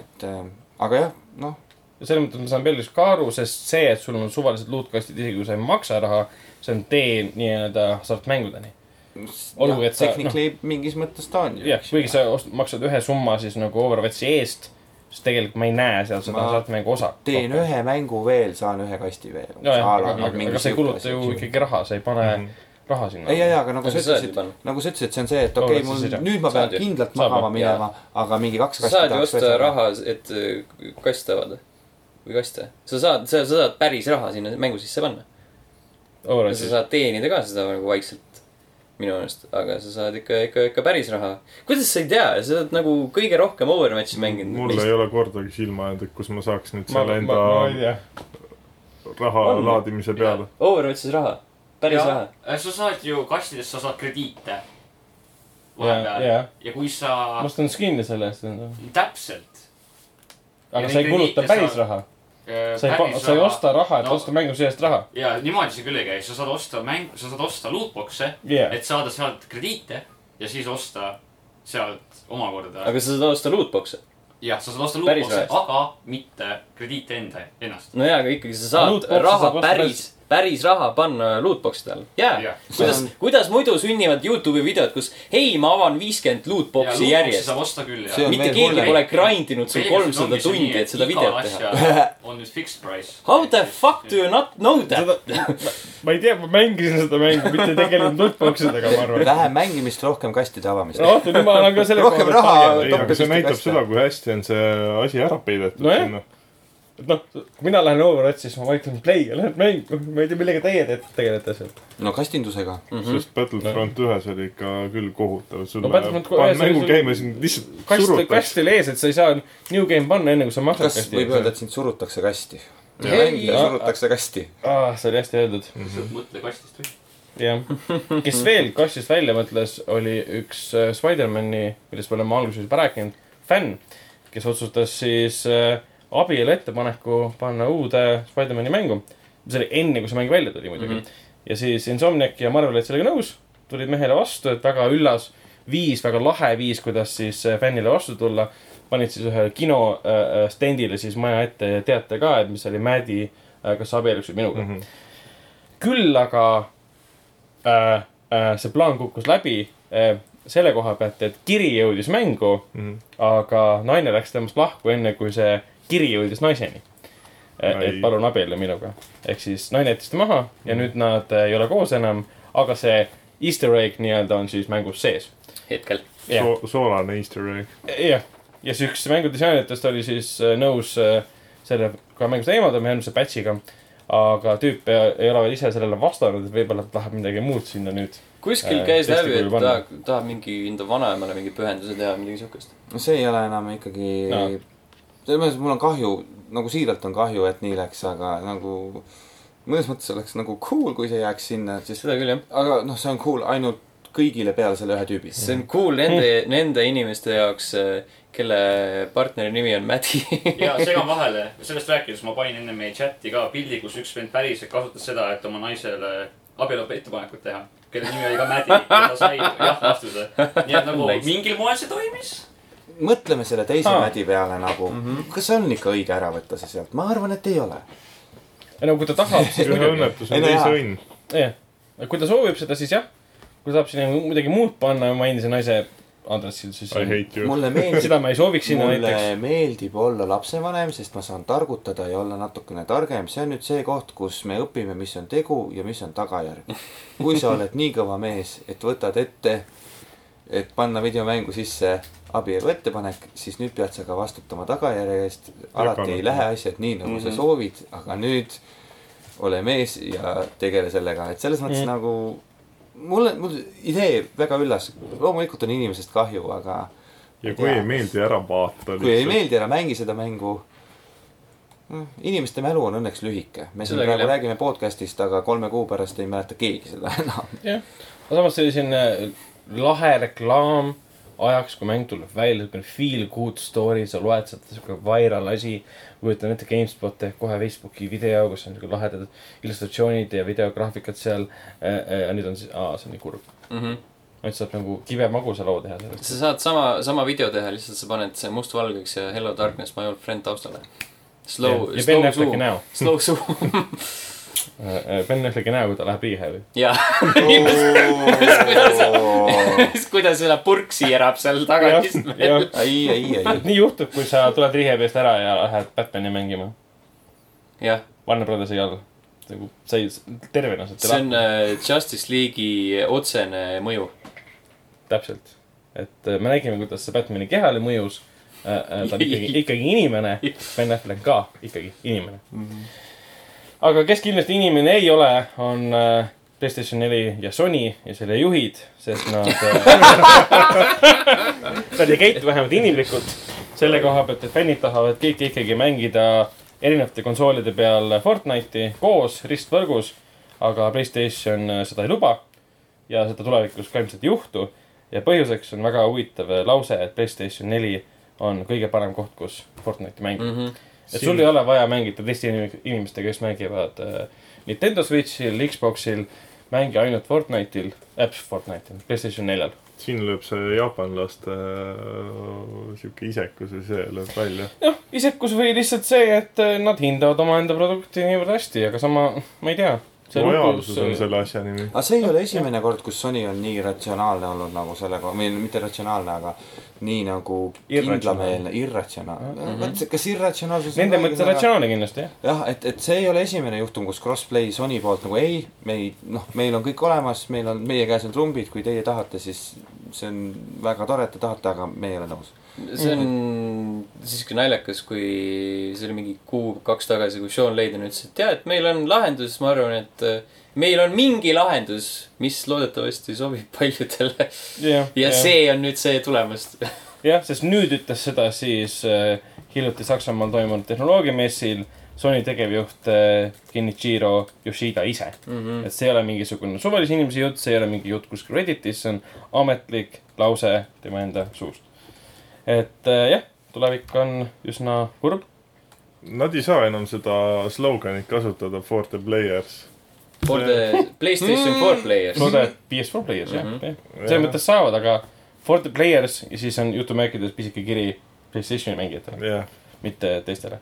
et äh, aga jah, noh, ja selles mõttes ma saan Belgiast ka aru, sest see, et sul on suvalised luutkastid, isegi kui sa ei maksa raha, see on tee nii-öelda hasartmängudeni. Olgugi, et sa- Technically no. mingis mõttes ta on ju. jah, kuigi sa ost-, maksad ühe summa siis nagu Overwatchi eest, siis tegelikult ma ei näe seal seda hasartmängu osa. teen ühe mängu veel, saan ühe kasti veel. ja, ja, aga, aga, aga sa ei kuluta ju ikkagi raha, sa ei pane Mhm. Raha sinna. ei, ei, aga nagu Aga sa ütlesid nagu sa ütlesid, see on see, et okei okay,, mul nüüd ma pean kindlalt magama minema, aga mingi kaks kasti saad ju osta raha, et äh, kaste avada. või kaste. sa saad, sa, sa saad päris raha sinna mängu sisse panna. ja sa saad teenida ka seda nagu vaikselt. minu meelest, aga sa saad ikka, ikka, ikka päris raha. kuidas sa ei tea, sa oled nagu kõige rohkem Overwatchi mänginud. mul ei ole kordagi silma jäänud, et kus ma saaks nüüd ma, selle ma, ma enda tea. raha On. laadimise peale. Overwatchis raha, päris ja, raha. äh, sa saad ju kastidest, sa saad krediite. ja, vahepeal. ja, ja kui sa ma, ostan skin'i selle eest. täpselt. aga sa ei kuluta päris saad- raha. äh, sa ei, sa ei osta raha, et No. osta mängu seest raha. ja niimoodi see küll ei käi, sa saad osta mäng, sa saad osta lootbox'e, jah, et saada sealt krediite ja siis osta sealt omakorda. aga sa saad osta lootbox'e. jah, sa saad osta lootbox'e, aga mitte krediite enda, ennast. no jaa, aga ikkagi sa saad raha päris, päris raha panna lootbox'ide all. jaa Jah.. kuidas on-, kuidas muidu sünnivad Youtube'i videod, kus hei, ma avan viiskümmend lootbox'i järjest. saab osta küll, jah on. mitte keegi pole grind inud sul kolmsada tundi, et seda videot teha. on nüüd fixed price. How the fuck do you not know that? ma ei tea, ma mängisin seda mängu, mitte ei tegelenud lootbox idega, ma arvan. vähem mängimist, rohkem kastide avamist. noh, jumal on ka selle Rohkem koha pealt raha- targem. ei, aga see näitab seda, kui hästi on see asi ära peidetud Nojah. sinna. Et noh, kui mina lähen Overwatchi, siis ma vajutan play ja lähen mängu, ma ei tea, millega teie teete, tegelete seal. no kastindusega. sest Battlefront ühes oli ikka küll kohutav, sul No Battlefront paned ühes oli mängu käima, sind lihtsalt kast, surutakse. kast oli ees, et sa ei saa new game panna enne, kui sa maksad kas võib öelda, et sind surutakse kasti? Mängija surutakse kasti. aa, see oli hästi öeldud. mõtle kastist või? jah, kes veel kastist välja mõtles, oli üks äh, Spider-man'i, millest me oleme alguses juba rääkinud, fänn, kes otsustas siis äh, abielu ettepaneku panna uude Spider-man'i mängu. see oli enne, kui see mäng välja tuli muidugi mm. -hmm. ja siis Insomniac ja Marvel olid sellega nõus, tulid mehele vastu, et väga üllas viis, väga lahe viis, kuidas siis äh, fännile vastu tulla. panid siis ühe kino äh, äh, stendile siis maja ette teate ka, et mis oli Maddi äh,, kas sa abielluksid minuga mm. -hmm. küll aga äh, äh, see plaan kukkus läbi äh, selle koha pealt, et kiri jõudis mängu, Mhm. aga naine läks temast lahku enne, kui see kiri jõudis naiseni. et Ai. palun abiellu minuga. ehk siis naine jättis ta maha ja nüüd nad äh, ei ole koos enam, aga see easter egg nii-öelda on siis mängus sees. hetkel. jah, So, soolane easter egg. jah, ja siis üks mängudisainijatest oli siis äh, nõus selle ka mängust eemaldama järgmise patch'iga. aga tüüp ei, ole veel ise sellele vastanud, et võib-olla ta tahab midagi muud sinna nüüd. kuskil käis läbi, et tahab, tahab mingi enda vanaemale mingi pühenduse teha, midagi siukest. no see ei ole enam ikkagi No. Selles mõttes mul on kahju, nagu siiralt on kahju, et nii läks, aga nagu mõnes mõttes oleks nagu cool, kui see jääks sinna, sest seda küll jah. aga noh, see on cool ainult kõigile peale selle ühe tüübi. see on cool nende, nende inimeste jaoks, kelle partneri nimi on Maddi. ja segan vahele, sellest rääkides ma panin enne meie chati ka pildi, kus üks vend päriselt kasutas seda, et oma naisele abielu ettepanekut teha. kelle nimi oli ka Mädi ja ta sai jah vastuse. nii et nagu Nice. mingil moel see toimis. Mõtleme selle teise Aa. mädi peale nagu mm, -hmm. kas on ikka õige ära võtta see sealt, ma arvan, et ei ole. ja no kui ta tahab, siis ühe õnnetus Ei on teise õnn. jah, kui ta soovib seda, siis jah. kui ta tahab sinna midagi muud panna oma endise naise aadressil, siis I hate you. mulle meeldib, seda ma ei sooviks sinna mulle näiteks. meeldib olla lapsevanem, sest ma saan targutada ja olla natukene targem, see on nüüd see koht, kus me õpime, mis on tegu ja mis on tagajärg. kui sa oled nii kõva mees, et võtad ette, et panna videomängu sisse abielu ettepanek, siis nüüd pead sa ka vastutama tagajärje eest. alati ei lähe asjad nii, nagu mm -hmm. sa Mhm. soovid, aga nüüd ole mees ja tegele sellega, et selles mõttes Mm. mm. nagu mulle, mul idee väga üllas, loomulikult on inimesest kahju, aga ja kui ei meeldi, ära vaata. kui ei. meeldi, ära mängi seda mängu. inimeste mälu on õnneks lühike, me siin praegu räägime podcast'ist, aga kolme kuu pärast ei mäleta keegi seda *laughs* enam. jah, aga samas see selline lahe reklaam ajaks, kui mäng tuleb välja, siukene feel good story, sa loed sealt siuke viral asi. kujutan ette, GameSpot teeb kohe Facebooki video, kus on siuke lahedad illustratsioonid ja videograafikad seal. ja nüüd on siis, aa, see on nii kurb. nüüd saab nagu kive magusa loo teha sellest. sa saad sama, sama video teha, lihtsalt sa paned see mustvalgeks ja Hello Darkness My Old Friend taustale. Slow, slow näo. slow zoom. *laughs* *laughs* Ben Afflecki näo, kui ta läheb riihevi. *laughs* jah, kuidas seda purksi järab seal tagaistmel. ei, ei, ei. nii juhtub, kui sa tuled riihevi eest ära ja lähed Batman'i mängima. jah, Warner Brothersi all. nagu sa ei, tervena saad see on äh, Justice League'i otsene mõju. täpselt. et äh, me nägime, kuidas see Batman'i kehale mõjus. ta on ikkagi, *laughs* ikkagi inimene. Ben Affleck ka ikkagi inimene. Aga kes kindlasti inimene ei ole, on äh, Playstation neli ja Sony ja selle juhid, sest nad äh. *laughs* Nad ei käitu vähemalt inimlikult selle koha pealt, et fännid tahavad kõik ikkagi mängida erinevate konsoolide peal Fortnite'i koos ristvõrgus. aga Playstation äh, seda ei luba ja seda tulevikus ka ilmselt ei juhtu. ja põhjuseks on väga huvitav lause, et Playstation neli on kõige parem koht, kus Fortnite'i mängida mm. -hmm. Et sul ei ole vaja mängida teiste inim- inimestega, kes mängivad äh, Nintendo Switch'il, Xbox'il, mängi ainult Fortnite'il, äpps Fortnite'il, Playstation neljal. siin lööb see jaapanlaste äh, sihuke isekus ja see lööb välja. jah, isekus või lihtsalt see, et äh, nad hindavad omaenda produkti niivõrd hästi, aga sama, ma ei tea. lojaalsus on selle asja nimi. aga see ei ole esimene kord, kus Sony on nii ratsionaalne olnud nagu sellega, või mitte ratsionaalne, aga nii nagu Irratsionaalne. kindlameelne, irratsionaalne. vot see, kas irratsionaalsus Nende mõttes väga- ratsionaalne kindlasti, jah. jah, et, et see ei ole esimene juhtum, kus crossplay Sony poolt nagu ei, me ei, noh, meil on kõik olemas, meil on, meie käes on trumbid, kui teie tahate, siis see on väga tore, et te tahate, aga me ei ole nõus. see on siiski naljakas, kui see oli mingi kuu-kaks tagasi, kui Sean Layden ütles, et jaa, et meil on lahendus, ma arvan, et meil on mingi lahendus, mis loodetavasti sobib paljudele. jah, ja see on nüüd see tulemus. *laughs* jah, sest nüüd ütles seda siis äh, hiljuti Saksamaal toimunud tehnoloogiamessil Sony tegevjuht äh, Kenichiro Yoshida ise mm. -hmm. et see ei ole mingisugune suvalise inimese jutt, see ei ole mingi jutt kuskil Redditis, see on ametlik lause tema enda suust. et äh, jah, tulevik on üsna kurb. Nad ei saa enam seda sloganit kasutada for the players. For the PlayStation 4 players. For the PS4 players mm -hmm., jah. selles mõttes saavad, aga for the players ja siis on jutumärkides pisike kiri Playstationi mängijatele, jah, mitte teistele.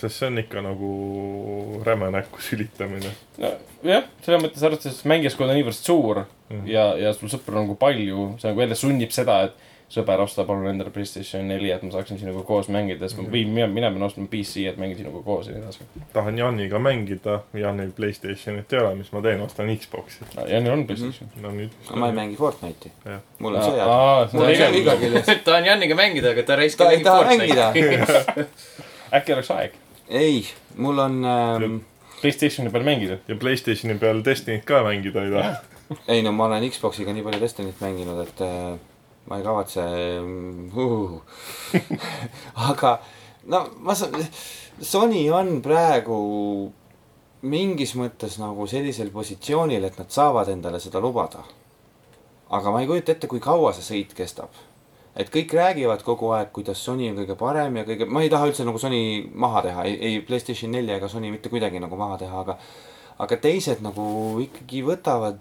sest see on ikka nagu räme näkku sülitamine. nojah, selles mõttes arvestades mängijaskond on niivõrd suur Mhm. ja, ja sul sõpru on nagu palju, see nagu jälle sunnib seda, et sõber, osta palun endale Playstation neli, et ma saaksin sinuga koos mängida, sest ma või mina, mina pean ostma PC, et mängida sinuga koos ja nii edasi. tahan Janiga mängida, Janil Playstationit ei ole, mis ma teen, ostan Xbox'i. ja neil on Playstation. no nüüd. aga ma ei mängi Fortnite'i mul on sõjad. viga küljes. tahan Janiga mängida, aga ta raiskab ta ei taha mängida. *laughs* *laughs* äkki oleks aeg ei, mul on ähm,, Playstationi peal mängida. ja Playstationi peal Destiny't ka mängida ei taha. ei no ma olen Xbox'iga nii palju Destiny't mänginud, et äh, ma ei kavatse uh. *laughs* aga no ma saan, Sony on praegu mingis mõttes nagu sellisel positsioonil, et nad saavad endale seda lubada. aga ma ei kujuta ette, kui kaua see sõit kestab. et kõik räägivad kogu aeg, kuidas Sony on kõige parem ja kõige, ma ei taha üldse nagu Sony maha teha, ei, ei Playstation nelja ega Sony mitte kuidagi nagu maha teha, aga aga teised nagu ikkagi võtavad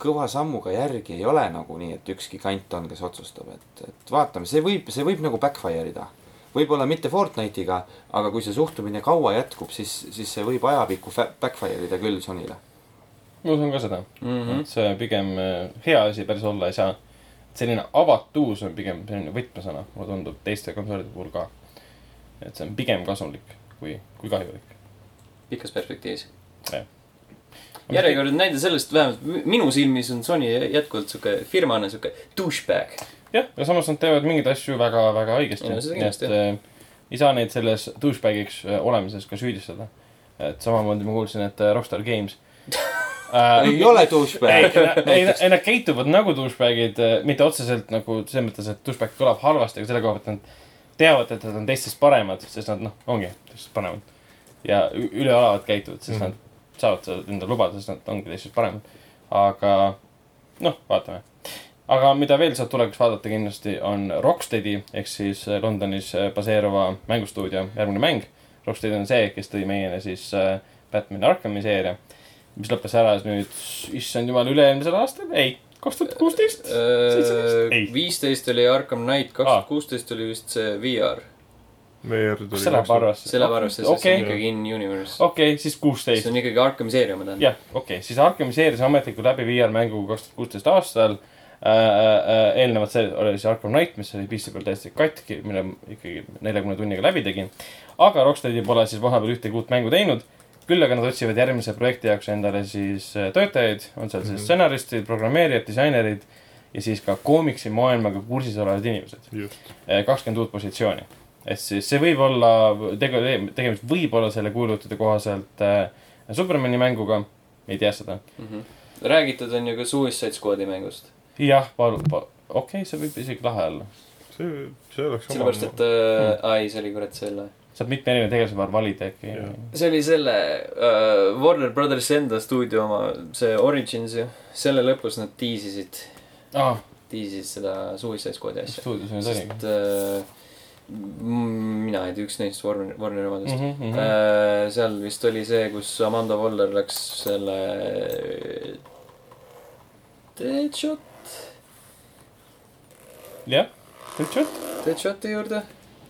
kõva sammuga järgi, ei ole nagu nii, et üks gigant on, kes otsustab, et, et vaatame, see võib, see võib nagu backfire ida. võib-olla mitte Fortnite'iga, aga kui see suhtumine kaua jätkub, siis, siis see võib ajapikku backfire ida küll Sonyle. ma usun ka seda mm. -hmm. et see pigem äh, hea asi päris olla ei saa. selline avatuus on pigem selline võtmesõna, mulle tundub teiste konsoolide puhul ka. et see on pigem kasumlik kui, kui kahjulik. pikas perspektiivis Jah.. Järjekordne näide sellest, vähemalt mi- minu silmis on Sony jätkuvalt sihuke firmana sihuke douchebag. jah, ja samas nad teevad mingeid asju väga-väga õigesti. Ja, seda nii et äh, ei saa neid selles douchebag'iks äh, olemises ka süüdistada. et samamoodi ma kuulsin, et äh, Rockstar Games äh, *laughs* ei ole douchebag. ei, ei nad käituvad nagu douchebag'id, mitte otseselt nagu selles mõttes, et douchebag kõlab halvasti, aga selle koha pealt nad teavad, et nad on teistest paremad, sest nad noh, ongi teistest paremad. ja üleolevalt käituvad, sest Mhm. nad saavad seda endale lubada, sest nad ongi teistest paremad. aga noh, vaatame. aga mida veel sealt tuleks vaadata kindlasti on Rocksteadi ehk siis äh, Londonis äh, baseeruva mängustuudio järgmine mäng. Rocksteadi on see, kes tõi meieni siis äh, Batman Arkhami seeria, mis lõppes ära nüüd, issand jumal, üle-eelmisel aastal, ei, kaks tuhat kuusteist. Ei. viisteist oli Arkham Knight, kaks tuhat kuusteist oli vist see VR. VR tuli kas see läheb arvesse? see läheb arvesse, sest see okei on, ikkagi in-universe. okei, siis see kuusteist. on ikkagi Arkhami seeria, ma tähendan. jah, okei okay., siis Arkami seeria sai ametlikult läbi VR-mängu kaks tuhat kuusteist aastal äh,. Äh, eelnevalt see oli siis Arkham Knight, mis oli PC peal täiesti katki, mille ma ikkagi neljakümne tunniga läbi tegin. aga Rocksteadi pole siis vahepeal ühtegi uut mängu teinud. küll aga nad otsivad järgmise projekti jaoks endale siis äh, töötajaid, on seal siis Mhm. stsenaristid, programmeerijad, disainerid ja siis ka koomiksi maailmaga kursis olevad inimesed. just, kakskümmend uut positsiooni. Et siis see võib olla, tege-, tegemist võib olla selle kuulutuse kohaselt äh, Supermani mänguga, ei tea seda. Mhm. räägitud on ju ka Suicide Squad'i mängust. jah, palun, okei okay,, see võib isegi lahe olla. see, see oleks sellepärast, et äh,, aa ei, see oli kurat selle. saab mitme erineva tegelase vahel valida äkki see oli selle äh, Warner Brothersi enda stuudio oma, see Origins ju. selle lõpus nad tiisisid, aa, tiisisid seda Suicide Squad'i asja. stuudios nüüd oligi sest äh, m- mina ei tea, üks neist Warner, Warneri omadest mm? mm. -hmm. -hmm. seal vist oli see, kus Amanda Waller läks selle Deadshot, jah, good shot. Deadshoti juurde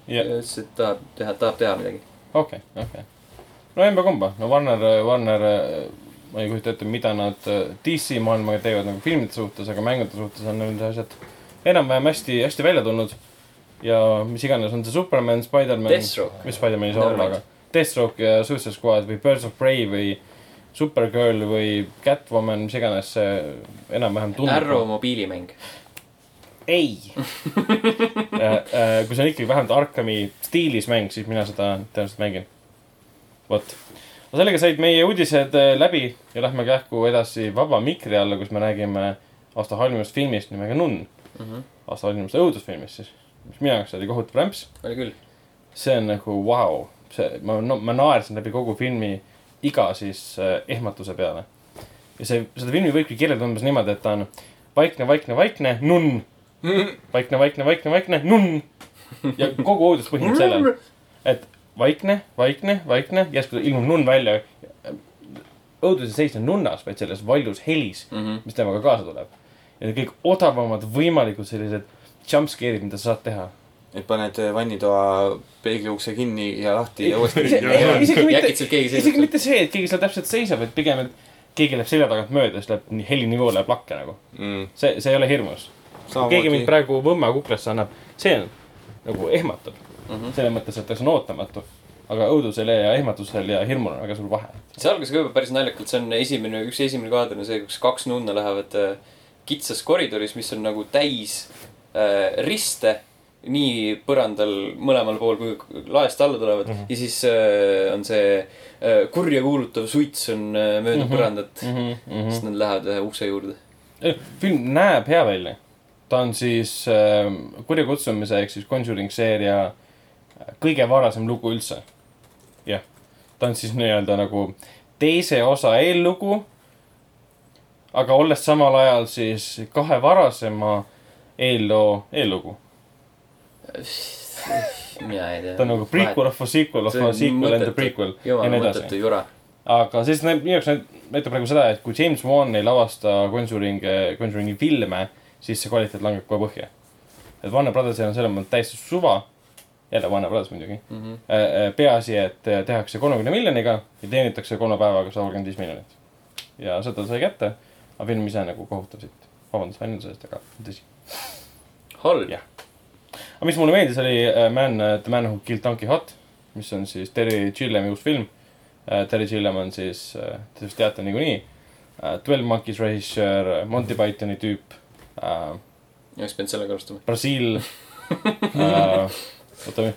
ja jah, ütles, et tahab teha, tahab teha midagi. okei, okei. no emba-kumba, no Warner, Warner, ma ei kujuta ette, mida nad äh, DC maailmaga teevad nagu filmide suhtes, aga mängude suhtes on need asjad enam-vähem hästi, hästi välja tulnud. Ja mis iganes on see Superman, Spider-man, mis Spider-man ei saa olla, aga Deathstroke ja Suicide Squad või Birds of Prey või Supergirl või Catwoman, mis iganes see enam-vähem tundub. Arrow mobiilimäng. ei *laughs* kui see on ikkagi vähemalt Arkami stiilis mäng, siis mina seda tõenäoliselt mängin. vot. no sellega said meie uudised äh, läbi ja lähme kähku edasi vaba mikri alla, kus me räägime aasta halvimast filmist nimega Nunn. aasta halvimast õudusfilmist siis, mis minu jaoks oli kohutav rämps. oli küll. see on nagu vau wow., see, ma no,, ma naersin läbi kogu filmi iga siis äh, ehmatuse peale. ja see, seda filmi võibki kirjeldada umbes niimoodi, et ta on vaikne, vaikne, vaikne, nunn. *laughs* vaikne, vaikne, vaikne, vaikne, nunn. ja kogu õudus põhineb sellel, et vaikne, vaikne, vaikne, järsku ilmub nunn välja. õudus ei seisne nunnas, vaid selles valjus helis, Mhm. mis temaga kaasa tuleb. ja need kõik odavamad võimalikud sellised jumpscare'id, mida sa saad teha, et paned vannitoa peegliukse kinni ja lahti ja uuesti isegi mitte, isegi mitte see, et keegi seal täpselt seisab, et pigem, et keegi läheb selja tagant mööda, siis läheb nii helinivoo läheb lakke nagu. mm,. see, see ei ole hirmus. keegi mind praegu võmma kuklasse annab, see on nagu ehmatab mm. -hmm. selles mõttes, et see on ootamatu. aga õudusel ja ehmatusel ja hirmul on väga suur vahe. see algas ka juba päris naljakalt, see on esimene, üks esimene kaader on see, kus kaks nunna lähevad äh, kitsas koridoris, mis on nagu täis äh, riste. nii põrandal mõlemal pool kui laest alla tulevad mm. -hmm. ja siis äh, on see äh, kurja kuulutav suits on äh, mööda mm. -hmm. põrandat mm. mm. -hmm. siis nad lähevad ühe ukse juurde. film näeb hea välja. ta on siis äh, kurja kutsumise ehk siis Conjuring seeria kõige varasem lugu üldse. jah, ta on siis nii-öelda nagu teise osa eellugu. aga olles samal ajal siis kahe varasema eelloo eellugu. mina ei tea. ta on nagu prequel of a sequel of a sequel and a prequel ja nii edasi. aga siis näeb, minu jaoks näit- näitab praegu seda, et kui James Wan ei lavasta Conjuring, Conjuringi filme, siis see kvaliteet langeb kohe põhja. et Warner Brothersil on selles mõttes täiesti suva, jälle Warner Brothers muidugi mm. -hmm. peaasi, et tehakse kolmekümne miljoniga ja teenitakse kolme päevaga sada kolmkümmend viis miljonit. ja seda sai kätte, aga film ise nagu kohutav siit. vabandust väljenduse eest, aga tõsi. Halb Jah. aga mis mulle meeldis, oli äh, Man, The Man Who Killed Donkey Hot, mis on siis Terry Gilliami uus film. Terry Gilliam on siis, te vist teate niikuinii, Twelve Monkeys režissöör, Monty Pythoni tüüp äh,, oleks pidanud sellega alustama. Brasiil *laughs* äh,, oota, ja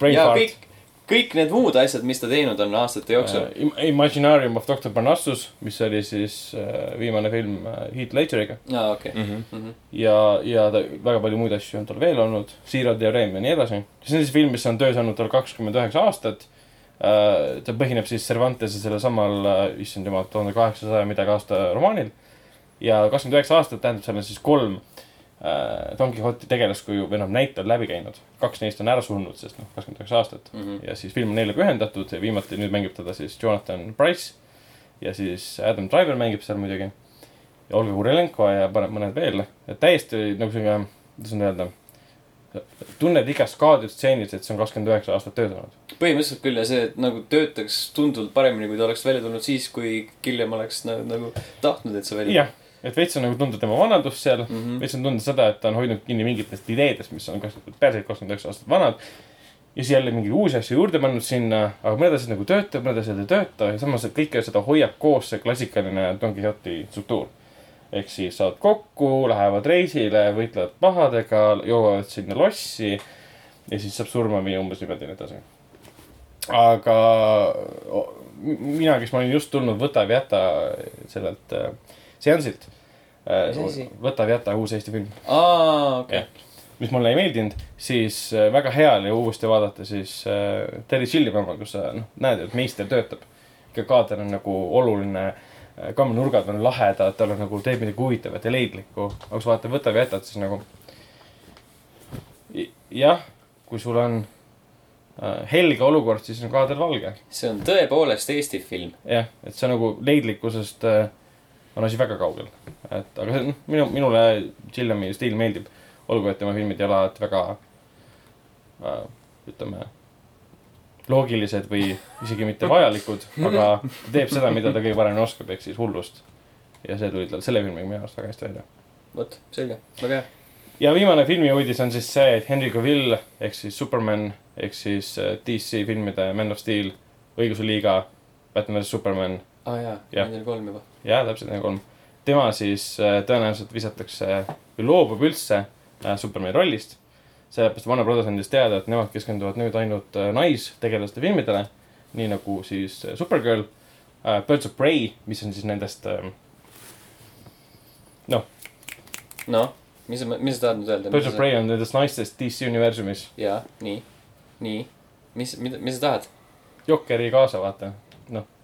Braveheart kõik, need muud asjad, mis ta teinud on aastate jooksul äh,, Imaginarium of Doctor Parnassus, mis oli siis äh, viimane film äh, Heath Ledgeriga aa, okei. Mhm. ja, ja ta väga palju muid asju on tal veel olnud, Zero Theorem ja nii edasi. see on siis film, mis on töös olnud tal kakskümmend üheksa aastat. ta põhineb siis Cervantese sellesamal, issand jumal, tuhande kaheksasaja midagi aasta romaanil. ja kakskümmend üheksa aastat tähendab, seal on siis kolm äh, Don Quixote'i tegelaskuju või noh, näitlejad läbi käinud. kaks neist on ära surnud, sest noh, kakskümmend üheksa aastat Mhm. ja siis film on neile ka ühendatud ja viimati nüüd mängib teda siis Jonathan Price ja siis Adam Driver mängib seal muidugi ja Olga Kurelenko ja paneb mõned veel, et täiesti nagu sihuke, kuidas nüüd öelda, tunned igast kaadristseenis, et see on kakskümmend üheksa aastat tööd olnud. põhimõtteliselt küll ja see et nagu töötaks tunduvalt paremini, kui ta oleks välja tulnud siis, kui Gilliam oleks nagu, nagu tahtnud, et see välja jah, et veits on nagu tunda tema vanadust seal mm. -hmm. veits on tunda seda, et ta on hoidnud kinni mingitest ideedest, mis on kakskümmend, päriselt kakskümmend üheksa aastat vanad. ja siis jälle mingeid uusi asju juurde pannud sinna, aga mõned asjad nagu töötab, mõned asjad ei tööta ja samas kõike seda hoiab koos see klassikaline Don Quixote'i struktuur. ehk siis saavad kokku, lähevad reisile, võitlevad pahadega, jõuavad sinna lossi ja siis saab surma viia umbes niimoodi ja nii edasi. aga mina, kes ma olin just tulnud Võta või jäta sellelt äh, seansilt äh,. Võta või jäta uus Eesti film, aa, okei Jah. mis mulle ei meeldinud, siis äh, väga hea oli uuesti vaadata siis äh, Terry Gilliam, kus sa noh, näed, et meister töötab. ikka kaader on nagu oluline, kamminurgad on lahedad, tal on nagu, teeb midagi huvitavat ja leidlikku. aga kui sa vaatad Võta või jätad, siis nagu jah, kui sul on äh, helge olukord, siis on kaader valge see on tõepoolest Eesti film. jah, et see nagu leidlikkusest äh, on asi väga kaugel. et aga see, noh, minu, minule Gilliami stiil meeldib. olgu, et tema filmid ei ole alati väga äh,, ütleme, loogilised või isegi mitte vajalikud, aga ta teeb seda, mida ta kõige paremini oskab, ehk siis hullust. ja see tuli tal selle filmiga minu arust väga hästi välja. vot, selge, väga hea. ja viimane filmiuudis on siis see, et Henry Cavill ehk siis Superman ehk siis äh, DC filmide Man of Steel, Õiguse liiga, Batman vs Superman aa jaa, Jah. neid oli kolm juba. jaa, täpselt need kolm. tema siis äh, tõenäoliselt visatakse või loobub üldse äh, Supermani rollist. sellepärast Warner Brothers andis teada, et nemad keskenduvad nüüd ainult äh, naistegelaste filmidele. nii nagu siis Supergirl Birds of Prey, mis on siis nendest äh,, noh, mis sa, mis sa tahad nüüd öelda? Birds of Prey on nendest naistest DC universumis. jaa, nii, nii. mis, mida, mis sa tahad? Jokeri kaasa, vaata. Harley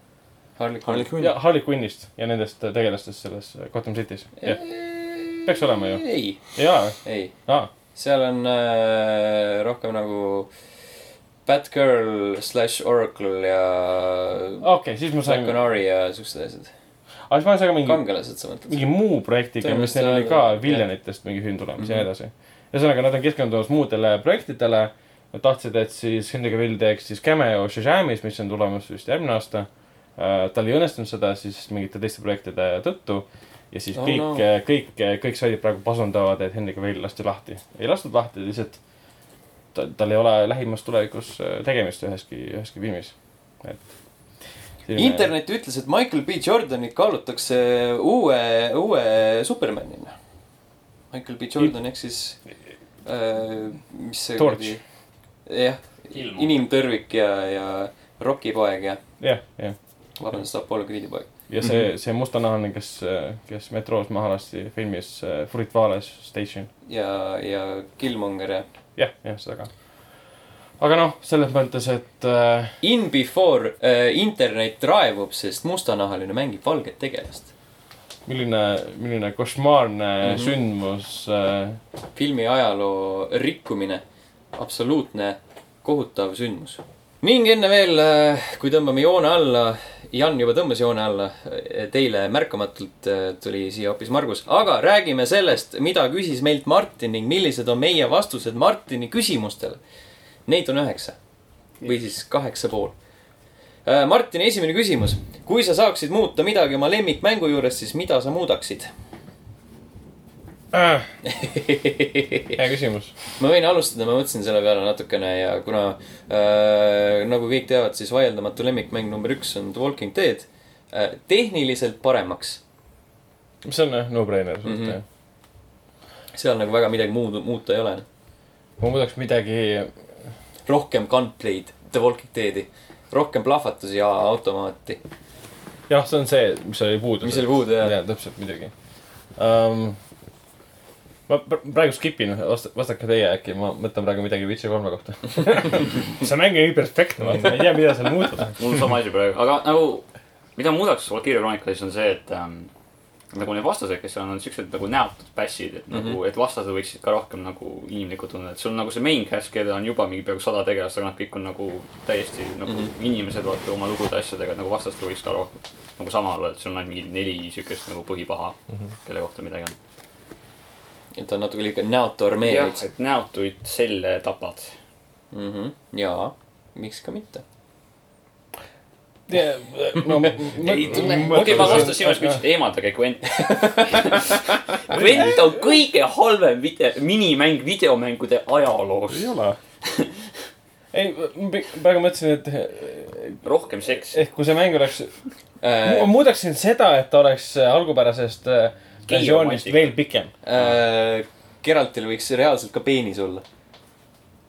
Harley Quinn. Quinn. ja Harley Quinnist ja nendest äh, tegelastest selles äh, Gotham City's. peaks olema ju. ei, jaa, ei, aa, seal on äh, rohkem nagu Batgirl slash Oracle ja okei okay,, siis ma sain Black, Canary ja siuksed asjad. aga siis ma sain ka mingi kangelased sa mõtled? mingi muu projektiga, mis neil oli ka. Viljanitest mingi film tulemas mm -hmm. ja nii Mhm. edasi. ühesõnaga, nad on keskendumas muudele projektidele. Nad tahtsid, et siis Henry Cavill teeks siis cameo Shazamis, mis on tulemas vist järgmine aasta. Tal ei õnnestunud seda siis mingite teiste projektide tõttu. ja siis Oh kõik no. no., kõik, kõik saidid praegu pasundavad, et Henry Cavill lasti lahti. ei lastud lahti, lihtsalt ta, tal ei ole lähimas tulevikus äh, tegemist üheski, üheski filmis. et. internet ütles, et Michael B Jordanit kaalutakse uue, uue Supermanina. Michael B Jordan ehk siis äh,, mis see Torch.. jah, inimtõrvik ja, ja Rocki poeg ja, jah, jah. vabandust, Apollo Creed'i poeg. ja see, see mustanahaline, kes, kes metroos maha lasti filmis äh, Fruit Vales Station. ja, ja Killmonger ja jah, jah, seda ka. aga noh, selles mõttes, et äh, In before äh, internet raevub, sest mustanahaline mängib valget tegelast. milline, milline košmaarne mm Mhm. -hmm. sündmus äh,. filmi ajaloo rikkumine, absoluutne kohutav sündmus. Ning enne veel, kui tõmbame joone alla, Jan juba tõmbas joone alla, teile märkamatult äh, tuli siia hoopis Margus, aga räägime sellest, mida küsis meilt Martin ning millised on meie vastused Martini küsimustele. Neid on üheksa või siis kaheksa pool. Martini esimene küsimus. kui sa saaksid muuta midagi oma lemmikmängu juures, siis mida sa muudaksid? Äh. *laughs* hea küsimus. ma võin alustada, ma mõtlesin selle peale natukene ja kuna äh, nagu kõik teavad, siis vaieldamatu lemmikmäng number üks on The Walking Dead äh,. tehniliselt paremaks, see on jah, no-brainer mm. -hmm. seal nagu väga midagi muud muuta ei ole. ma muudaks midagi, rohkem gunplay'd The Walking Dead'i, rohkem plahvatusi ja automaati, jah, see on see, mis oli puudu. mis oli puudu ja jaa, täpselt muidugi um,. Ma pr- praegu skip in, vastake teie äkki, ma mõtlen praegu midagi Witcher kolme kohta. *laughs* see mäng on nii perfektne, ma ei tea, mida seal muuta. mul on sama asi praegu, aga nagu, mida muudaks Valkyria Chroniclesis on see, et ähm, nagu need vastased, kes on, on siuksed nagu näotud passid, et nagu mm, Mhm. -hmm. et vastased võiksid ka rohkem nagu inimlikud tunda, et sul nagu see main cast, kellel on juba mingi peaaegu sada tegelast, aga nad kõik on nagu täiesti nagu mm Mhm. -hmm. inimesed, vaata oma lugude asjadega, et nagu vastastel võiks ka rohkem nagu sama olla, et sul on ainult mingi neli siukest nagu põhipaha mm, Mhm. -hmm. kelle kohta midagi on. Et on natuke liiga näotu armee jah, et näotuid selle tapad. Mhm. jaa, miks ka mitte. no ma, okei, ma vastasin sinu eest, eemaldage Gwent. Gwent on kõige halvem video, minimäng videomängude ajaloos ei. ole. ei, ma praegu mõtlesin, et rohkem seksi. ehk kui see mäng oleks, Äh, ma muudaksin seda, et ta oleks äh, algupärasest äh, versioonist veel pikem. äh, Geraltil võiks reaalselt ka peenis olla.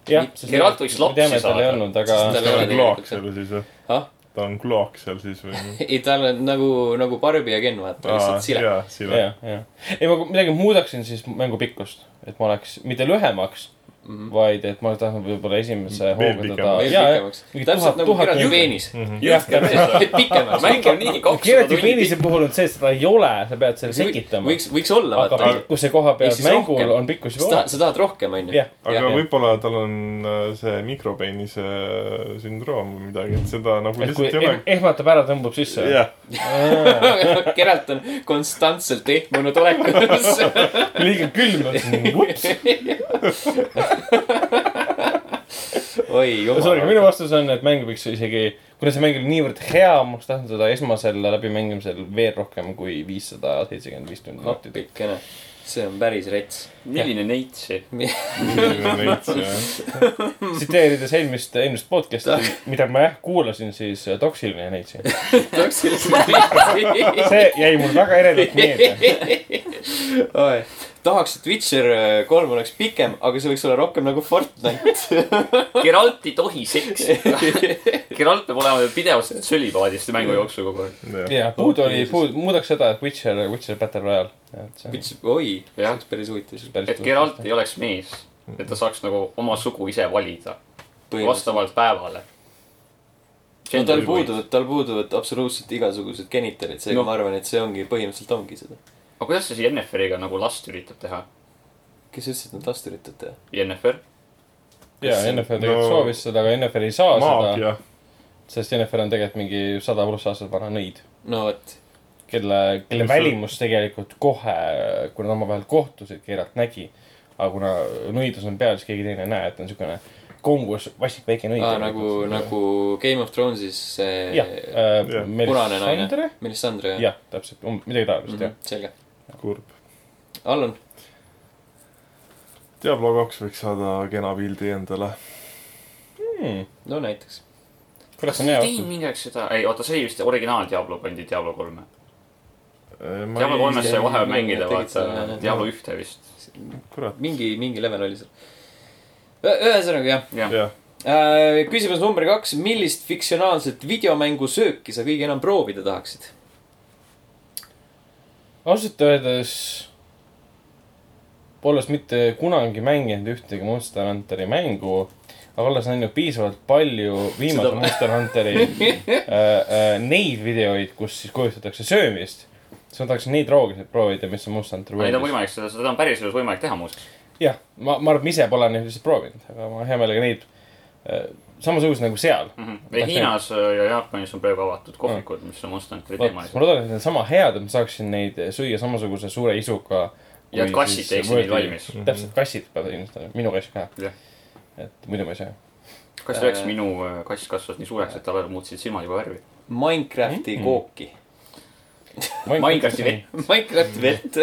jah, Geralt võiks lapsi saada. olnud, Sest aga ta on kloak tegelikult seal siis või? ta on kloak seal siis või? ei tal on nagu, nagu Barbi ja Ken vaata, lihtsalt sile. jah, jah. ei, ma midagi muudaksin siis mängu pikkust, et ma oleks mitte lühemaks, Mhm. vaid et ma tahtnud võib-olla esimese hooga teda. täpselt nagu juurde. peenis. jah, täpselt. pikemaks. mäng on niigi kakssada Geralti peenise puhul on see, et seda ei ole, sa pead selle tekitama. võiks, võiks olla, aga pikkuse koha siis mängul rohkem. on pikkus juba olemas. sa tahad rohkem, onju. aga võib-olla tal on äh, see mikropeenise sündroom või midagi, et seda nagu lihtsalt ei ole eh-. ehmatab ära, tõmbab sisse. *laughs* Geralt on konstantselt ehmunud olekus. *laughs* liiga külm on. *laughs* oi ühesõnaga, minu jumal. vastus on, et mäng võiks isegi, kuna see mäng oli niivõrd hea, ma oleks tahtnud seda esmasel läbimängimisel veel rohkem kui viissada seitsekümmend viis tundi nautida. appikene, see on päris rets. milline neitsi. neits jah. tsiteerides eelmist, eelmist podcast'i, mida ma jah kuulasin, siis äh, toksiline neitsi. see jäi mul väga eredalt meelde. tahaks, et Witcher äh, kolm oleks pikem, aga see võiks olla rohkem nagu Fortnite. Geralt ei tohi seksida. *laughs* Geralt peab olema pidevalt sölipaadis mängu jooksul kogu aeg. ja puudu oli, puudu, muudaks seda, et Witcher, Witcher Battle Royale. Witcher, oi, see Jah. oleks päris huvitav. et Geralt ei oleks mees, et ta saaks nagu oma sugu ise valida vastavalt päevale. no tal puuduvad, tal puuduvad absoluutselt igasugused genitalid, seega no. ma arvan, et see ongi, põhimõtteliselt ongi seda. Aga kuidas ta siis Jenniferiga nagu last üritab teha? kes ütles, et nad last üritavad teha? Jennifer? ja NFL tegelikult No- soovis seda, aga NFL ei saa seda, maagia. sest NFL on tegelikult mingi sada pluss aastat vana nõid. no vot, kelle, kelle Mis see- välimus tegelikult kohe, kui nad omavahel kohtusid, Geralt nägi, aga kuna nõidus on peal, siis keegi teine ei näe, et on siukene kongus vastik väike nõid. nagu, nagu Game of Thrones'is see jah, Jah. punane naine Melisandre?. Jah? jah, täpselt, midagi taolist jah. selge. kurb. Allan, Diablo kaks võiks saada kena pildi endale. no näiteks. kuidas on hea mingi aeg seda, ei oota, see oli vist originaal Diablo pandi Diablo kolme. ma Diablo kolmes ei- sai vahepeal mängida, vaata. Diablo ühte vist. kurat, mingi, mingi level oli seal. ühesõnaga jah jah, jah. äh,. küsimus number kaks, millist fiktsionaalset videomängusööki sa kõige enam proovida tahaksid? Ausalt öeldes, olles mitte kunagi mänginud ühtegi Monster Hunteri mängu, aga olles näinud piisavalt palju viimase Seda- Monster Hunteri *laughs* äh, äh, neid videoid, kus siis kujustatakse söömist, siis ma tahaksin neid roogiseid proovida, mis on Monster Hunter neid on võimalik seda, seda on päriselus võimalik teha muuseas. jah, ma, ma arvan, ma ise pole neid lihtsalt proovinud, aga ma hea meelega neid äh, samasugused nagu seal. või Hiinas äh, ja Jaapanis on praegu avatud kohvikud, mis on Monster Hunteri ma teemalised. loodan, et need on sama head, et ma saaksin neid süüa samasuguse suure isuga. Ja et kassid teeksid neid valmis. täpselt, kassid peavad kindlasti olema, minu kass ka Jah.. et muidu ma ei saa. kas te teaks, minu äh, kass kasvas nii suureks, et tal muutusid silmad juba värvi? Minecrafti Mm. kooki. Minecrafti vett, *laughs* Minecrafti vett.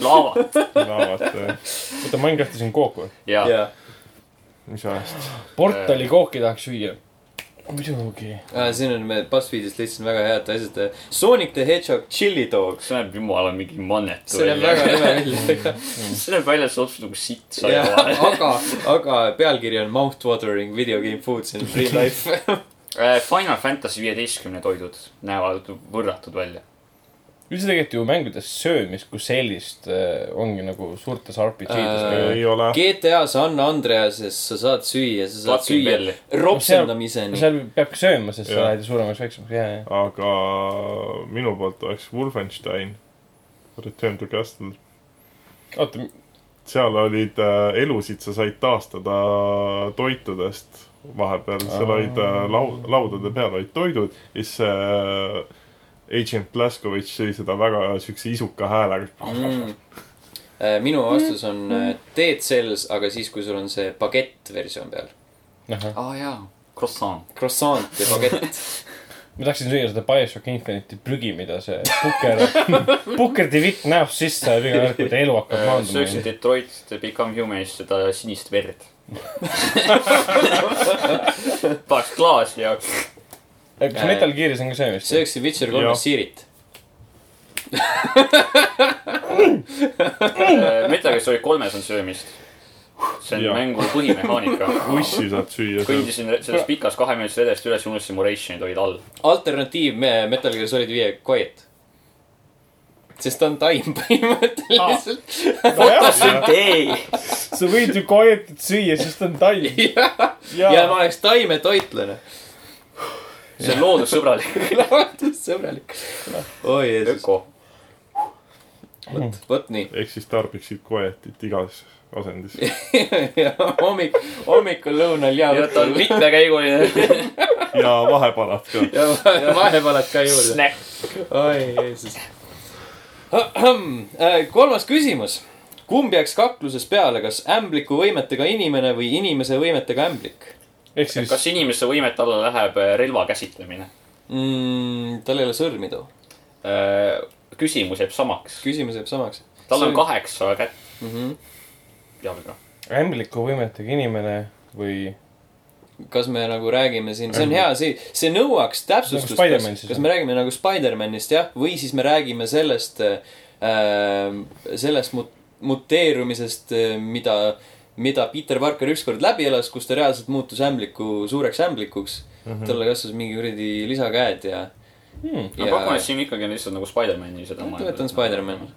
laavat laavad, oota, Minecraftis on kook või? ja jaa. Mis ajast. portali kooki tahaks süüa. muidugi. siin on, me BuzzFeedist leidsin väga head asjad. Sonic the Hedgehog chili dog. see näeb jumala mingi mannetu see näeb väga nõme välja. *laughs* see näeb välja, et see otsus nagu sitt sai vahel. *laughs* aga, aga pealkiri on Mouth-watering video game foods in real life. Äh, Final Fantasy viieteistkümne toidud näevad võrratud välja. Üldse tegelikult ju mängudes söömist kui sellist äh, ongi nagu suurtes RPG-des Äh, ei ole. GTA San Andreases sa saad süüa, sa saad Platkin süüa belli. ropsendamiseni. seal peabki sööma, sest sa lähed ju suuremaks, väiksemaks, jaa, jaa. aga minu poolt oleks Wolfenstein, Return to Castle. oota, seal olid äh, elusid, sa said taastada toitudest vahepeal, seal olid äh, lau-, laudade peal olid toidud ja siis äh, Agent Blaskovitš sõi seda väga siukse isuka häälega mm.. minu vastus on äh, Dead Cells, aga siis, kui sul on see bagett versioon peal. aa jaa, croissant. Croissant ja bagett. *laughs* ma tahtsin süüa seda BioShock Infinite'i prügi, mida see Pukker, *laughs* Pukker Divitt näost sisse iga kord, kui ta elu hakkab sööksin maanduma. Detroit Become Humanist seda sinist verd. *laughs* paneks klaasi ja kas Metal Gear'is on ka söömist? sööksin Witcher Jah. kolmes siirit. *laughs* äh, Metal Gear Solid kolmes on söömist. see on Jaa. mängu põhimehaanika. *laughs* ussi saad süüa kõndisin sellest pikast kaheminutisest vedest üles ja unustasin mu ration'id olid all. alternatiiv me- Metal Gear Solid viie Quiet. sest ta on taim *laughs* põhimõtteliselt. tee. sa võid ju koetit süüa, sest ta on taim. ja ma oleks taimetoitlane. See on loodussõbralik. *laughs* loodussõbralik. oi Jeesus, öko. vot, vot nii. ehk siis tarbiksid koetit igas asendis. *laughs* ja hommik, hommikul, lõunal ja *laughs* ja õhtul. mitmekäiguline ja vahepalat ka. ja vahe- vahepealad ka juurde. oi Jeesus. kolmas küsimus. kumb jääks kakluses peale, kas ämbliku võimetega inimene või inimese võimetega ämblik ehk siis kas inimese võimete alla läheb äh, relva käsitlemine? mm,? tal ei ole sõrmi too. küsimus jääb samaks. küsimus jääb samaks. tal on kaheksa kätt mm. -hmm. jalga. ämbliku võimetega inimene või kas me nagu räägime siin, see on hea, see, see nõuaks täpsustust Nagu. Kas, kas me räägime nagu Spider-manist jah, või siis me räägime sellest äh,, sellest mut-, muteerumisest, mida, mida Peter Parker ükskord läbi elas, kus ta reaalselt muutus ämbliku, suureks ämblikuks mm. -hmm. talle kasvas mingi kuradi lisakäed ja hmm., ma pakun, et siin ikkagi on lihtsalt nagu Spider-man'i seda. toetan Spider-man.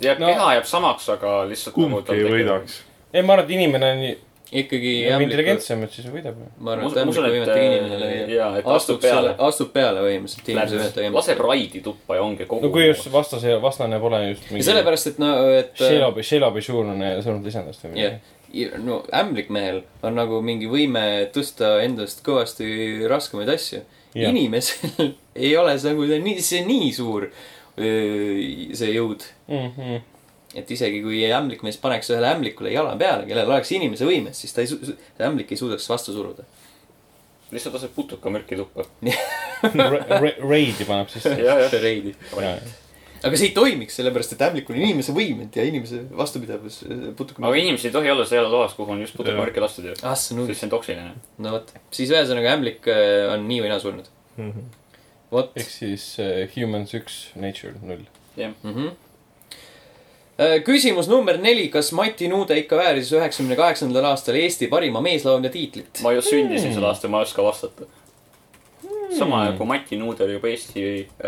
jääb No. no., keha jääb samaks, aga lihtsalt. kumbki ei võidaks. ei, ma arvan, et inimene on ikkagi ja ämbliku, intelligentsem, et siis võidab. ma arvan, et usun- ämbliku usun, et, võimetega inimene leiab. astub peale. astub peale põhimõtteliselt inimese võimetega laseb raidi tuppa ja ongi kogu. no kui just vastase, vastane pole just ja mingi sellepärast, et no, et. Shelobi, Shelobi suurune surnud lisandust või midagi., no ämblikmehel on nagu mingi võime tõsta endast kõvasti raskemaid asju. Inimesel *laughs* ei ole see nagu see nii, see nii suur see jõud. mm. -hmm. Et isegi kui ämblikmees paneks ühele ämblikule jala peale, kellel oleks inimese võimed, siis ta ei, see ämblik ei suudaks vastu suruda. lihtsalt laseb putukamürki tuppa. *laughs* Raidi paneb sisse. jah, jah. reidi. aga see ei toimiks, sellepärast et ämblikul on inimese võimed ja inimese vastupidavus putuka. aga inimesed ei tohi olla seal toas, kuhu on just putukamürki lastud ju. ah, see on sest see on toksiline. no vot, siis ühesõnaga ämblik äh, on nii või naa surnud. vot ehk siis uh, Humans üks, Nature null. jah. mm. -hmm. Küsimus number neli, kas Mati Nuude ikka vääris üheksakümne kaheksandal aastal Eesti parima meeslaulja tiitlit? ma ju sündisin sel aastal, ma ei oska vastata. sama ajal kui Mati Nuude oli juba Eesti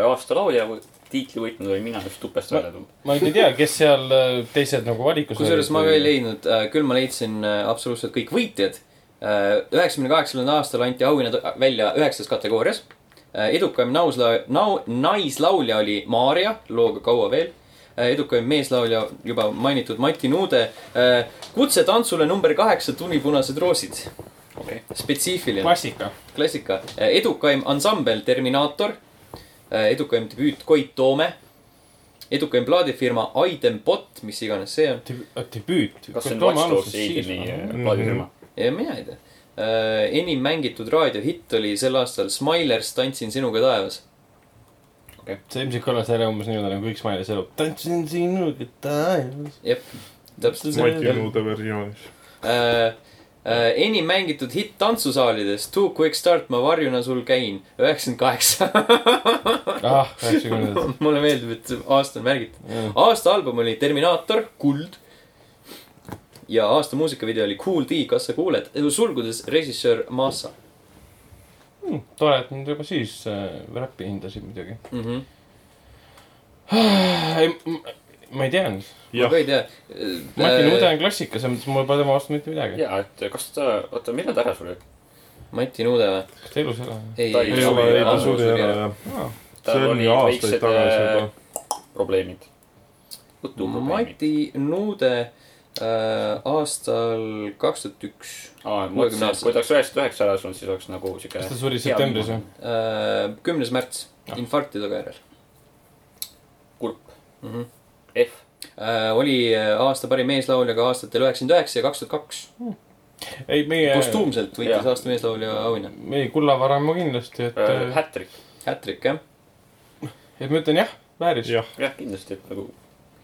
aastalaulja tiitli võitnud, olin mina just tupest välja tulnud. ma nüüd ei tea, kes seal äh, teised nagu valikus kusjuures ma ka ei. leidnud, küll ma leidsin äh, absoluutselt kõik võitjad. üheksakümne kaheksandal aastal anti auhinnad välja üheksas kategoorias. edukaim nausla-, nau-, naislaulja oli Maarja, looga Kaua veel. Edukaim meeslaulja juba mainitud Mati Nuude. kutse tantsule number kaheksa Tunipunased roosid. okei. spetsiifiline, klassika. klassika. edukaim ansambel Terminaator. edukaim debüüt Koit Toome. edukaim plaadifirma Aidem Bot, mis iganes see on. debüüt. kas see on Watch Dogs Aideni plaadifirma? ja mina ei tea. enim mängitud raadiohitt oli sel aastal Smilers Tantsin sinuga taevas. See ilmselt kõlas jälle umbes niimoodi nagu kõik Smileys elab. tantsin sinuga taevas. jep, täpselt Mati see. Nuude versioonis. enim mängitud hitt tantsusaalides Too Quick Start, ma varjuna sul käin, üheksakümmend kaheksa. *laughs* ah, üheksakümnendad. *laughs* mulle meeldib, et aasta on märgitud. aasta album oli Terminaator, Kuld. ja aasta muusikavideo oli Cool D, kas sa kuuled, sulgudes režissöör Massa tore, et nad juba siis äh, räppi hindasid muidugi. mm. *sighs* -hmm. ei, ma ei tea. ma ka, ei tea. Mati Nuude on klassika, selles mõttes mul pole tema vastu mitte midagi. jaa, et kas ta, oota, millal ta ära suri? Mati Nuude või? kas ta elus ei, Ta ei, ei ole, ei ta suri ära jah. tal see oli aastaid tagasi äh, juba. probleemid. Mati Nuude äh, aastal kaks tuhat üks aa, mõtlesin, et kui ta oleks üheksakümmend üheksa ära surnud, siis oleks nagu siuke. kas ta suri septembris või?? äh,, kümnes märts, infarkti tagajärjel kurb mm. -hmm. F. Äh, oli äh, aasta parim meeslaulja ka aastatel üheksakümmend üheksa ja kaks tuhat kaks. ei, meie, postuumselt võitis aasta meeslaulja auhinna. meie Kullavaramu kindlasti, et, Hätrik. Hätrik jah, et ma ütlen jah, vääris. jah, jah, kindlasti, et nagu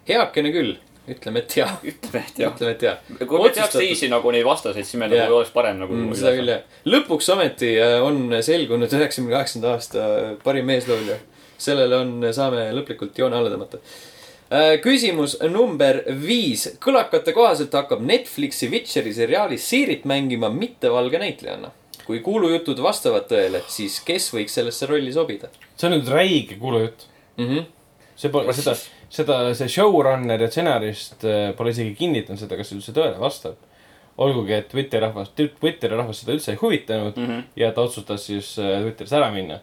heakene küll, ütleme, et jah, ütleme, et jah. ütleme, et jah. kui me teaks teisi nagu neid vastaseid, siis meil nagu oleks parem nagu Mm, seda küll jah. lõpuks ometi äh, on selgunud üheksakümne kaheksanda aasta parim meeslaulja. sellele on, saame lõplikult joone alla tõmmata. küsimus number viis. kõlakate kohaselt hakkab Netflixi Witcheri seriaalis Siirit mängima mittevalge näitlejanna. kui kuulujutud vastavad tõele, siis kes võiks sellesse rolli sobida see on nüüd räige kuulujutt. mm? -hmm. see pole, seda, seda, see showrunner ja stsenarist äh, pole isegi kinnitanud seda, kas üldse tõele vastab. olgugi, et Twitteri rahvas, Twitteri rahvas seda üldse ei huvitanud mm Mhm. ja ta otsustas siis äh, Twitteris ära minna.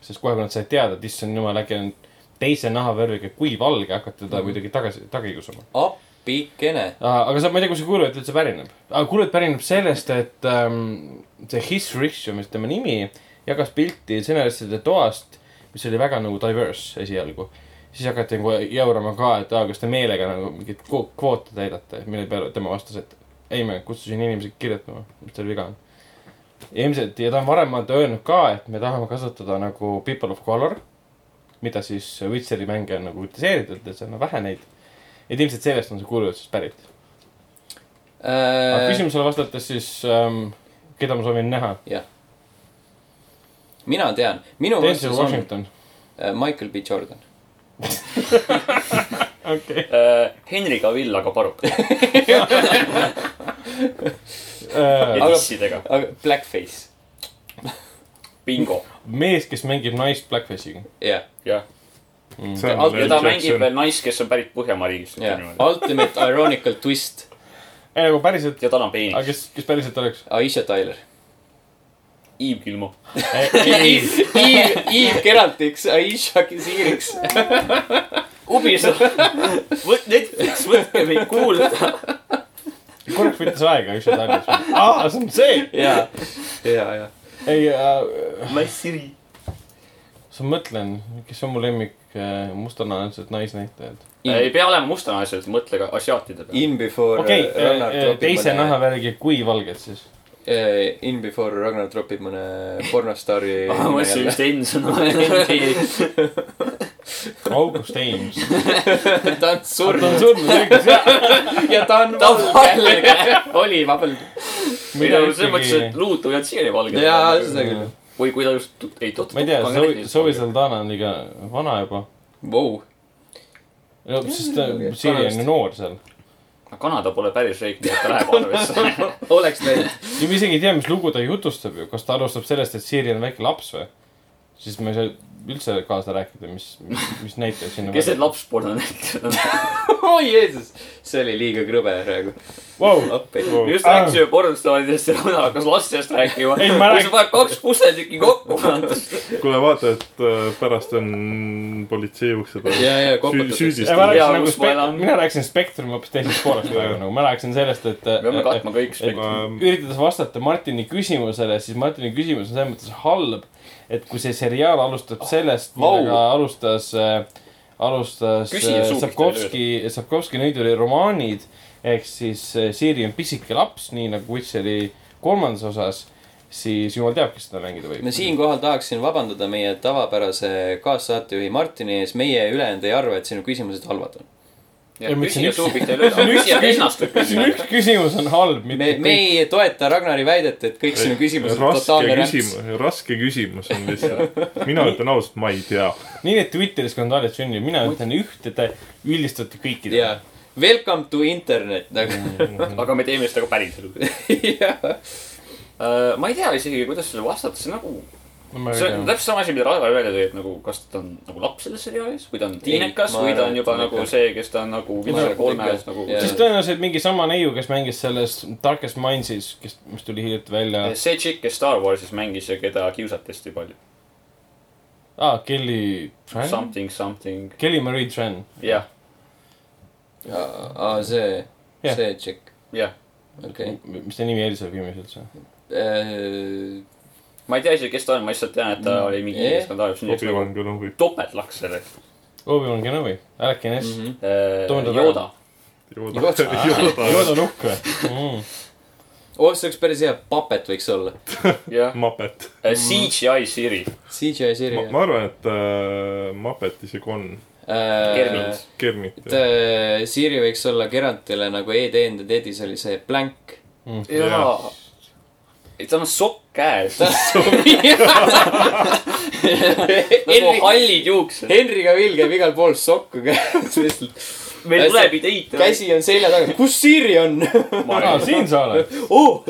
sest kohe, kui nad said teada, et issand jumal, äkki on teise nahavärviga kui valge, hakati teda kuidagi tagasi, taga kiusama. appikene. aga sa, ma ei tea, kust see kuulujutt üldse pärineb. aga kuulujutt pärineb sellest, et ähm, see His Rich on vist tema nimi, jagas pilti stsenaristide toast, mis oli väga nagu diverse esialgu. Siis hakati nagu jaurama ka, et aa, kas te meelega nagu mingeid kvo- kvoote täidate, mille peale tema vastas, et ei, ma kutsusin inimesi kirjutama, mis teil viga on. ilmselt, ja ta on varem öelnud ka, et me tahame kasutada nagu people of color, mida siis Witcheri mänge on nagu kritiseeritud, et seal on vähe neid. et ilmselt sellest on see kuulujutt siis pärit. aga Äh, küsimusele vastates siis ähm,, keda ma soovin näha? mina tean, minu Denzel Washington. äh, Michael B Jordan. *laughs* okei. Äh, Henry Cavill, aga paruk. *laughs* ja Aga- dissidega. aga Blackface, bingo. mees, kes mängib naist Blackface'iga. jah, see Al- on ja ta mängib veel naist, kes on pärit Põhjamaa riigist. jah, Ultimate Ironical Twist, ei nagu päriselt, ja tal on aga peenis. kes, kes päriselt oleks? Aisha Tyler. Yves Gilmo. Yves, *laughs* Yves Geraltiks, Aisha Siiriks. Ubisoft, võt-, Netflix, võtke meid kuulda. korraks võttis aega üks hetk tagasi. aa, see on see. ja, ja, ja. ei äh,, Nice Siri. ma mõtlen, kes on mu lemmik äh, mustanahalised naisnäitlejad. ei pea olema mustanahalised, mõtle ka asiaatide peale. In before okei äh, okay,, tropib teise nahavärgi kui valged siis. Äh, In before Ragnar tropib mõne pornostaari *laughs* ma mõtlesin just Enson. August Ames. ta on ta surnud on surnud õigus, jah. *laughs* ja ta on ta valge. *laughs* oli, Mida nagu selles mõttes, et luud võivad siiani valged jaa, seda küll. või kui ta just ei tut-. ma ei tea, Zoe, Zoe. Saldana on liiga vana juba. Vau. no sest ta, Siri on ju noor seal. Kanada pole päris riik, nii et ta läheb arvesse. *laughs* oleks läinud. ja ma isegi ei tea, mis lugu ta jutustab ju, kas ta alustab sellest, et Siri on väike laps või? siis ma ei saa üldse kaasa rääkida, mis, mis näitlejad sinna kes need lapsporno näitlejad on? *laughs* oi Jeesus, see oli liiga krõbe praegu. wow.. me just rääkisime pornostaaridest ja Rona hakkas lastest rääkima. Ei, ma räägin- paned kaks pusletükki kokku. kuule, vaata, et äh, pärast on politsei ukse peal. ja, ja rääkisin Jaa, nagu mina rääkisin Spektrumi hoopis teisest poolest praegu nagu, ma rääkisin sellest, et. peame katma kõik spektrit. üritades vastata Martini küsimusele, siis Martini küsimus on selles mõttes halb, et kui see seriaal alustab sellest, Vau. millega alustas äh,, alustas äh, suupikta Sapkovski, Sapkovski Nõiduri romaanid ehk siis äh, Siri on pisike laps, nii nagu Witcheri kolmandas osas, siis jumal teab, kes seda mängida võib ma. siinkohal tahaksin vabandada meie tavapärase kaassaatejuhi Martini ees, meie ülejäänud ei arva, et sinu küsimused halvad on. *laughs* üks- küsimus on halb, me mitte, me ei toeta Ragnari väidet, et kõik sinu küsimused on raske totaalne rämps. küsimus, raske küsimus on lihtsalt. mina ütlen ausalt, ma ei tea. *laughs* nii need Twitteri skandaalid sünnivad, mina ütlen ühte, te üldistate kõikidele jaa. Welcome to internet nagu. *laughs* aga me teeme seda ka päriselus. jah. ma ei tea isegi, kuidas sellele vastata, see nagu, no,. see on täpselt sama asi, mida Raivo välja tõi, et nagu kas ta on nagu laps selles seriaalis või ta on tiinekas ma või ta on juba nagu see, kes ta on nagu viimase kolme ikka. ees nagu Jaa. siis tõenäoliselt mingi sama neiu, kes mängis selles Darkest Mindsis, kes, mis tuli hiljuti välja. see tšikk, kes Star Warsis mängis ja keda kiusati hästi palju. aa, Kelly Tran? Something, something, Kelly Marie Tran. jah, aa, see, Jah. see tšikk, jah. okei. mis ta nimi oli seal filmis üldse? Ma ei tea isegi, kes ta on, ma lihtsalt tean, et ta oli mingi skandaal, topeltlaks sellest. Obi-Wan Kenobi, Anakin S. Toon ta Yoda. Yoda. Yoda *laughs* nukk või mm.? oh, see oleks päris hea, Puppet võiks olla. *laughs* jah, Muppet. CGI Siri. CGI ma Siri. ma arvan, et äh, Muppet isegi on Kermit. Kermit. et äh, Siri võiks olla Gerantile nagu the Deadis oli see blank. jaa. ei, tal on sokk käes. *laughs* nagu hallid juuksed. Henry Cavill käib igal pool sokku käes lihtsalt. meil tuleb ideid. käsi on selja taga, kus Siri on aa, siin sa oled. oh!?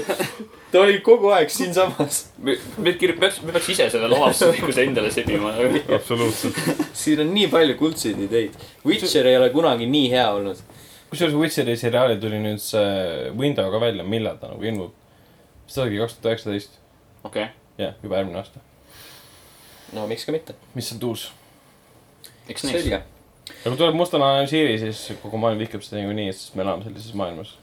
ta oli kogu aeg siinsamas. me, me peaks, me peaks ise selle lavastusõiguse endale sebima. absoluutselt. siin on nii palju kuldseid ideid. Witcher ei ole kunagi nii hea olnud. kusjuures Witcheri seriaali tuli nüüd see window ka välja, millal ta nagu ilmub? Vist oligi kaks tuhat üheksateist. okei, jah, juba järgmine aasta. no miks ka mitte. mis on uus? eks näis. selge. aga kui tuleb mustanahaline Siiri, siis kogu maailm vihkab seda niikuinii, sest me elame sellises maailmas.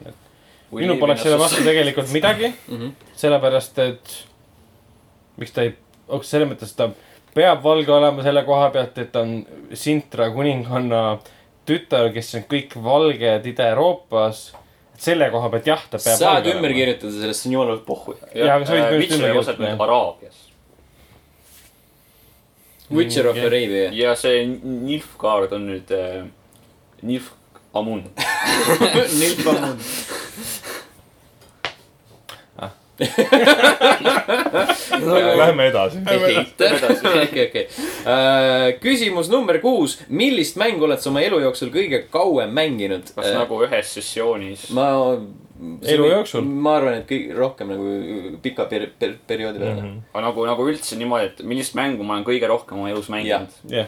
minul poleks selle vastu tegelikult midagi, *laughs* Mhm. sellepärast et miks ta ei, selles mõttes ta peab valge olema selle koha pealt, et ta on Sintra kuninganna tütar, kes on kõik valged Ida-Euroopas. Selle koha pealt jah, ta peab saad ümber olema. kirjutada sellest, see on jumala pohhu. Jaa, aga sa võid Witcher ümber kirjutada. Araabias. Witcher of. Arabia. ja see Nilfgaard on nüüd äh, Nilf Amun. Nilfgaard. Lähme edasi. okei, okei. *laughs* küsimus number kuus. millist mängu oled sa oma elu jooksul kõige kauem mänginud? kas nagu ühes sessioonis? ma. Elu jooksul? ma arvan, et kõik rohkem nagu pika per-, per-, perioodi peale mm. -hmm. aga nagu, nagu üldse niimoodi, et millist mängu ma olen kõige rohkem oma elus mänginud. jah,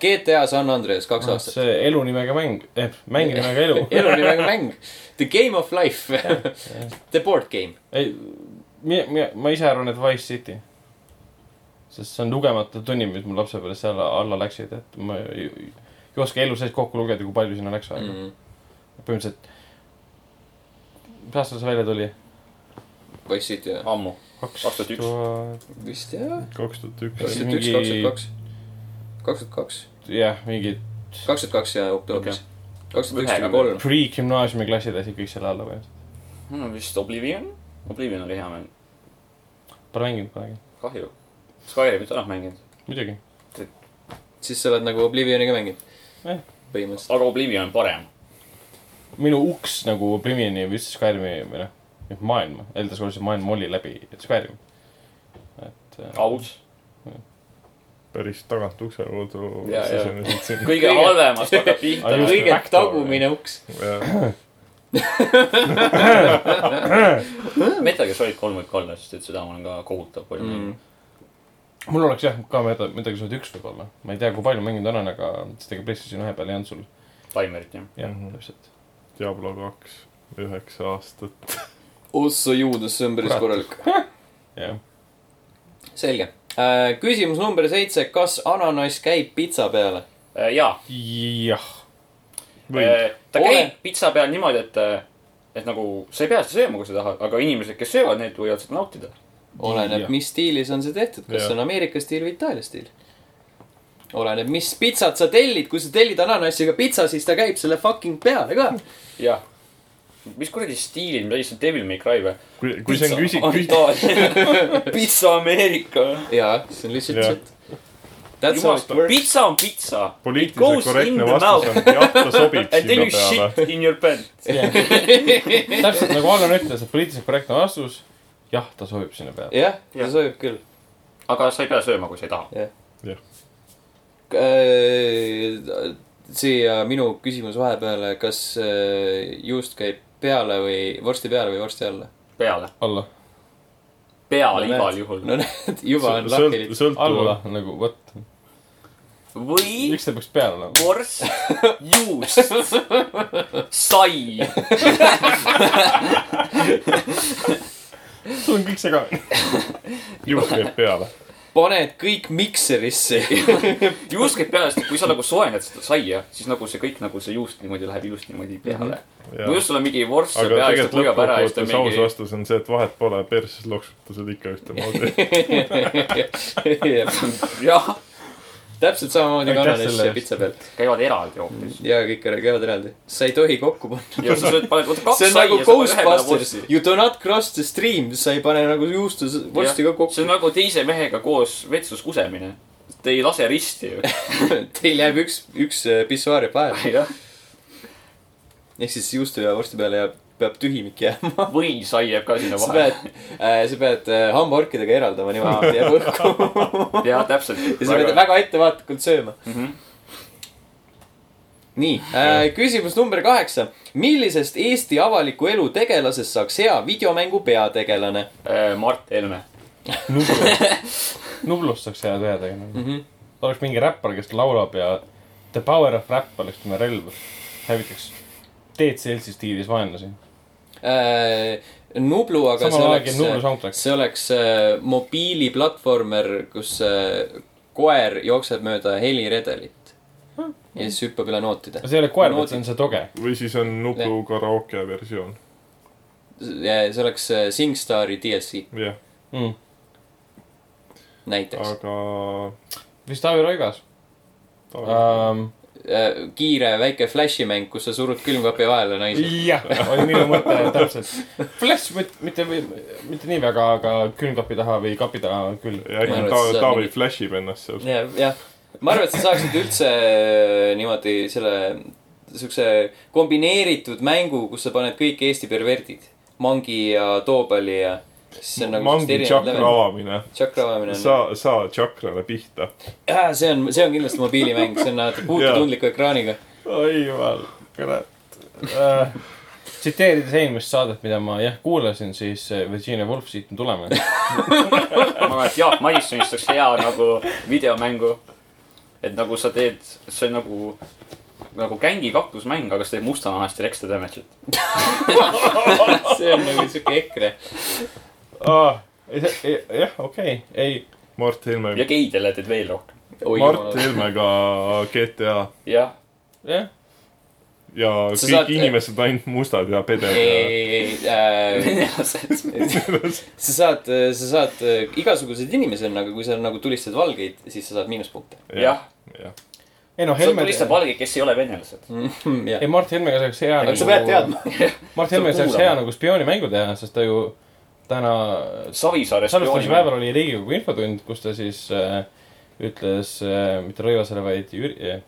GTA San Andreas kaks aastat. see elu nimega mäng, eh, mängi nimega elu. elu väga mäng. The game of life. *laughs* The board game. ei, ma ise arvan, et Wise City. sest see on lugematu tunnid, mis mul lapsepõlves seal alla läksid, et ma ei, ei oska elu sees kokku lugeda, kui palju sinna läks aega mm.. Mm. põhimõtteliselt, mis aastal see välja tuli? Wise City või? ammu. kaks tuhat üks. vist jah. kaks tuhat üks. kaks tuhat üks, mingi- kaks tuhat kaks. kaks tuhat kaks, jah, mingid kaks tuhat kaks ja oktoobris. kaks tuhat üks kuni kolm. pre-gümnaasiumi klassid lasid kõik selle alla põhimõtteliselt. no vist Oblivion, Oblivion oli hea mäng, Pole mänginud kunagi. kahju. Skyrimit olen mänginud, muidugi. siis sa oled nagu Oblivioniga mänginud Eh.. põhimõtteliselt. aga Oblivion on parem. minu uks nagu Oblivioni või üldse Skyrimi või noh, maailma, Elder Scrollsi maailma oli läbi Skyrim. et äh,. aus. Päris tagant ukse kaudu sisenesid sinna. kõige halvemast hakkab *laughs* pihta kõige tagumine uks. *laughs* Metal Gear Solid kolm võib ka olla, sest et seda ma olen ka kohutav palju Mm. mänginud. mul oleks jah ka mida, midagi sood üks võib-olla. ma ei tea, kui palju mänginud olen, aga seda ka PlayStation ühe peal ei olnud sul. Taimerit jah. jah Mhm. täpselt. Diablo kaks, üheksa aastat. ossa juudus, see on päris korralik. *laughs* jah. selge. Küsimus number seitse, kas ananass käib pitsa peale? Äh, jaa, jah. võib, ta Ole- käib pitsa peal niimoodi, et, et nagu sa ei pea seda sööma, kui sa tahad, aga inimesed, kes söövad, need võivad seda nautida. oleneb, mis stiilis on see tehtud, kas see on Ameerika stiil või Itaalia stiil. oleneb, mis pitsat sa tellid, kui sa tellid ananassiga pitsa, siis ta käib selle fucking peale ka. jah. Mis kuradi stiilid, see on Devil May Cry või? kui, kui see on küsi-, *laughs* pitsa Ameerika. jaa, see on lihtsalt Jah. shit. That's how it works. pitsa on pitsa. poliitiliselt Goes in korrektne the vastus mouth. on jah, ta sobib *laughs* And then sinna you peale. shit in your pants. *laughs* täpselt nagu Allan ütles, et poliitiliselt korrektne vastus. jah, ta sobib sinna peale. jah, ta Jah. sobib küll. aga sa ei pea sööma, kui sa ei taha. Äh, siia minu küsimus vahepeale, kas äh, juust käib peale või vorsti peale või vorsti alla? peale. alla, peale No igal juhul. no näed, juba on lahti. alla, nagu vot, või miks ta peaks peale olema? vorst, *laughs* juust, sai. sul on kõik segane. juust käib peale. Paned kõik mikserisse. juust käib peale, sest kui sa nagu soojendad seda saia, siis nagu see kõik nagu see juust niimoodi läheb ilusti niimoodi peale. kui just sul on mingi vorst seal peal, siis ta kuivab ära ja siis ta lõppkokkuvõttes aus mingi. vastus on see, et vahet pole, perses loksutad ikka ühtemoodi. jah, täpselt samamoodi selle ja pitsa pealt. käivad eraldi hoopis. ja kõik käivad eraldi. sa ei tohi kokku panna. see on nagu Ghostbusters. You do not cross the stream, sa ei pane nagu juustu vorsti ka see kokku on. nagu teise mehega koos vetsus kusemine. Te ei lase risti ju. *laughs* Teil jääb üks, üks äh, pissuaar jääb vahele. jah, ehk siis juustu ja vorsti peale jääb, peab tühimik jääma. või sai jääb ka sinna sa vahele. pead äh,, sa pead äh, hambaorkidega eraldama niimoodi jääb õhku. jah, täpselt. ja sa pead väga ettevaatlikult sööma. Mhm. nii äh,, küsimus number kaheksa. millisest Eesti avaliku elu tegelasest saaks hea videomängu peategelane Äh, Mart Helme. Nublust, Nublust saaks hea teha tegelikult mm? -hmm. oleks mingi räppar, kes laulab ja The power of rap oleks tema relv. hävitaks DCL-si stiilis vaenlasi. Äh, Nublu, aga see samal ajal oleks see oleks äh, mobiiliplatvormer, kus äh, koer jookseb mööda heliredelit ja siis hüppab üle nootide. see ei ole koer, vaid see on see toge. või siis on Nublu karaoke versioon. see oleks SingStari DLC jah, Mm. näiteks. aga vist Taavi Rõigas um,. Äh, kiire väike flashimäng, kus sa surud külmkapi vahele naisi. jah, oli minu mõte täpselt. Flash, mitte, mitte nii väga, aga külmkapi taha või kapi taha küll. ja äkki Taavi mingi- flash ib ennast seal. jah, jah. ma arvan, et sa saaksid üldse äh, niimoodi selle, siukse kombineeritud mängu, kus sa paned kõik Eesti perverdid. Mangi ja Toobali ja. See on nagu. mangi tšakra avamine. tšakra avamine on. sa, sa tšakrale pihta. jaa, see on, see on kindlasti mobiilimäng, see on *laughs* puututundliku ekraaniga. oi jumal, kurat uh,. tsiteerides eelmist saadet, mida ma jah kuulasin, siis eh, Virginia Woolf siit on tulema. *laughs* ma arvan, et Jaak Madisonist oleks hea nagu videomängu. et nagu sa teed, see on nagu, nagu gängi kaklusmäng, aga sa teed mustanahast ja extra damage'it. *laughs* see on nagu siuke EKRE. Ah, jah, okei, ei, Mart Helme ja, geidele teed veel rohkem. Mart. Helmega GTA. jah, jah, ja Sa kõik saad- inimesed ainult mustad ja peded ei, ja ei, ei äh,, venelased. sa saad, sa saad äh, igasuguseid inimesi on, aga kui sa nagu tulistad valgeid, siis sa saad miinuspunkte. jah, jah. ei noh, Helme, tulistab valgeid, kes ei ole venelased. *laughs* jah ei, Mart Helmega saaks hea aga sa pead teadma. Mart Helme Sa saaks hea nagu spioonimängu teha, sest ta ju täna Savisaare salvestamise spiooni. päeval oli Riigikogu infotund, kus ta siis äh, ütles äh, mitte Rõivasele, vaid Jüri äh,,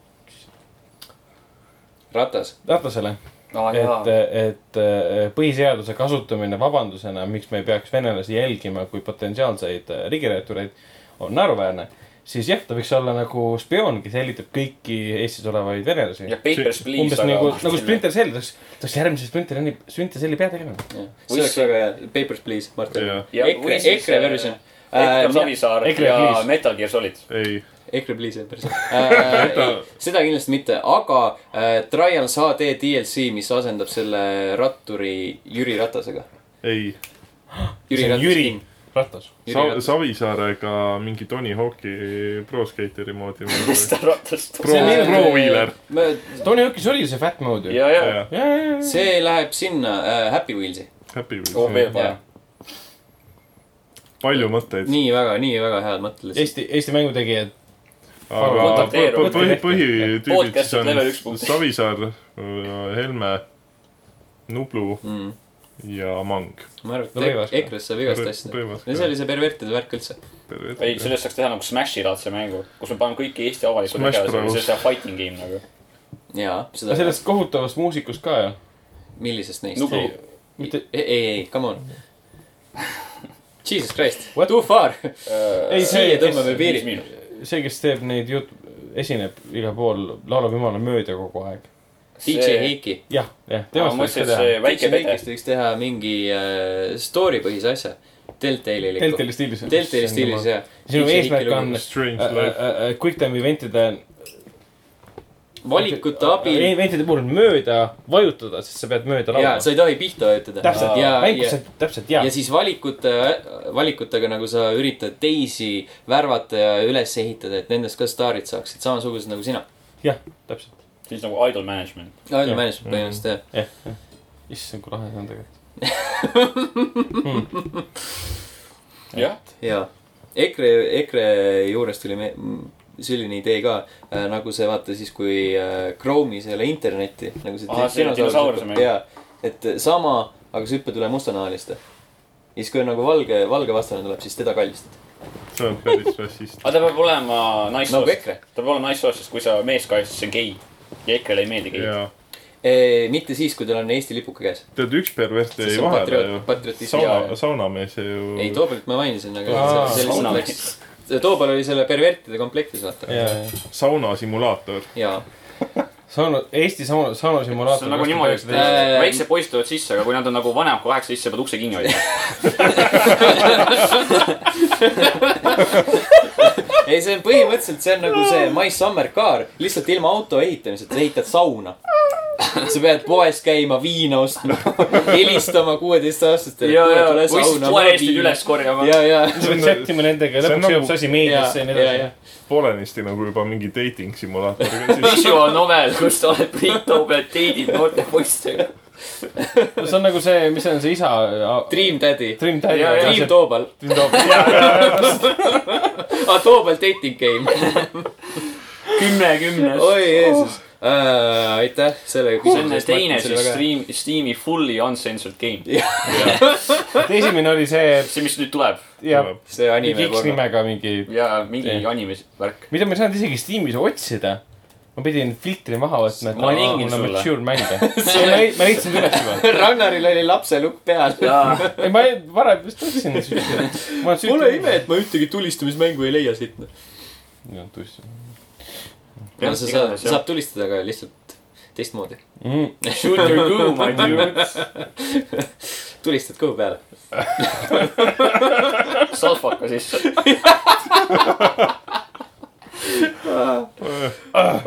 ratas. Ratasele, aa et jaa,, et äh, põhiseaduse kasutamine vabandusena, miks me ei peaks venelasi jälgima kui potentsiaalseid äh, riigireetureid, on naeruväärne. Siis jah, ta võiks olla nagu spioon, kes jälgitab kõiki Eestis olevaid venelasi ja Papers, Please, umbes nagu, nagu Splinter Cell, ta oleks, ta oleks järgmise Splinter Celli, Splinter Celli peategelane. see oleks väga hea. Papers, please, Martin. jah, Ja EKRE EKRE äh, version. Edgar Savisaar EKRE ja. Metal Gear Solid. ei, EKRE Please jah, päris *laughs* äh,. seda kindlasti mitte, aga äh, Trials HD DLC, mis asendab selle ratturi Jüri Ratasega. ei. Jüri See on Ratas. Ratas. Sa-. Savisaarega mingi Tony Hawk'i pro skater'i moodi. *laughs* mis ta ratast. pro, pro wheeler. Tony Hawk'is oli see Fat Mode ju. ja, ja, ja, ja, ja. see läheb sinna äh, Happy Wheels'i. Happy oh veel Wheels. parem. palju mõtteid. nii väga, nii väga head mõtted lihtsalt. Eesti, Eesti mängutegijad. aga põhi, põhitüübid siis on. Savisaar, Helme, Nublu mm.. Ja Mang. ma arvan, et ka. ek- EKRE-st saab igast asja. See oli see pervertide värk üldse. ei, sellest saaks teha nagu Smashi laadse mängu, kus me paneme kõiki Eesti avalikud Bros. see on fighting game nagu. jaa, aga seda. sellest kohutavast muusikust ka ju. millisest neist? Nublu. ei, mitte, ei, ei, come on. *laughs* Jesus Christ What?, too far. Ei, see, siia kes- tõmbame piiri. see, kes teeb neid jut-, esineb igal pool, laulab jumala mööda kogu aeg. DJ Heiki. jah, jah, ma temast võiks mõtlesin, et teha see. väike. Heikist võiks teha mingi äh, story põhise asja. Deltali. Deltali stiilis. Deltali stiilis, jah. sinu eesmärk on äh, äh, äh, quick time event'ide. valikute abil. event'ide puhul mööda vajutada, sest sa pead mööda laulma. sa ei tohi pihta vajutada. täpselt, sa, täpselt ja ja. siis valikute, valikutega nagu sa üritad teisi värvata ja üles ehitada, et nendest ka staarid saaksid samasugused nagu sina. jah, täpselt. Siis nagu idol management. Jah. management põhimõtteliselt jah. jah, jah. issand, kui lahe see on tegelikult. jah, jaa. EKRE, EKRE juurest tuli me-, selline idee ka äh, nagu see vaata siis, kui äh, Chrome'is ei ole internetti nagu see Aa, see dinosauruse mäng. jaa, et sama, aga sa hüppad üle mustanahaliste. ja siis, kui nagu valge, valge vastane tuleb, siis teda kallistad. see on päris rassist. aga ta peab olema nagu naissoost. EKRE. ta peab olema naissoost, sest kui sa meest kaitsed, siis see on gei. Ja EKRE-le ei meeldi ja mitte siis, kui tal on Eesti lipuke käes. tead, üks pervert jäi vahele ju. sauna saunamees ju. ei, Toobelit ma mainisin, aga saunamees. Toobal oli selle pervertide komplektis, vaata. ja. saunasimulaator. jaa. sauna, Eesti sauna, saunasimulaator. see on nagu niimoodi, et väiksed poisid tulevad sisse, aga kui nad on nagu vanemad kui kaheksa, siis sa pead ukse kinni hoidma. ei, see on põhimõtteliselt, see on nagu see My Summer Car, lihtsalt ilma auto ehitamiseta, sa ehitad sauna. sa pead poes käima, viina ostma, *laughs* helistama kuueteistaastastele. ja, ja, või siis toalettid üles. korjama. ja, ja, sa pead sättima nendega ja See on lõpuks nagu- jõuab see asi meediasse ja nii ja, ja edasi., poolenisti nagu juba mingi dating simulaator. visual novel, kus sa oled Priit Toobel, teidid noorte poistega. see on nagu see, mis see on see isa. Dream Daddy. Dream Daddy. Ja, ja, Dream Toobal. aa, Toobal dating game. kümme kümnest. oi Jeesus äh,. aitäh selle see on teine siis Steam, Steam'i fully uncensored game. *laughs* esimene oli see, see, mis nüüd tuleb ja see anime X. nimega mingi, ja mingi Jah. anime värk. mida ma ei saanud isegi Steamis otsida. ma pidin filtri maha võtma, et Ma sulle. mature mänge. *laughs* ma ei- ma leidsin üles juba. *laughs* Ragnaril oli lapselukk peal. ei, ma varem vist ostsin. Pole ime, et ma ühtegi tulistamismängu ei leia siit. jah, tõesti no sa saad, saab tulistada, aga lihtsalt teistmoodi. mm. *laughs* Shoot your goo, my *laughs* dude. tulistad kõhu peale. *laughs* salvaka sisse.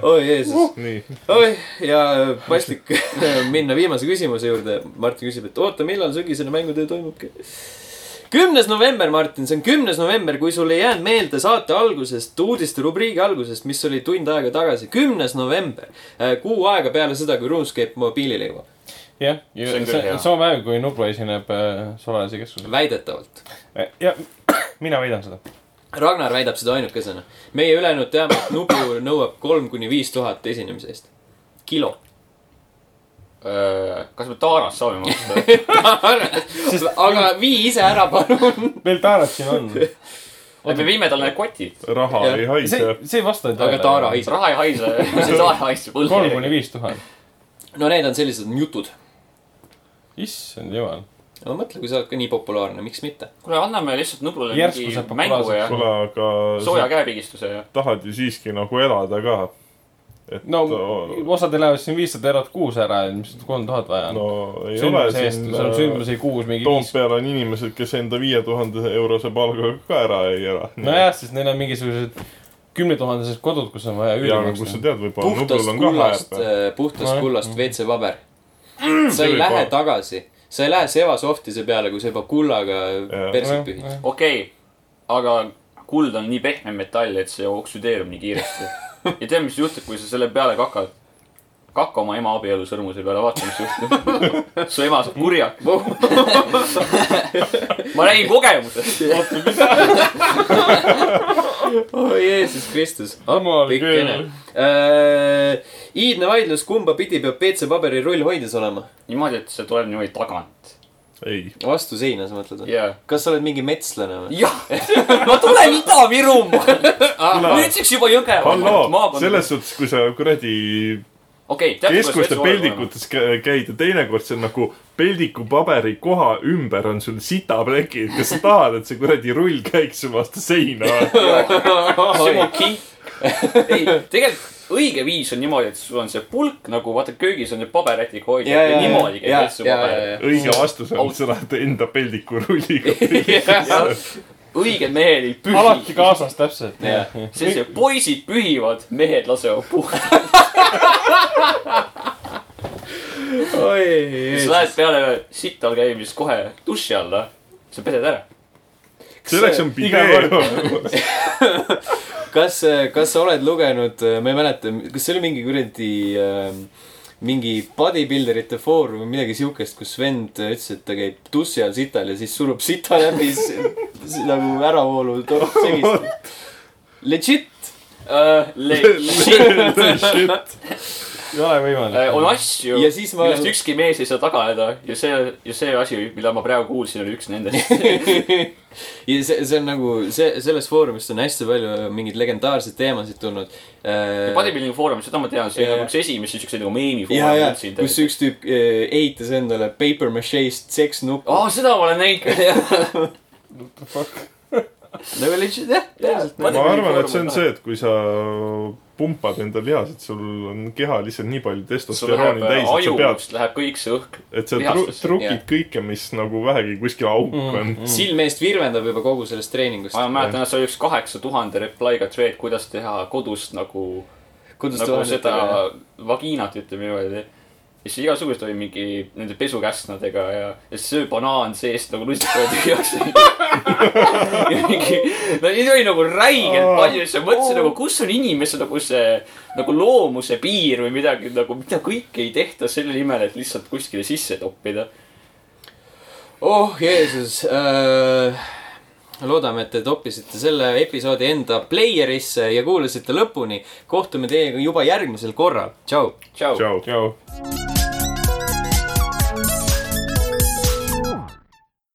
oi Jeesus. nii, oi, ja paslik minna viimase küsimuse juurde. Martin küsib, et oota, millal sügisene mängutöö toimubki? Kümnes november, Martin, see on kümnes november, kui sul ei jäänud meelde saate algusest, uudiste rubriigi algusest, mis oli tund aega tagasi, kümnes november. kuu aega peale seda, kui RuneScape mobiilile jõuab. jah, sama päev, kui Nublu esineb äh, Solalise keskuses. väidetavalt. ja *clears throat* mina väidan seda. Ragnar väidab seda ainukesena. meie ülejäänud teame, et Nublu nõuab kolm kuni viis tuhat esinemise eest. kilo. Kas me Taarast saame maksta? *laughs* aga vii ise ära, palun. meil Taarat siin on. me viime talle kotid. raha Jah. ei haise see, see ei vasta aga Taara. haiseb. raha ei haise, see taara haiseb kolm õlle. kuni viis tuhat. no need on sellised jutud. issand jumal. no mõtle, kui sa oled ka nii populaarne, miks mitte? kuule, anname lihtsalt Nublule mingi mängu ja kuule, aga sooja käepigistuse ja. tahad ju siiski nagu elada ka. Et no no, osadel lähevad siin viissada eurot kuus ära, mis kolm tuhat vaja on no ei ole sündmuse eest, siin sul on äh, sündmusi kuus mingi. Toompeal on inimesed, kes enda viie tuhande eurose palgaga ka ära ei ela. nojah, sest neil on mingisugused kümnetuhandesed kodud, kus on vaja üüri ja aga kus sa maksta. tead, võib-olla puhtast Nublul on ka kullast häärbe., puhtast kullast WC-paber. sa see ei võib lähe tagasi, sa ei lähe Sevasoftise peale, kui sa juba kullaga perset pühid. okei okay,, aga kuld on nii pehme metall, et see oksüdeerub nii kiiresti. *laughs* *laughs* ja tead, mis juhtub, kui sa selle peale kakad? kakka oma ema abielusõrmuse peale, vaata, mis juhtub. *laughs* su ema saab kurjak. *laughs* ma räägin kogemusest. oi Jeesus Kristus. Appikene küll.. iidne vaidlus, kumba pidi peab WC-paberi rull hoides olema? niimoodi, et see tuleb niimoodi tagant. ei, vastu seina, sa mõtled või? jaa. kas sa oled mingi metslane või? jah, *laughs* ma tulen Ida-Virumaalt. nüüdseks juba Jõgevamaalt, selles suhtes, kui sa kuradi okei, tead, keskuste peldikutes kä- käid ja teinekord see on nagu peldikupaberi koha ümber on sul sitaplekid, kas sa tahad, et see kuradi rull käiks su vastu seina? *laughs* *laughs* Ei, tegelikult õige viis on niimoodi, et sul on see pulk nagu vaata köögis on need paberätiga hoidjad Ja, ja, ja, niimoodi käib ja, paber õige vastus on, sa lähed enda peldikurulliga. *laughs* õiged mehed ei pühi. alati kaasas, täpselt. See poisid pühivad, mehed lasevad puhtalt. *laughs* oi, sa lähed peale sital käimist kohe duši alla, sa pesed ära. Selleks on pidee. *laughs* kas, kas sa oled lugenud, ma ei mäleta, kas see oli mingi kuradi äh, mingi bodybuilderite foorum või midagi siukest, kus vend ütles, et ta käib dussi all sital ja siis surub sita läbi nagu äravoolu segist. Legit. *laughs* *laughs* ei ole võimalik. Äh, on asju, Ja siis ma- millest ükski mees ei saa taganeda ja see, ja see asi, mida ma praegu kuulsin, oli üks nendest. *laughs* ja see, see on nagu see, sellest foorumist on hästi palju mingeid legendaarseid teemasid tulnud. Bodybuilding Foorum, seda ma tean, see on nagu üks esimesi siukseid nagu meemi ja, ja foorumeid siin. kus üks tüüp eh, ehitas endale paper mache'st seksnuppu aa, seda ma olen näinud küll. *laughs* nagu legit jah, täpselt. ma arvan, et see on see, et kui sa pumpad enda lihased, sul on keha lihtsalt nii palju testosterooni läheb täis, et sa pead, läheb kõik see õhk. et sa tru- trukid jah. kõike, mis nagu vähegi kuskil auk on. silm eest virvendab juba kogu sellest treeningust. ma mäletan, et see oli üks kaheksa tuhande reply'ga thread, kuidas teha kodust nagu, kuidas nagu seda vagiinat, ütleme niimoodi. Ja siis igasugused oli mingi nende pesukäsnadega ja, ja söö banaan seest nagu lustikale tühjaks. *laughs* ja mingi, no neid oli nagu räigelt palju, siis ma mõtlesin nagu, kus on inimese nagu see nagu loomuse piir või midagi nagu, mida kõike ei tehta selle nimel, et lihtsalt kuskile sisse toppida. oh Jeesus äh,. loodame, et te toppisite selle episoodi enda player'isse ja kuulasite lõpuni. kohtume teiega juba järgmisel korral. tšau. tšau. tšau. tšau.